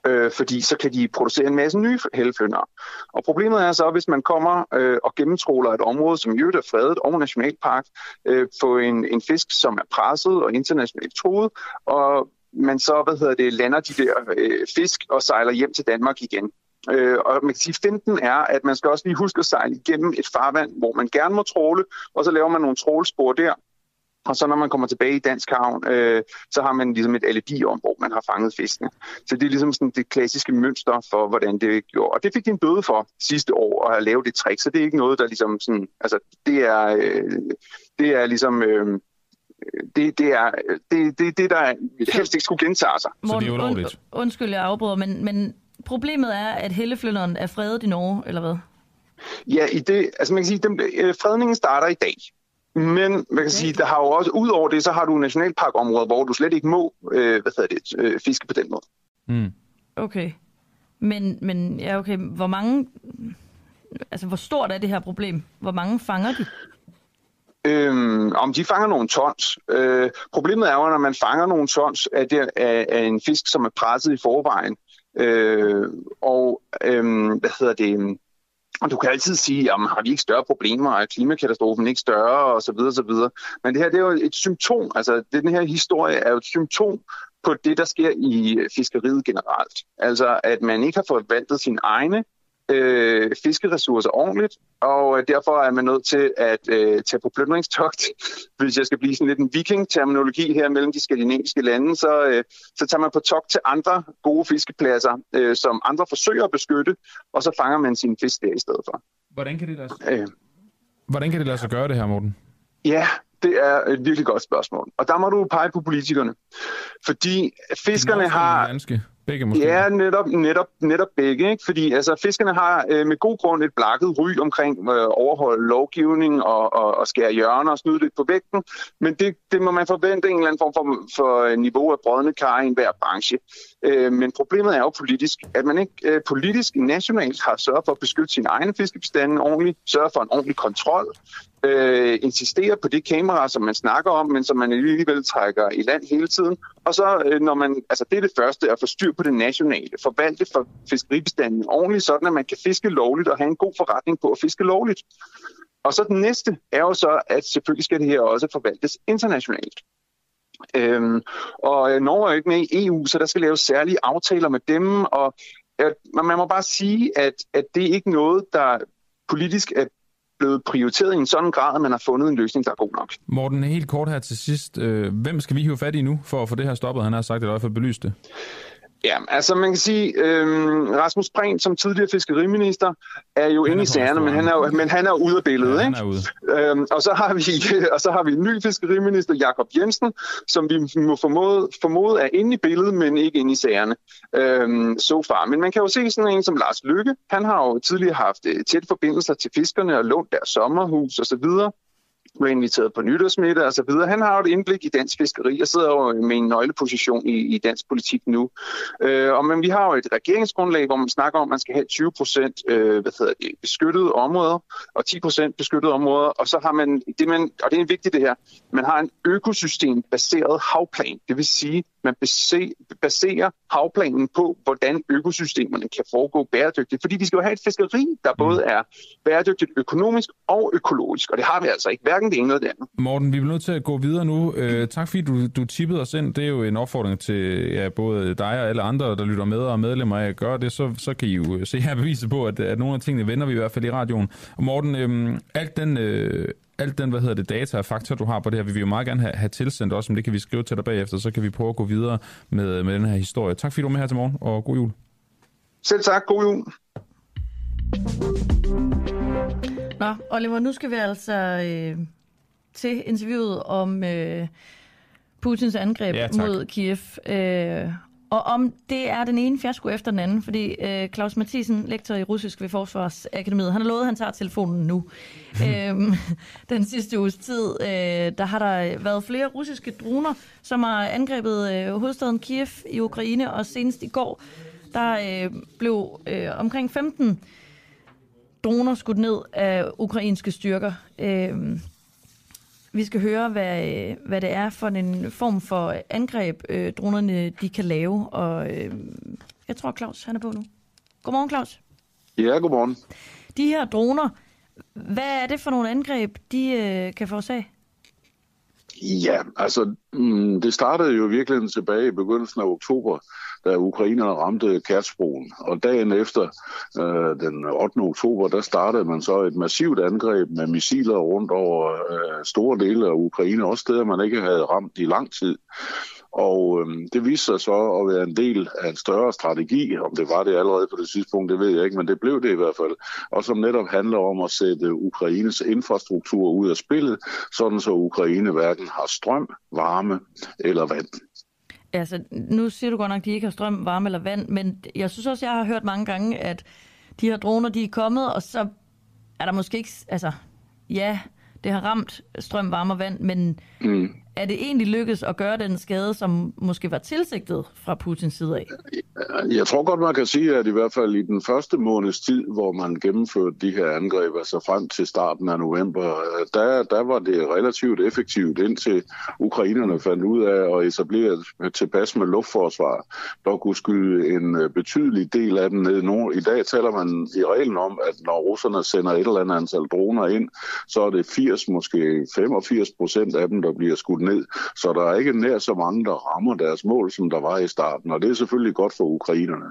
Øh, fordi så kan de producere en masse nye helfønder. Og problemet er så, hvis man kommer øh, og gennemtråler et område, som i er fredet og nationalpark, øh, på en, en fisk, som er presset og internationalt troet, og man så, hvad hedder det, lander de der øh, fisk og sejler hjem til Danmark igen. Øh, og man kan sige, finten er, at man skal også lige huske at sejle igennem et farvand, hvor man gerne må tråle, og så laver man nogle trålspor der, og så når man kommer tilbage i Dansk Havn, øh, så har man ligesom et alibi om, hvor man har fanget fiskene. Så det er ligesom sådan det klassiske mønster for, hvordan det er gjort. Og det fik de en bøde for sidste år at have lavet det trick, så det er ikke noget, der ligesom sådan, altså det er, øh, det er ligesom, øh, det, det er det, det, det, der helst ikke skulle gentage sig. Morten, und, undskyld, jeg afbryder, men, men problemet er, at helleflynderen er fredet i Norge, eller hvad? Ja, i det, altså man kan sige, den, øh, fredningen starter i dag. Men man kan sige, der har jo også, ud over det, så har du nationalparkområder, hvor du slet ikke må øh, hvad hedder det, øh, fiske på den måde. Mm. Okay. Men, men ja, okay. Hvor mange... Altså, hvor stort er det her problem? Hvor mange fanger de? Øhm, om de fanger nogle tons. Øh, problemet er jo, når man fanger nogle tons af, det, af, af en fisk, som er presset i forvejen. Øh, og øh, hvad hedder det... Og du kan altid sige, jamen har vi ikke større problemer, er klimakatastrofen ikke større, og så videre, så videre. Men det her, det er jo et symptom, altså den her historie er jo et symptom på det, der sker i fiskeriet generelt. Altså, at man ikke har forvaltet sine egne øh, fiskeressourcer ordentligt, og derfor er man nødt til at øh, tage på plyndringstogt. Hvis jeg skal blive sådan lidt en viking-terminologi her mellem de skandinaviske lande, så, øh, så tager man på togt til andre gode fiskepladser, øh, som andre forsøger at beskytte, og så fanger man sine fisk der i stedet for. Hvordan kan det lade sig, Øh, Hvordan kan det lade sig gøre det her, Morten? ja, det er et virkelig godt spørgsmål. Og der må du pege på politikerne. Fordi fiskerne har... Danske. Begge måske. Ja, netop, netop, netop begge. Ikke? Fordi altså, fiskerne har øh, med god grund et blakket ry omkring øh, overholde lovgivning og, og, og skære hjørner og snyde lidt på vægten. Men det, det må man forvente en eller anden form for, for niveau af brødende kar i enhver branche. Øh, men problemet er jo politisk, at man ikke øh, politisk nationalt har sørget for at beskytte sine egne fiskebestande ordentligt, sørge for en ordentlig kontrol, øh, insistere på det kamera, som man snakker om, men som man alligevel trækker i land hele tiden. Og så, øh, når man, altså det er det første, at få styr på det nationale, forvalte for fiskeribestanden ordentligt, sådan at man kan fiske lovligt og have en god forretning på at fiske lovligt. Og så den næste er jo så, at selvfølgelig skal det her også forvaltes internationalt. Øhm, og øh, Norge er jo ikke med i EU, så der skal laves særlige aftaler med dem, og øh, at, man må bare sige, at, at det er ikke noget, der politisk er blevet prioriteret i en sådan grad, at man har fundet en løsning, der er god nok. Morten, helt kort her til sidst. Øh, hvem skal vi hive fat i nu for at få det her stoppet? Han har sagt, at det er i hvert belyst det. Ja, altså man kan sige, øhm, Rasmus Prehn som tidligere fiskeriminister er jo inde i sagerne, men han er men han er ude af billedet. Ja, ikke? han er ude. Øhm, og, så har vi, og så har vi en ny fiskeriminister, Jakob Jensen, som vi må formode, formode er inde i billedet, men ikke inde i sagerne øhm, so far. Men man kan jo se sådan en som Lars Lykke. Han har jo tidligere haft øh, tæt forbindelser til fiskerne og lånt deres sommerhus osv blev inviteret på nytårsmiddag og så videre. Han har jo et indblik i dansk fiskeri og sidder jo med en nøgleposition i, i dansk politik nu. Øh, og men vi har jo et regeringsgrundlag, hvor man snakker om, at man skal have 20 procent øh, hvad hedder det, beskyttede områder og 10 procent beskyttede områder. Og så har man, det man, og det er vigtigt det her, man har en økosystembaseret havplan. Det vil sige, man baserer havplanen på, hvordan økosystemerne kan foregå bæredygtigt. Fordi vi skal jo have et fiskeri, der både er bæredygtigt økonomisk og økologisk. Og det har vi altså ikke. Hverken hverken det ene eller det andet. Morten, vi bliver nødt til at gå videre nu. Øh, tak fordi du, du tippede os ind. Det er jo en opfordring til ja, både dig og alle andre, der lytter med og medlemmer af at gøre det. Så, så kan I jo se her beviset på, at, at nogle af tingene vender vi i hvert fald i radioen. Og Morten, øh, alt den... Øh, alt den, hvad hedder det, data og fakta, du har på det her, vil vi jo meget gerne have, have tilsendt også, men det kan vi skrive til dig bagefter, så kan vi prøve at gå videre med, med den her historie. Tak fordi du var med her til morgen, og god jul. Selv tak, god jul. Nå, Oliver, nu skal vi altså øh, til interviewet om øh, Putins angreb Ja, tak. mod Kiev. Øh, og om det er den ene fiasko efter den anden, fordi øh, Claus Mathisen, lektor i russisk ved Forsvarsakademiet, han har lovet, at han tager telefonen nu. øhm, den sidste uges tid, øh, der har der været flere russiske droner, som har angrebet øh, hovedstaden Kiev i Ukraine, og senest i går, der øh, blev øh, omkring 15 droner skudt ned af ukrainske styrker. Øh, vi skal høre, hvad, hvad det er for en form for angreb, øh, dronerne de kan lave. Og øh, jeg tror, Claus han er på nu. Godmorgen, Claus. Ja, godmorgen. De her droner, hvad er det for nogle angreb, de øh, kan forårsage? Ja, altså mm, det startede jo virkelig tilbage i begyndelsen af oktober, da ukrainerne ramte Kertsbroen. Og dagen efter, øh, den 8. oktober, der startede man så et massivt angreb med missiler rundt over øh, store dele af Ukraine, også steder man ikke havde ramt i lang tid. Og øh, det viste sig så at være en del af en større strategi. Om det var det allerede på det tidspunkt, det ved jeg ikke, men det blev det i hvert fald. Og som netop handler om at sætte Ukraines infrastruktur ud af spillet, sådan så Ukraine hverken har strøm, varme eller vand. Altså, nu siger du godt nok, at de ikke har strøm, varme eller vand, men jeg synes også, jeg har hørt mange gange, at de her droner, de er kommet, og så er der måske ikke... Altså, ja, det har ramt strøm, varme og vand, men Mm er det egentlig lykkedes at gøre den skade, som måske var tilsigtet fra Putins side af? Jeg tror godt, man kan sige, at i hvert fald i den første måneds tid, hvor man gennemførte de her angreb, altså frem til starten af november, der, der var det relativt effektivt, indtil ukrainerne fandt ud af at etablere tilpas med luftforsvar, der kunne skyde en øh, betydelig del af dem ned. nord. I dag taler man i reglen om, at når russerne sender et eller andet antal droner ind, så er det 80, måske 85 procent af dem, der bliver skudt ned. Så der er ikke nær så mange, der rammer deres mål, som der var i starten, og det er selvfølgelig godt for ukrainerne.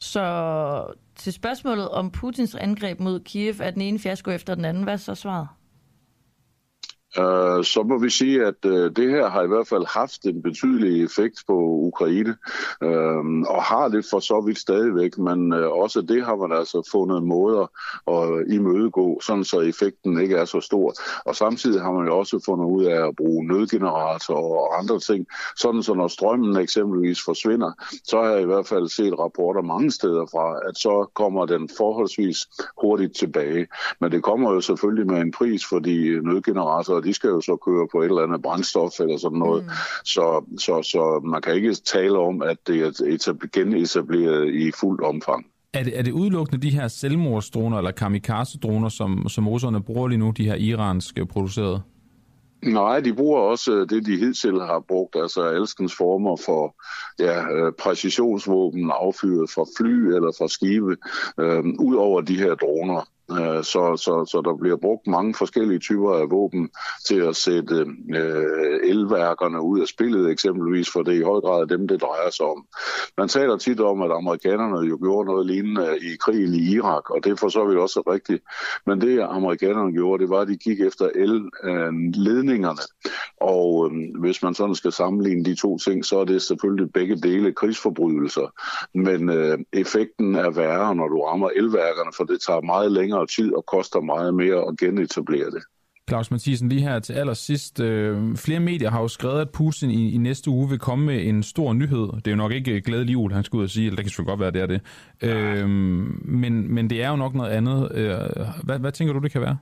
Så til spørgsmålet om Putins angreb mod Kiev er den ene fiasko efter den anden. Hvad er så svaret? Øh, så må vi sige, at øh, det her har i hvert fald haft en betydelig effekt på Ukraine, øh, og har det for så vidt stadigvæk, men øh, også det har man altså fundet måder at imødegå, sådan så effekten ikke er så stor. Og samtidig har man jo også fundet ud af at bruge nødgeneratorer og andre ting, sådan så når strømmen eksempelvis forsvinder, så har jeg i hvert fald set rapporter mange steder fra, at så kommer den forholdsvis hurtigt tilbage. Men det kommer jo selvfølgelig med en pris, fordi nødgeneratorer, de skal jo så køre på et eller andet brændstof eller sådan noget. Mm. Så, så, så man kan ikke tale om, at det er etab- genetableret i fuldt omfang. Er det, er det udelukkende de her selvmordsdroner eller kamikaze-droner, som, som russerne bruger lige nu, de her iranske producerede? Nej, de bruger også øh, det, de hidtil har brugt, altså alskens former for ja, øh, præcisionsvåben affyret fra fly eller fra skibe, øh, ud over de her droner. Øh, så, så, så der bliver brugt mange forskellige typer af våben til at sætte øh, elværkerne ud af spillet eksempelvis, for det er i høj grad dem, det drejer sig om. Man taler tit om, at amerikanerne jo gjorde noget lignende i krigen i Irak, og det er for så vidt også rigtigt. Men det amerikanerne gjorde, det var, at de gik efter elledningerne. Øh, og øh, hvis man sådan skal sammenligne de to ting, så er det selvfølgelig begge dele krigsforbrydelser. Men øh, effekten er værre, når du rammer elværkerne, for det tager meget længere tid og koster meget mere at genetablere det. Claus Mathisen, lige her til allersidst. Øh, flere medier har jo skrevet, at Putin i, i næste uge vil komme med en stor nyhed. Det er jo nok ikke glædelig jul, han skal ud og sige, eller det kan selvfølgelig godt være, det er det. Øh, men, men det er jo nok noget andet. Øh, hvad, hvad tænker du, det kan være?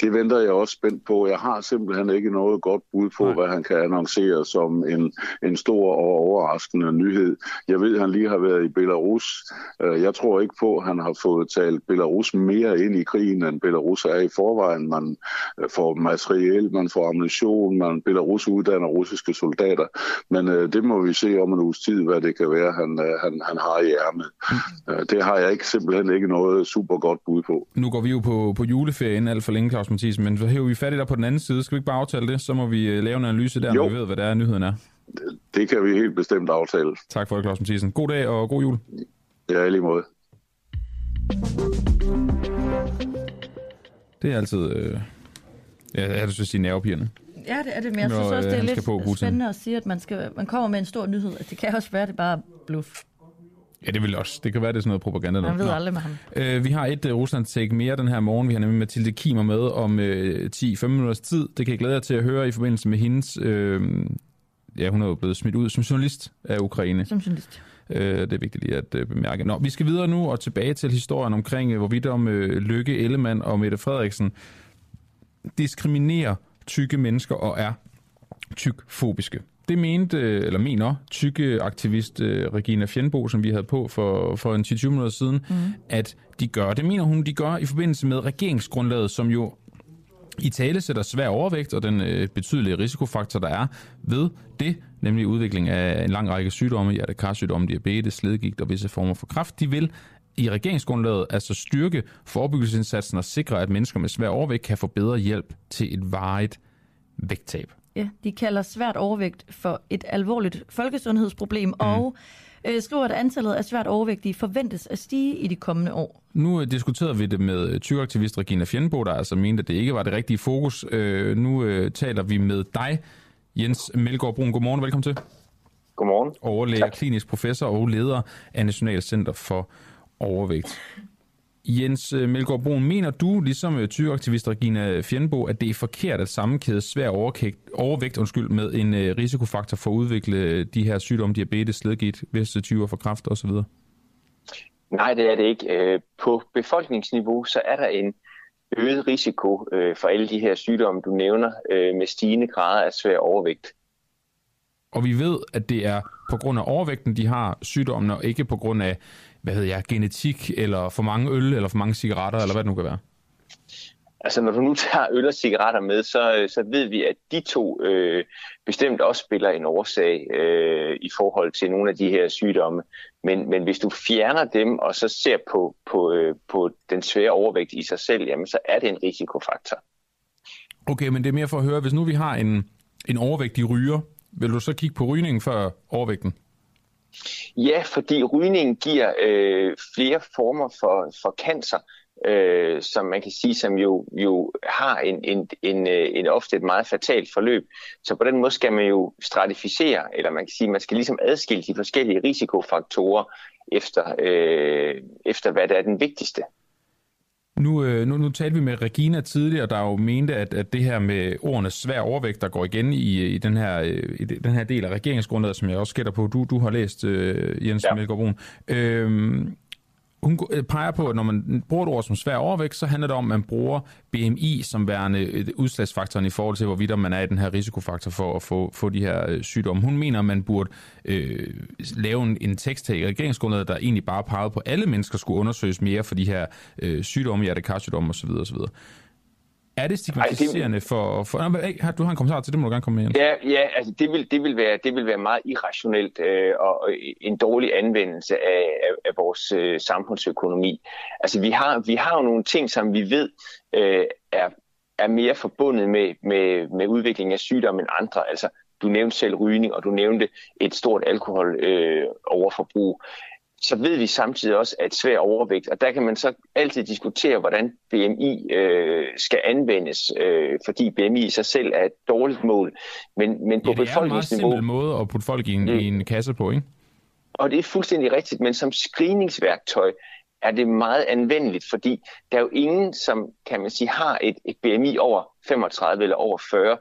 Det venter jeg også spændt på. Jeg har simpelthen ikke noget godt bud på, Nej. hvad han kan annoncere som en, en stor og overraskende nyhed. Jeg ved, at han lige har været i Belarus. Øh, Jeg tror ikke på, at han har fået talt Belarus mere ind i krigen, end Belarus er i forvejen. Man øh, får materiel, man får ammunition, man Belarus uddanner russiske soldater. Men øh, det må vi se om en uges tid, hvad det kan være, han, han, han har i ærmet. Øh, Det har jeg ikke simpelthen ikke noget super godt bud på. Nu går vi jo på, på juleferien alt for længe Claus Mathisen, men så hæver vi fat i dig på den anden side. Skal vi ikke bare aftale det? Så må vi øh, lave en analyse der, Jo. når vi ved, hvad det er, nyheden er. Det kan vi helt bestemt aftale. Tak for det, Claus Mathisen. God dag og god jul. Ja, i lige måde. Det er altid... Øh... Ja, jeg har lyst til at sige nervepigerne. Ja, det er det, men jeg synes også, øh, det er lidt på spændende at sige, at man, skal, man kommer med en stor nyhed. At det kan også være, at det bare er bluff. Ja, det vil også. Det kan være, det er sådan noget propaganda. Man ved Nå. aldrig med ham. Øh, vi har et uh, Rusland-take mere den her morgen. Vi har nemlig Mathilde Kimer med om øh, 10-15 minutters tid. Det kan jeg glæde jer til at høre i forbindelse med hendes... Øh, ja, hun er jo blevet smidt ud som journalist af Ukraine. Som journalist. Øh, det er vigtigt lige at øh, bemærke. Nå, vi skal videre nu og tilbage til historien omkring, øh, hvorvidt om øh, Lykke Ellemann og Mette Frederiksen diskriminerer tykke mennesker og er tykfobiske. Det mente, øh, eller mener, tykke aktivist øh, Regina Fjernbo, som vi havde på for, for en 10-20 minutter siden, mm. at de gør. Det mener hun, de gør i forbindelse med regeringsgrundlaget, som jo i tale sætter svær overvægt og den øh, betydelige risikofaktor, der er ved det, nemlig udvikling af en lang række sygdomme, hjertekarsygdomme, diabetes, ledgigt og visse former for kræft. De vil i regeringsgrundlaget altså styrke forebyggelsesindsatsen og sikre, at mennesker med svær overvægt kan få bedre hjælp til et varigt vægttab. Ja, de kalder svært overvægt for et alvorligt folkesundhedsproblem, mm. og øh, skriver, at antallet af svært overvægtige forventes at stige i de kommende år. Nu øh, diskuterede vi det med øh, tykaktivist Regina Fjernbo, der altså mente, at det ikke var det rigtige fokus. Øh, nu øh, taler vi med dig, Jens Melgaard Brun. Godmorgen og velkommen til. Godmorgen. Overlæge, klinisk professor og leder af National Center for Overvægt. Jens øh, Melgaard Brun, mener du, ligesom øh, tykaktivist Regina Fjernbo, at det er forkert at sammenkæde svær overvægt, overvægt undskyld, med en øh, risikofaktor for at udvikle de her sygdomme, diabetes, ledgigt, visse typer for kræft osv.? Nej, det er det ikke. På befolkningsniveau, så er der en øget risiko for alle de her sygdomme, du nævner, med stigende grader af svær overvægt. Og vi ved, at det er på grund af overvægten, de har sygdommen, og ikke på grund af, hvad hedder jeg, genetik, eller for mange øl, eller for mange cigaretter, eller hvad det nu kan være. Altså når du nu tager øl og cigaretter med, så, så ved vi, at de to øh, bestemt også spiller en årsag øh, i forhold til nogle af de her sygdomme. Men, men hvis du fjerner dem og så ser på, på, øh, på den svære overvægt i sig selv, jamen så er det en risikofaktor. Okay, men det er mere for at høre, hvis nu vi har en, en overvægtig ryger, vil du så kigge på rygningen før overvægten? Ja, fordi rygningen giver øh, flere former for, for cancer, øh, som man kan sige, som jo, jo har en, en, en, øh, en ofte et meget fatalt forløb. Så på den måde skal man jo stratificere, eller man kan sige, man skal ligesom adskille de forskellige risikofaktorer efter, øh, efter hvad der er den vigtigste. Nu, øh, nu, nu talte vi med Regina tidligere, der jo mente, at, at det her med ordene svær overvægt, der går igen i, i, den, her, øh, i den her del af regeringsgrundlaget, som jeg også gætter på, du, du har læst, øh, Jens ja. Melgaard Brun. Øh, hun øh, peger på, at når man bruger et ord som svær overvægt, så handler det om, at man bruger BMI som værende øh, udslagsfaktoren i forhold til, hvorvidt man er i den her risikofaktor for at få, få de her øh, sygdomme. Hun mener, at man burde øh, lave en, en tekst i regeringsgrundlaget, der egentlig bare pegede på, at alle mennesker skulle undersøges mere for de her øh, sygdomme, hjertekarsygdomme osv. osv. Er det stigmatiserende for... for Nå, hey, du har en kommentar til det, må du gerne komme med. Ja, ja altså det vil, det vil, være, det vil være meget irrationelt øh, og og en dårlig anvendelse af, af, af vores øh, samfundsøkonomi. Altså vi har, vi har jo nogle ting, som vi ved øh, er, er mere forbundet med, med, med udvikling af sygdomme end andre. Altså du nævnte selv rygning, og du nævnte et stort alkohol øh, overforbrug så ved vi samtidig også, at svær overvægt, og der kan man så altid diskutere, hvordan BMI øh, skal anvendes, øh, fordi BMI i sig selv er et dårligt mål. Men, men på Ja, det er en meget simpel måde at putte folk i en, mm. i en kasse på, ikke? Og det er fuldstændig rigtigt, men som screeningsværktøj er det meget anvendeligt, fordi der er jo ingen, som kan man sige, har et, et BMI over 35 eller over 40,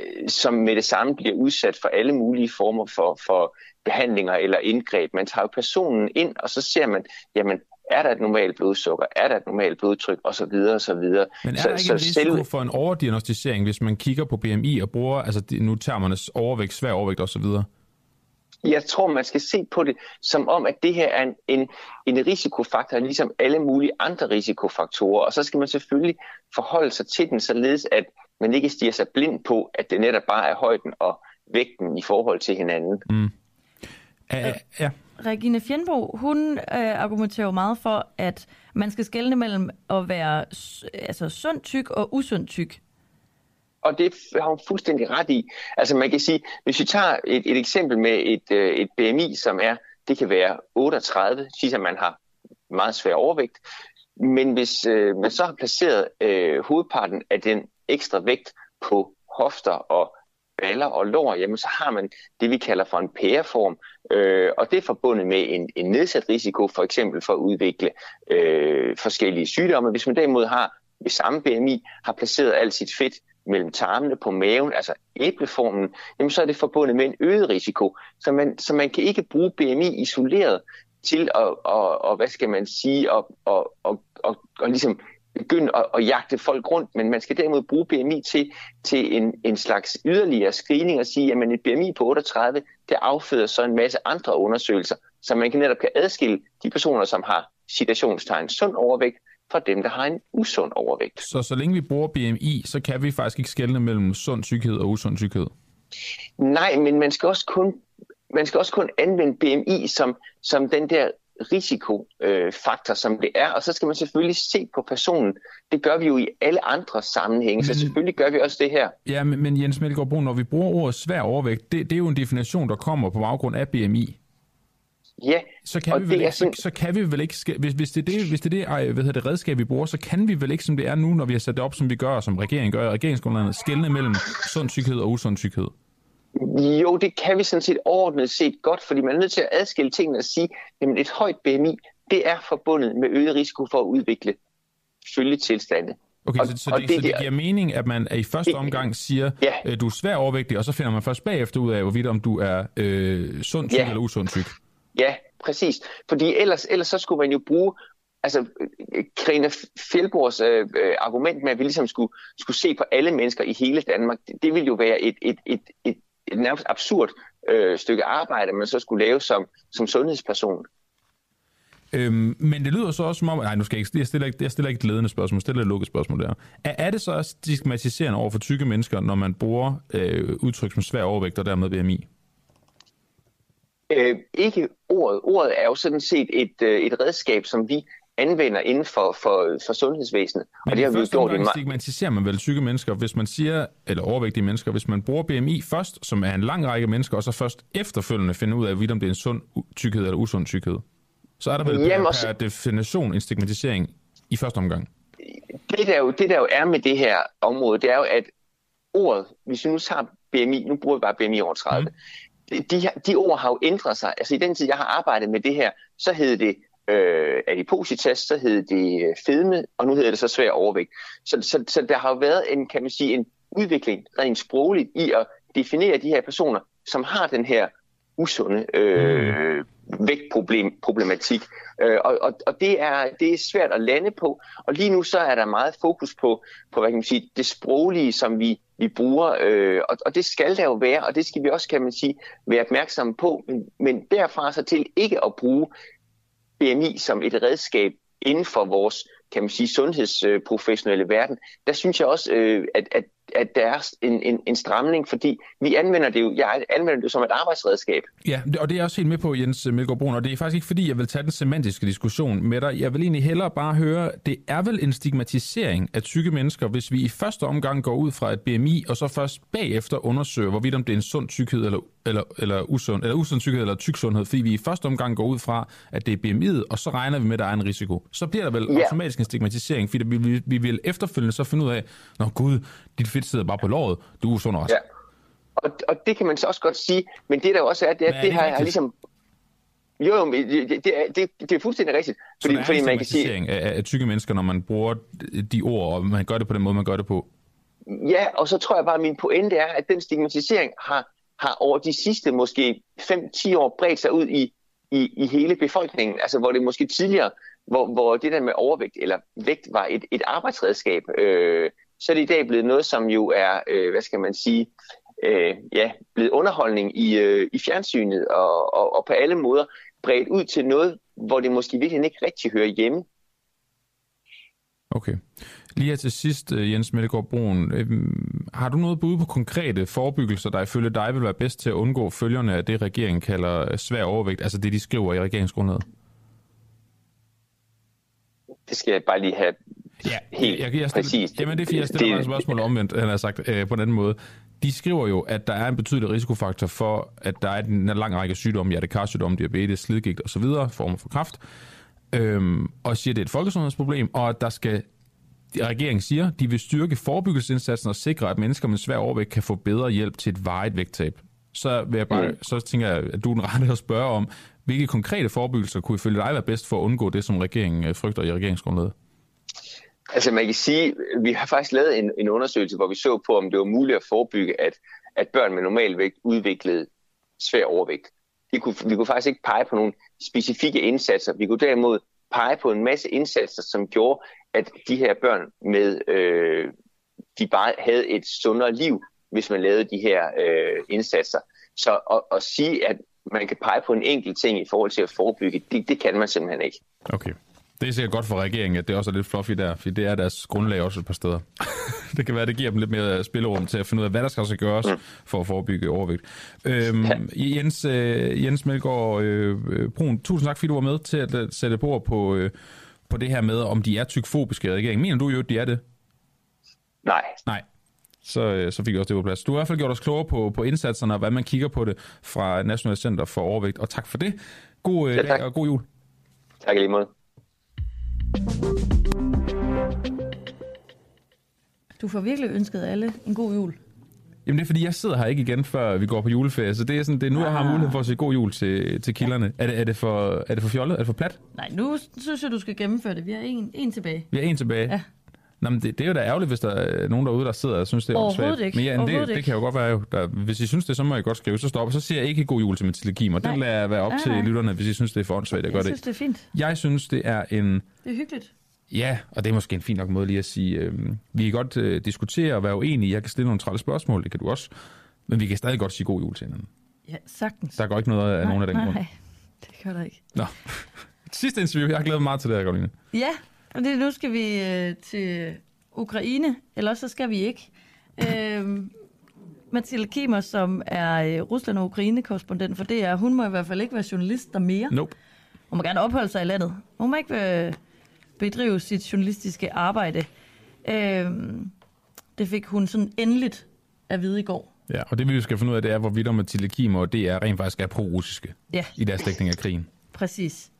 øh, som med det samme bliver udsat for alle mulige former for, for behandlinger eller indgreb. Man tager jo personen ind, og så ser man, jamen, er der et normalt blodsukker, er der et normalt blodtryk osv. osv. Men er så, der ikke en risiko for en overdiagnostisering, hvis man kigger på BMI og bruger, altså nu termernes overvægt, svær overvægt osv.? Jeg tror, man skal se på det som om, at det her er en, en, en risikofaktor, ligesom alle mulige andre risikofaktorer. Og så skal man selvfølgelig forholde sig til den, således at man ikke stiger sig blind på, at det netop bare er højden og vægten i forhold til hinanden. Mm. Ja, ja. Regine Fjernbo, hun øh, argumenterer jo meget for, at man skal skelne mellem at være altså, sund tyk og usund tyk. Og det har hun fuldstændig ret i. Altså man kan sige, hvis vi tager et, et eksempel med et, øh, et BMI, som er, det kan være 38, siger at man har meget svær overvægt. Men hvis øh, man så har placeret øh, hovedparten af den ekstra vægt på hofter og baller og lår, jamen så har man det, vi kalder for en pæreform, øh, og det er forbundet med en, en nedsat risiko, for eksempel for at udvikle øh, forskellige sygdomme. Hvis man derimod har ved samme BMI, har placeret alt sit fedt mellem tarmene på maven, altså æbleformen, jamen så er det forbundet med en øget risiko. Så man, så man kan ikke bruge BMI isoleret til at, og, og hvad skal man sige, og, og, og, og, og ligesom begynde at, at jagte folk rundt, men man skal derimod bruge BMI til, til en, en slags yderligere screening og sige, at et BMI på 38, det afføder så en masse andre undersøgelser, så man kan netop kan adskille de personer, som har citationstegn sund overvægt, fra dem, der har en usund overvægt. Så så længe vi bruger BMI, så kan vi faktisk ikke skelne mellem sund tykkhed og usund tykkhed. Nej, men man skal også kun, man skal også kun anvende BMI som, som den der risikofaktor, øh, som det er, og så skal man selvfølgelig se på personen. Det gør vi jo i alle andre sammenhænge, så selvfølgelig gør vi også det her. Ja, men, men Jens Melgaard Brun, når vi bruger ordet svær overvægt, det, det er jo en definition, der kommer på baggrund af BMI. Ja, så kan, vi vel ikke, så, så kan vi vel ikke, hvis, hvis det er det, hvis det, er det ej, hvad hedder det redskab, vi bruger, så kan vi vel ikke, som det er nu, når vi har sat det op, som vi gør, og som regeringen gør i regeringsgrundlaget, skelne mellem sund tykkhed og usund tykkhed. Jo, det kan vi sådan set overordnet set godt, fordi man er nødt til at adskille tingene og sige, at et højt BMI, det er forbundet med øget risiko for at udvikle følgetilstande. Okay, Og- så, så, og det, det så det giver mening, at man i første omgang siger, Ja. øh, du er svær overvægtig, og så finder man først bagefter ud af, hvorvidt om du er øh, sund tyk Ja. eller usund tyk. Ja, præcis. Fordi ellers, ellers så skulle man jo bruge, altså Karina Fjeldborgs øh, øh, argument med, at vi ligesom skulle, skulle se på alle mennesker i hele Danmark, det, det ville jo være et, et, et, et, et nærmest absurd øh, stykke arbejde, man så skulle lave som, som sundhedsperson. Øhm, men det lyder så også som om, nej, nu skal jeg ikke, jeg stiller ikke, jeg stiller ikke et ledende spørgsmål, jeg stiller et lukket spørgsmål der. Er, er det så også stigmatiserende over for tykke mennesker, når man bruger øh, udtryk som svær overvægt og dermed BMI? Øh, ikke ordet. Ordet er jo sådan set et, øh, et redskab, som vi anvender inden for, for, for sundhedsvæsenet. Men og det har vi gjort i meget... stigmatiserer man vel tykke mennesker, hvis man siger, eller overvægtige mennesker, hvis man bruger BMI først, som er en lang række mennesker, og så først efterfølgende finder ud af, om det er en sund tykkhed eller usund tykkhed. Så er der vel Jamen, per, per definition en stigmatisering i første omgang. det der, jo, det der jo er med det her område, det er jo, at ordet, hvis vi nu tager BMI, nu bruger vi bare BMI over 30, mm. de, de ord har jo ændret sig. Altså i den tid, jeg har arbejdet med det her, så hed det øh, adipositas, så hed det øh, fedme, og nu hedder det så svær overvægt. Så, så, så der har jo været en, kan man sige, en udvikling rent sprogligt i at definere de her personer, som har den her usunde øh, vægtproblematik. Øh, og og, og det, er, det er svært at lande på. Og lige nu så er der meget fokus på, på hvad kan man sige, det sproglige, som vi, vi bruger. Øh, og, og det skal der jo være, og det skal vi også, kan man sige, være opmærksomme på. Men, men derfra så til ikke at bruge BMI som et redskab inden for vores kan man sige, sundhedsprofessionelle verden, der synes jeg også, øh, at, at, at der er en, en, en stramning, fordi vi anvender det jo, jeg anvender det som et arbejdsredskab. Ja, og det er jeg også helt med på, Jens Melgaard Brun, og det er faktisk ikke fordi, jeg vil tage den semantiske diskussion med dig. Jeg vil egentlig hellere bare høre, det er vel en stigmatisering af tykke mennesker, hvis vi i første omgang går ud fra et BMI, og så først bagefter undersøger, hvorvidt om det er en sund tykkhed eller, eller, eller, usund, eller usund tykkhed eller tyk sundhed, fordi vi i første omgang går ud fra, at det er BMI'et, og så regner vi med, at der er en risiko. Så bliver der vel Ja. automatisk en stigmatisering, fordi vi, vi, vi vil efterfølgende så finde ud af, nå gud, dit fedt sidder bare på låret, du er sund også. Ja. Og, og det kan man så også godt sige, men det der også er, det er, Men er at det det her har rigtigt? ligesom... Jo, jo, men det, det, det, er, det, det er fuldstændig rigtigt. Så der er en stigmatisering af, af tykke mennesker, når man bruger de ord, og man gør det på den måde, man gør det på. Ja, og så tror jeg bare, at min pointe er, at den stigmatisering har, har over de sidste måske 5-10 år bredt sig ud i, i, i hele befolkningen. Altså hvor det måske tidligere, hvor, hvor det der med overvægt eller vægt var et, et arbejdsredskab, øh, så er det i dag blevet noget, som jo er, øh, hvad skal man sige, øh, ja, blevet underholdning i, øh, i fjernsynet og, og, og på alle måder bredt ud til noget, hvor det måske virkelig ikke rigtig hører hjemme. Okay. Lige her til sidst, øh, Jens Mettegaard Broen, øh, har du noget bud på konkrete forebyggelser, der ifølge dig vil være bedst til at undgå følgerne af det, regeringen kalder svær overvægt, altså det, de skriver i regeringsgrundlaget? Det skal jeg bare lige have ja, helt jeg, jeg, præcist. Jamen det er fordi, jeg stiller det... spørgsmål omvendt, han har sagt øh, på en anden måde. De skriver jo, at der er en betydelig risikofaktor for, at der er en lang række sygdomme, hjertekarsygdomme, diabetes, slidgigt osv., former for kræft, øhm, og siger, at det er et folkesundhedsproblem, og at der skal regeringen siger, de vil styrke forebyggelsesindsatsen og sikre, at mennesker med svær overvægt kan få bedre hjælp til et varigt vægttab. Så, vil jeg bare, mm. så tænker jeg, at du er den rette at spørge om, hvilke konkrete forebyggelser kunne ifølge dig være bedst for at undgå det, som regeringen øh, frygter i regeringsgrundlaget? Altså man kan sige, vi har faktisk lavet en, en undersøgelse, hvor vi så på, om det var muligt at forebygge, at, at børn med normal vægt udviklede svær overvægt. Vi kunne, vi kunne faktisk ikke pege på nogle specifikke indsatser. Vi kunne derimod pege på en masse indsatser, som gjorde, at de her børn med, øh, de bare havde et sundere liv, hvis man lavede de her øh, indsatser. Så at, at sige, at man kan pege på en enkelt ting i forhold til at forebygge, det, det kan man simpelthen ikke. Okay. Det er sikkert godt for regeringen, at det også er lidt fluffy der, for det er deres grundlag også et par steder. det kan være, at det giver dem lidt mere spillerum til at finde ud af, hvad der skal også gøres mm. for at forebygge overvægt. Øhm, ja. Jens, øh, Jens Melgaard øh, Brun, tusind tak, fordi du var med til at sætte bord på, øh, på det her med, om de er tykfobiske i regeringen. Mener du jo, at de er det? Nej. Nej. Så, øh, så fik jeg også det på plads. Du har i hvert fald gjort os klogere på, på indsatserne og hvad man kigger på det fra National Center for Overvægt. Og tak for det. God øh, ja, dag og god jul. Tak lige måde. Du får virkelig ønsket alle en god jul. Jamen det er fordi, jeg sidder her ikke igen, før vi går på juleferie, så det er, sådan, det er nu, ah. jeg har ah. mulighed for at sige god jul til, til kilderne. Ja. Er, det, er, det for, er det for fjollet? Er det for plat? Nej, nu synes jeg, du skal gennemføre det. Vi har en, en tilbage. Vi har en tilbage? Ja. Nå, men det, det er jo da ærgerligt, hvis der er nogen derude, der sidder og synes, det er Overhovedet ikke. Men ja, det, det kan jo godt være jo. Der, hvis I synes det, så må I godt skrive. Så stopper. Så siger jeg ikke god jul til Mathilde Kim, og den lader jeg være op nej, til nej. lytterne, hvis I synes, det er for åndssvagt. Jeg, jeg synes, det. det er fint. Jeg synes, det er en... Det er hyggeligt. Ja, og det er måske en fin nok måde lige at sige, øh, vi kan godt øh, diskutere og være uenige. Jeg kan stille nogle trælle spørgsmål, det kan du også. Men vi kan stadig godt sige god jul til hinanden. Ja, sagtens. Der går ikke noget af nej, nogen af den nej, grund. Nej, det gør der ikke. Nå. Sidste interview, jeg har glædet mig meget til det her, Karoline. Ja, og det, nu skal vi øh, til Ukraine, eller så skal vi ikke. Øh, Mathilde Kimmer, som er øh, Rusland- og Ukraine-korrespondent for DR, hun må i hvert fald ikke være journalist der mere. Nope. Hun må gerne opholde sig i landet. Hun må ikke øh, bedrive sit journalistiske arbejde. Øh, det fik hun sådan endeligt at vide i går. Ja, og det vi skal finde ud af, det er, hvorvidt Mathilde Kimmer og DR rent faktisk er pro-russiske ja. i deres dækning af krigen. Præcis.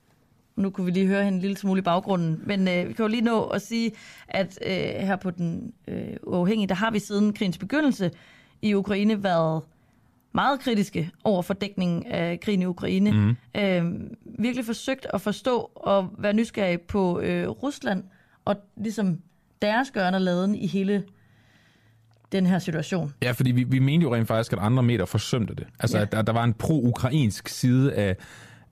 Nu kunne vi lige høre hende en lille smule i baggrunden, men øh, vi kan jo lige nå at sige, at øh, her på den øh, uafhængige, der har vi siden krigens begyndelse i Ukraine været meget kritiske over for dækningen af krigen i Ukraine. Mm. Øh, virkelig forsøgt at forstå og være nysgerrig på øh, Rusland og ligesom deres gørne laden i hele den her situation. Ja, fordi vi, vi mente jo rent faktisk, at andre medier forsømte det. Altså, ja. at der, der var en pro-ukrainsk side af,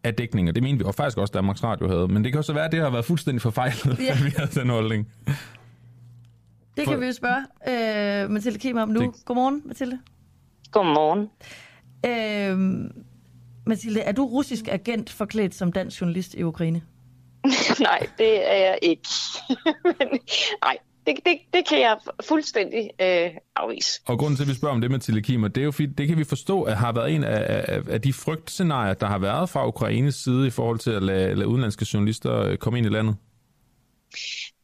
af dækning, og det mente vi, og faktisk også Danmarks Radio havde. Men det kan også være, at det har været fuldstændig forfejlet, ja. at vi havde den holdning. Det For... kan vi jo spørge øh, Mathilde Kim om nu. Det... Godmorgen, Mathilde. Godmorgen. Øh, Mathilde, er du russisk agent forklædt som dansk journalist i Ukraine? Nej, det er jeg ikke. Men, nej, det, det, det kan jeg fuldstændig øh, afvise. Og grunden til, at vi spørger om det med telekimer, det er jo fordi, det kan vi forstå, at har været en af, af, af de frygtscenarier, der har været fra Ukraines side i forhold til at lade, lade udenlandske journalister øh, komme ind i landet.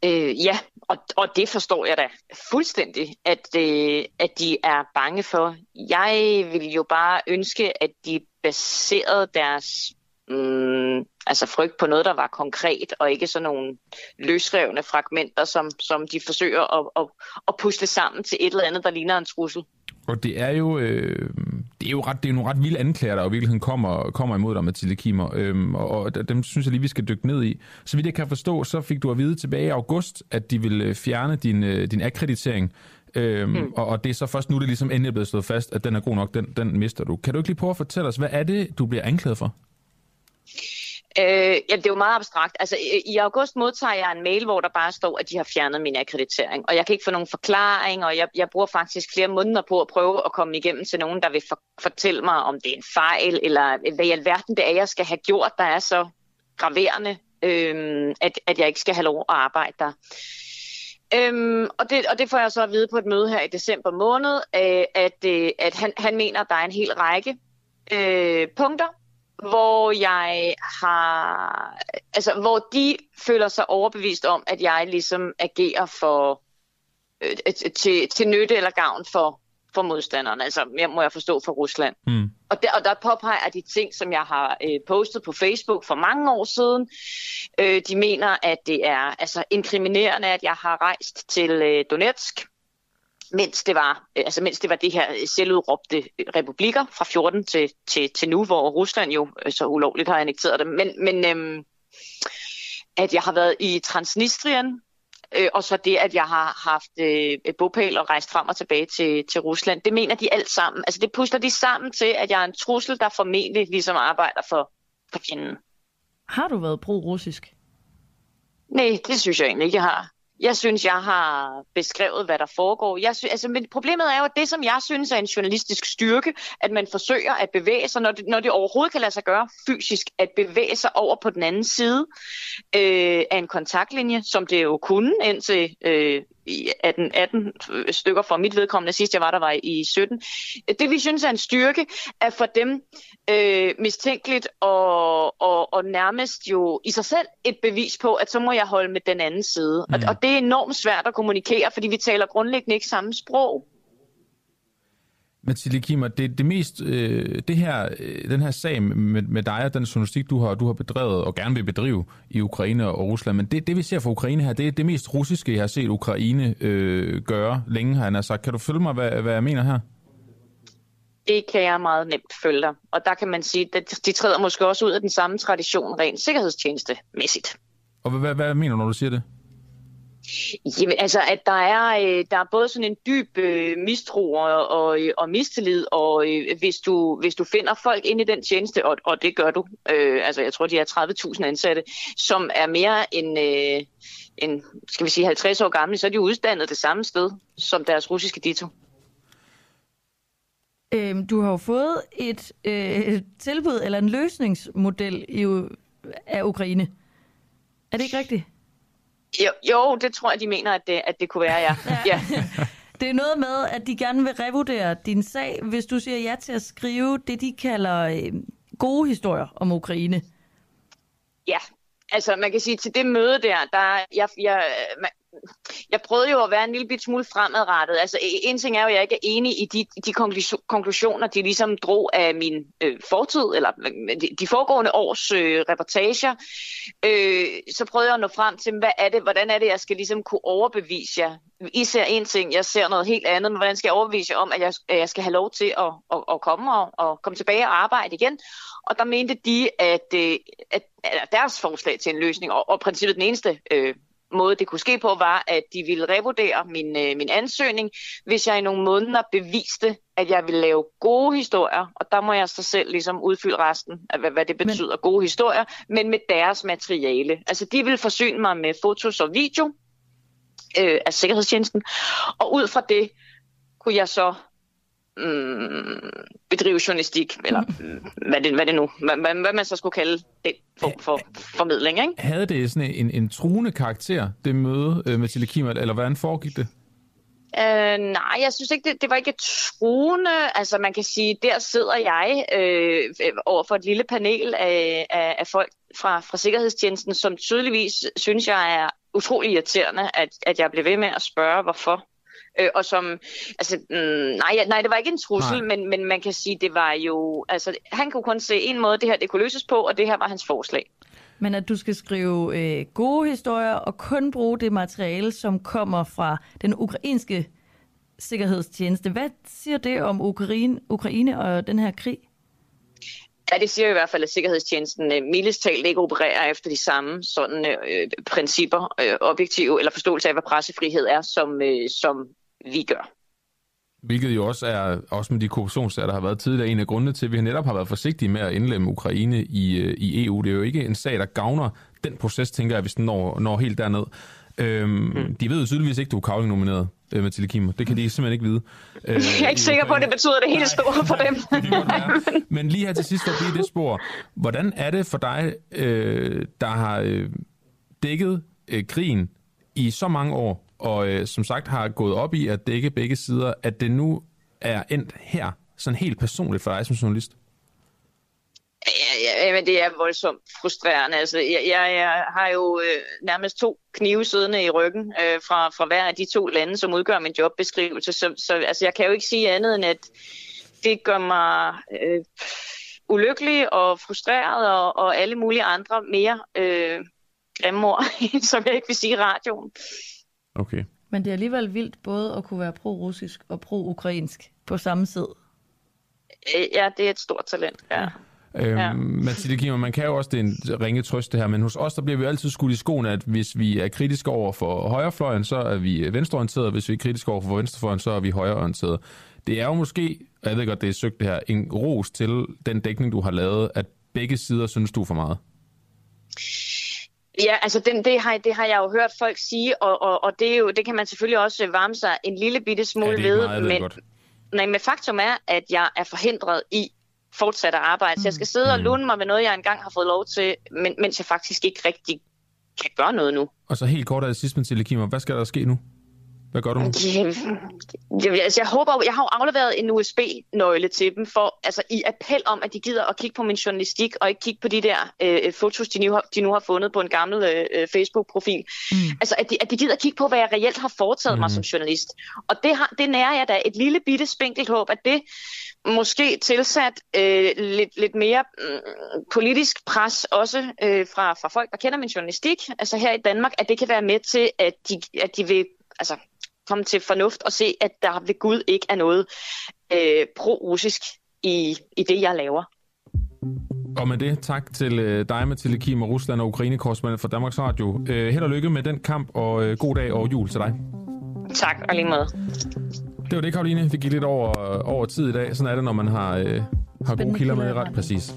Øh, ja, og, og det forstår jeg da fuldstændig, at, øh, at de er bange for. Jeg vil jo bare ønske, at de baserede deres mm, altså frygt på noget, der var konkret, og ikke sådan nogle løsrevne fragmenter, som, som de forsøger at, at, at pusle sammen til et eller andet, der ligner en trussel. Og det er jo, øh, det er jo ret, det er nogle ret vilde anklager, der i virkeligheden kommer, kommer imod dig, Mathilde Kimmer, øhm, og, og dem synes jeg lige, vi skal dykke ned i. Så vidt jeg kan forstå, så fik du at vide tilbage i august, at de ville fjerne din, øh, din akkreditering, øhm, mm. og, og det er så først nu, det ligesom endelig er blevet slået fast, at den er god nok, den, den mister du. Kan du ikke lige prøve at fortælle os, hvad er det, du bliver anklaget for? Øh, ja, det er jo meget abstrakt. Altså, i, i august modtager jeg en mail, hvor der bare står, at de har fjernet min akkreditering. Og jeg kan ikke få nogen forklaring, og jeg, jeg bruger faktisk flere måneder på at prøve at komme igennem til nogen, der vil for, fortælle mig, om det er en fejl, eller hvad i alverden det er, jeg skal have gjort, der er så graverende, øh, at, at jeg ikke skal have lov at arbejde der. Øhm, og, det, og det får jeg så at vide på et møde her i december måned, øh, at, øh, at han, han mener, at der er en hel række øh, punkter, hvor jeg har, altså hvor de føler sig overbevist om, at jeg ligesom agerer for øh, til, til nytte eller gavn for, for modstanderne, altså jeg må jeg forstå for Rusland. Mm. Og der, og der påpeger de ting, som jeg har øh, postet på Facebook for mange år siden. Øh, de mener, at det er altså inkriminerende, at jeg har rejst til øh, Donetsk, mens det var, øh, altså mens det var det her selvudråbte republikker fra 14 til, til, til nu, hvor Rusland jo øh, så ulovligt har annekteret dem. Men, men øh, at jeg har været i Transnistrien, øh, og så det, at jeg har haft øh, et bopæl og rejst frem og tilbage til, til Rusland. Det mener de alt sammen. Altså det pusler de sammen til, at jeg er en trussel, der formentlig ligesom arbejder for, for fjenden. Har du været pro-russisk? Nej, det synes jeg egentlig ikke, jeg har. Jeg synes, jeg har beskrevet, hvad der foregår. Jeg sy- altså, men problemet er jo, at det, som jeg synes er en journalistisk styrke, at man forsøger at bevæge sig, når det, når det overhovedet kan lade sig gøre fysisk, at bevæge sig over på den anden side øh, af en kontaktlinje, som det jo kunne indtil øh, 18, 18 stykker fra mit vedkommende, sidst jeg var der var i 17. Det vi synes er en styrke, er for dem øh, mistænkeligt og, og, og nærmest jo i sig selv et bevis på, at så må jeg holde med den anden side. Mm. Og, og det er enormt svært at kommunikere, fordi vi taler grundlæggende ikke samme sprog. Mathilde Kimmer, det, det mest, øh, det her, øh, den her sag med, med dig og den journalistik, du har, du har bedrevet og gerne vil bedrive i Ukraine og Rusland, men det, det vi ser fra Ukraine her, det er det mest russiske, jeg har set Ukraine øh, gøre længe, har han sagt. Kan du følge mig, hvad, hvad jeg mener her? Det kan jeg meget nemt følge dig. Og der kan man sige, at de træder måske også ud af den samme tradition rent sikkerhedstjenestemæssigt. Og hvad, hvad, hvad mener du, når du siger det? Jamen, altså, at der er, øh, der er både sådan en dyb øh, mistro og, og, øh, og mistillid, og øh, hvis, du, hvis du finder folk ind i den tjeneste, og, og det gør du, øh, altså jeg tror, de er 30.000 ansatte, som er mere end, øh, end, skal vi sige, 50 år gamle, så er de uddannet det samme sted som deres russiske dito. Øhm, du har jo fået et øh, tilbud eller en løsningsmodel i, af Ukraine. Er det ikke rigtigt? Jo, jo, det tror jeg, de mener, at det, at det kunne være, ja. ja. Det er noget med, at de gerne vil revurdere din sag, hvis du siger ja til at skrive det, de kalder øh, gode historier om Ukraine. Ja, altså man kan sige, til det møde der, der jeg, jeg, jeg prøvede jo at være en lille bit smule fremadrettet. Altså en ting er jo, at jeg ikke er enig i de, de konklusioner, de ligesom drog af min øh, fortid, eller de, de foregående års øh, reportager. Øh, så prøvede jeg at nå frem til, hvad er det, hvordan er det, jeg skal ligesom kunne overbevise jer. I ser en ting, jeg ser noget helt andet, men hvordan skal jeg overbevise jer om, at jeg, at jeg skal have lov til at, at, at komme og, at komme tilbage og arbejde igen. Og der mente de, at, øh, at, at deres forslag til en løsning, og, og princippet den eneste øh, måde, det kunne ske på, var, at de ville revurdere min, øh, min ansøgning, hvis jeg i nogle måneder beviste, at jeg ville lave gode historier, og der må jeg så selv ligesom udfylde resten af, hvad, hvad det betyder, men... gode historier, men med deres materiale. Altså, de ville forsyne mig med fotos og video øh, af Sikkerhedstjenesten, og ud fra det kunne jeg så mm, bedrive journalistik, eller mm, hvad, det, hvad det nu, hvad, hvad, hvad man så skulle kalde det for, for formidling. Ikke? Havde det sådan en, en truende karakter, det møde øh, med Telekimer, eller hvordan foregik det? Øh, nej, jeg synes ikke, det, det var ikke truende. Altså man kan sige, der sidder jeg øh, over for et lille panel af, af, af folk fra, fra Sikkerhedstjenesten, som tydeligvis synes, jeg er utrolig irriterende, at, at jeg blev ved med at spørge, hvorfor. Øh, og som, altså, mm, nej, nej, det var ikke en trussel, men, men man kan sige, det var jo, altså, han kunne kun se en måde, det her det kunne løses på, og det her var hans forslag. Men at du skal skrive øh, gode historier og kun bruge det materiale, som kommer fra den ukrainske sikkerhedstjeneste. Hvad siger det om Ukraine, Ukraine og den her krig? Ja, det siger i hvert fald, at Sikkerhedstjenesten øh, mildest talt ikke opererer efter de samme sådan, øh, principper, øh, objektive eller forståelse af, hvad pressefrihed er, som, øh, som vi gør. Hvilket jo også er, også med de korruptionssager, der har været tidligere, en af grundene til, at vi netop har været forsigtige med at indlemme Ukraine i, øh, i EU. Det er jo ikke en sag, der gavner den proces, tænker jeg, hvis den når, når helt derned. Øhm, mm. De ved jo tydeligvis ikke, du er Kavling-nomineret, øh, Mathilde Kimmer. Det kan de simpelthen ikke vide. Øh, jeg er ikke sikker på, at det betyder det helt store for dem. Men lige her til sidst for at blive det spor. Hvordan er det for dig, øh, der har øh, dækket øh, krigen i så mange år, og øh, som sagt har gået op i at dække begge sider, at det nu er endt her, sådan helt personligt for dig som journalist? Ja, ja, men det er voldsomt frustrerende. Altså, jeg, jeg, jeg har jo øh, nærmest to knive siddende i ryggen øh, fra, fra hver af de to lande, som udgør min jobbeskrivelse. Så, så altså, jeg kan jo ikke sige andet end, at det gør mig øh, ulykkelig og frustreret og, og alle mulige andre mere øh, grimme ord, som jeg ikke vil sige i radioen. Okay. Men det er alligevel vildt både at kunne være pro-russisk og pro-ukrainsk på samme tid. Øh, Ja, det er et stort talent, ja. Øhm, Ja. Mathilde Kimmer, man kan jo også, det er en ringe trøst det her, men hos os, der bliver vi altid skudt i skoene, at hvis vi er kritiske over for højrefløjen, så er vi venstreorienterede, hvis vi er kritiske over for venstrefløjen, så er vi højreorienterede. Det er jo måske, og jeg ved godt, det er søgt det her, en ros til den dækning, du har lavet, at begge sider synes, du er for meget. Ja, altså den, det, har, det har jeg jo hørt folk sige, og, og, og det, er jo, det kan man selvfølgelig også varme sig en lille bitte smule Ja, ved. meget, men, godt. nej, men faktum er, at jeg er forhindret i fortsat at arbejde. Så jeg skal sidde og lune mig med noget, jeg engang har fået lov til, men, mens jeg faktisk ikke rigtig kan gøre noget nu. Og så helt kort af det sidste, Mathilde Kimmer, hvad skal der ske nu? Hvad gør du nu? Jeg, altså, jeg håber, jeg har jo afleveret en USB-nøgle til dem for, altså i appel om, at de gider at kigge på min journalistik og ikke kigge på de der øh, fotos, de nu, har, de nu har fundet på en gammel øh, Facebook-profil. Mm. Altså at de, at de gider at kigge på, hvad jeg reelt har foretaget mm. mig som journalist. Og det, har, det nærer jeg da et lille bitte spinkelt håb, at det måske tilsat øh, lidt, lidt mere øh, politisk pres også øh, fra, fra folk, der kender min journalistik, altså her i Danmark, at det kan være med til, at de, at de vil altså, komme til fornuft og se, at der ved Gud ikke er noget øh, pro-russisk i, i det, jeg laver. Og med det, tak til øh, dig, Mathilde Kimmer, Rusland og Ukraine-korrespondent for Danmarks Radio. Øh, held og lykke med den kamp, og øh, god dag og jul til dig. Tak, og lige måde. Det var det, Karoline. Vi gik lidt over, over tid i dag. Sådan er det, når man har, øh, har gode kilder med i ret. Præcis.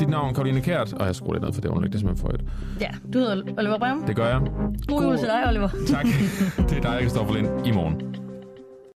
Dit navn, Karoline Kært. Og jeg skruer lidt ned, for det er underligt. Det er simpelthen for et. Ja, du hedder Oliver Breum. Det gør jeg. God jul til dig, Oliver. Tak. Det er dig, Kristoffer Lind, i morgen.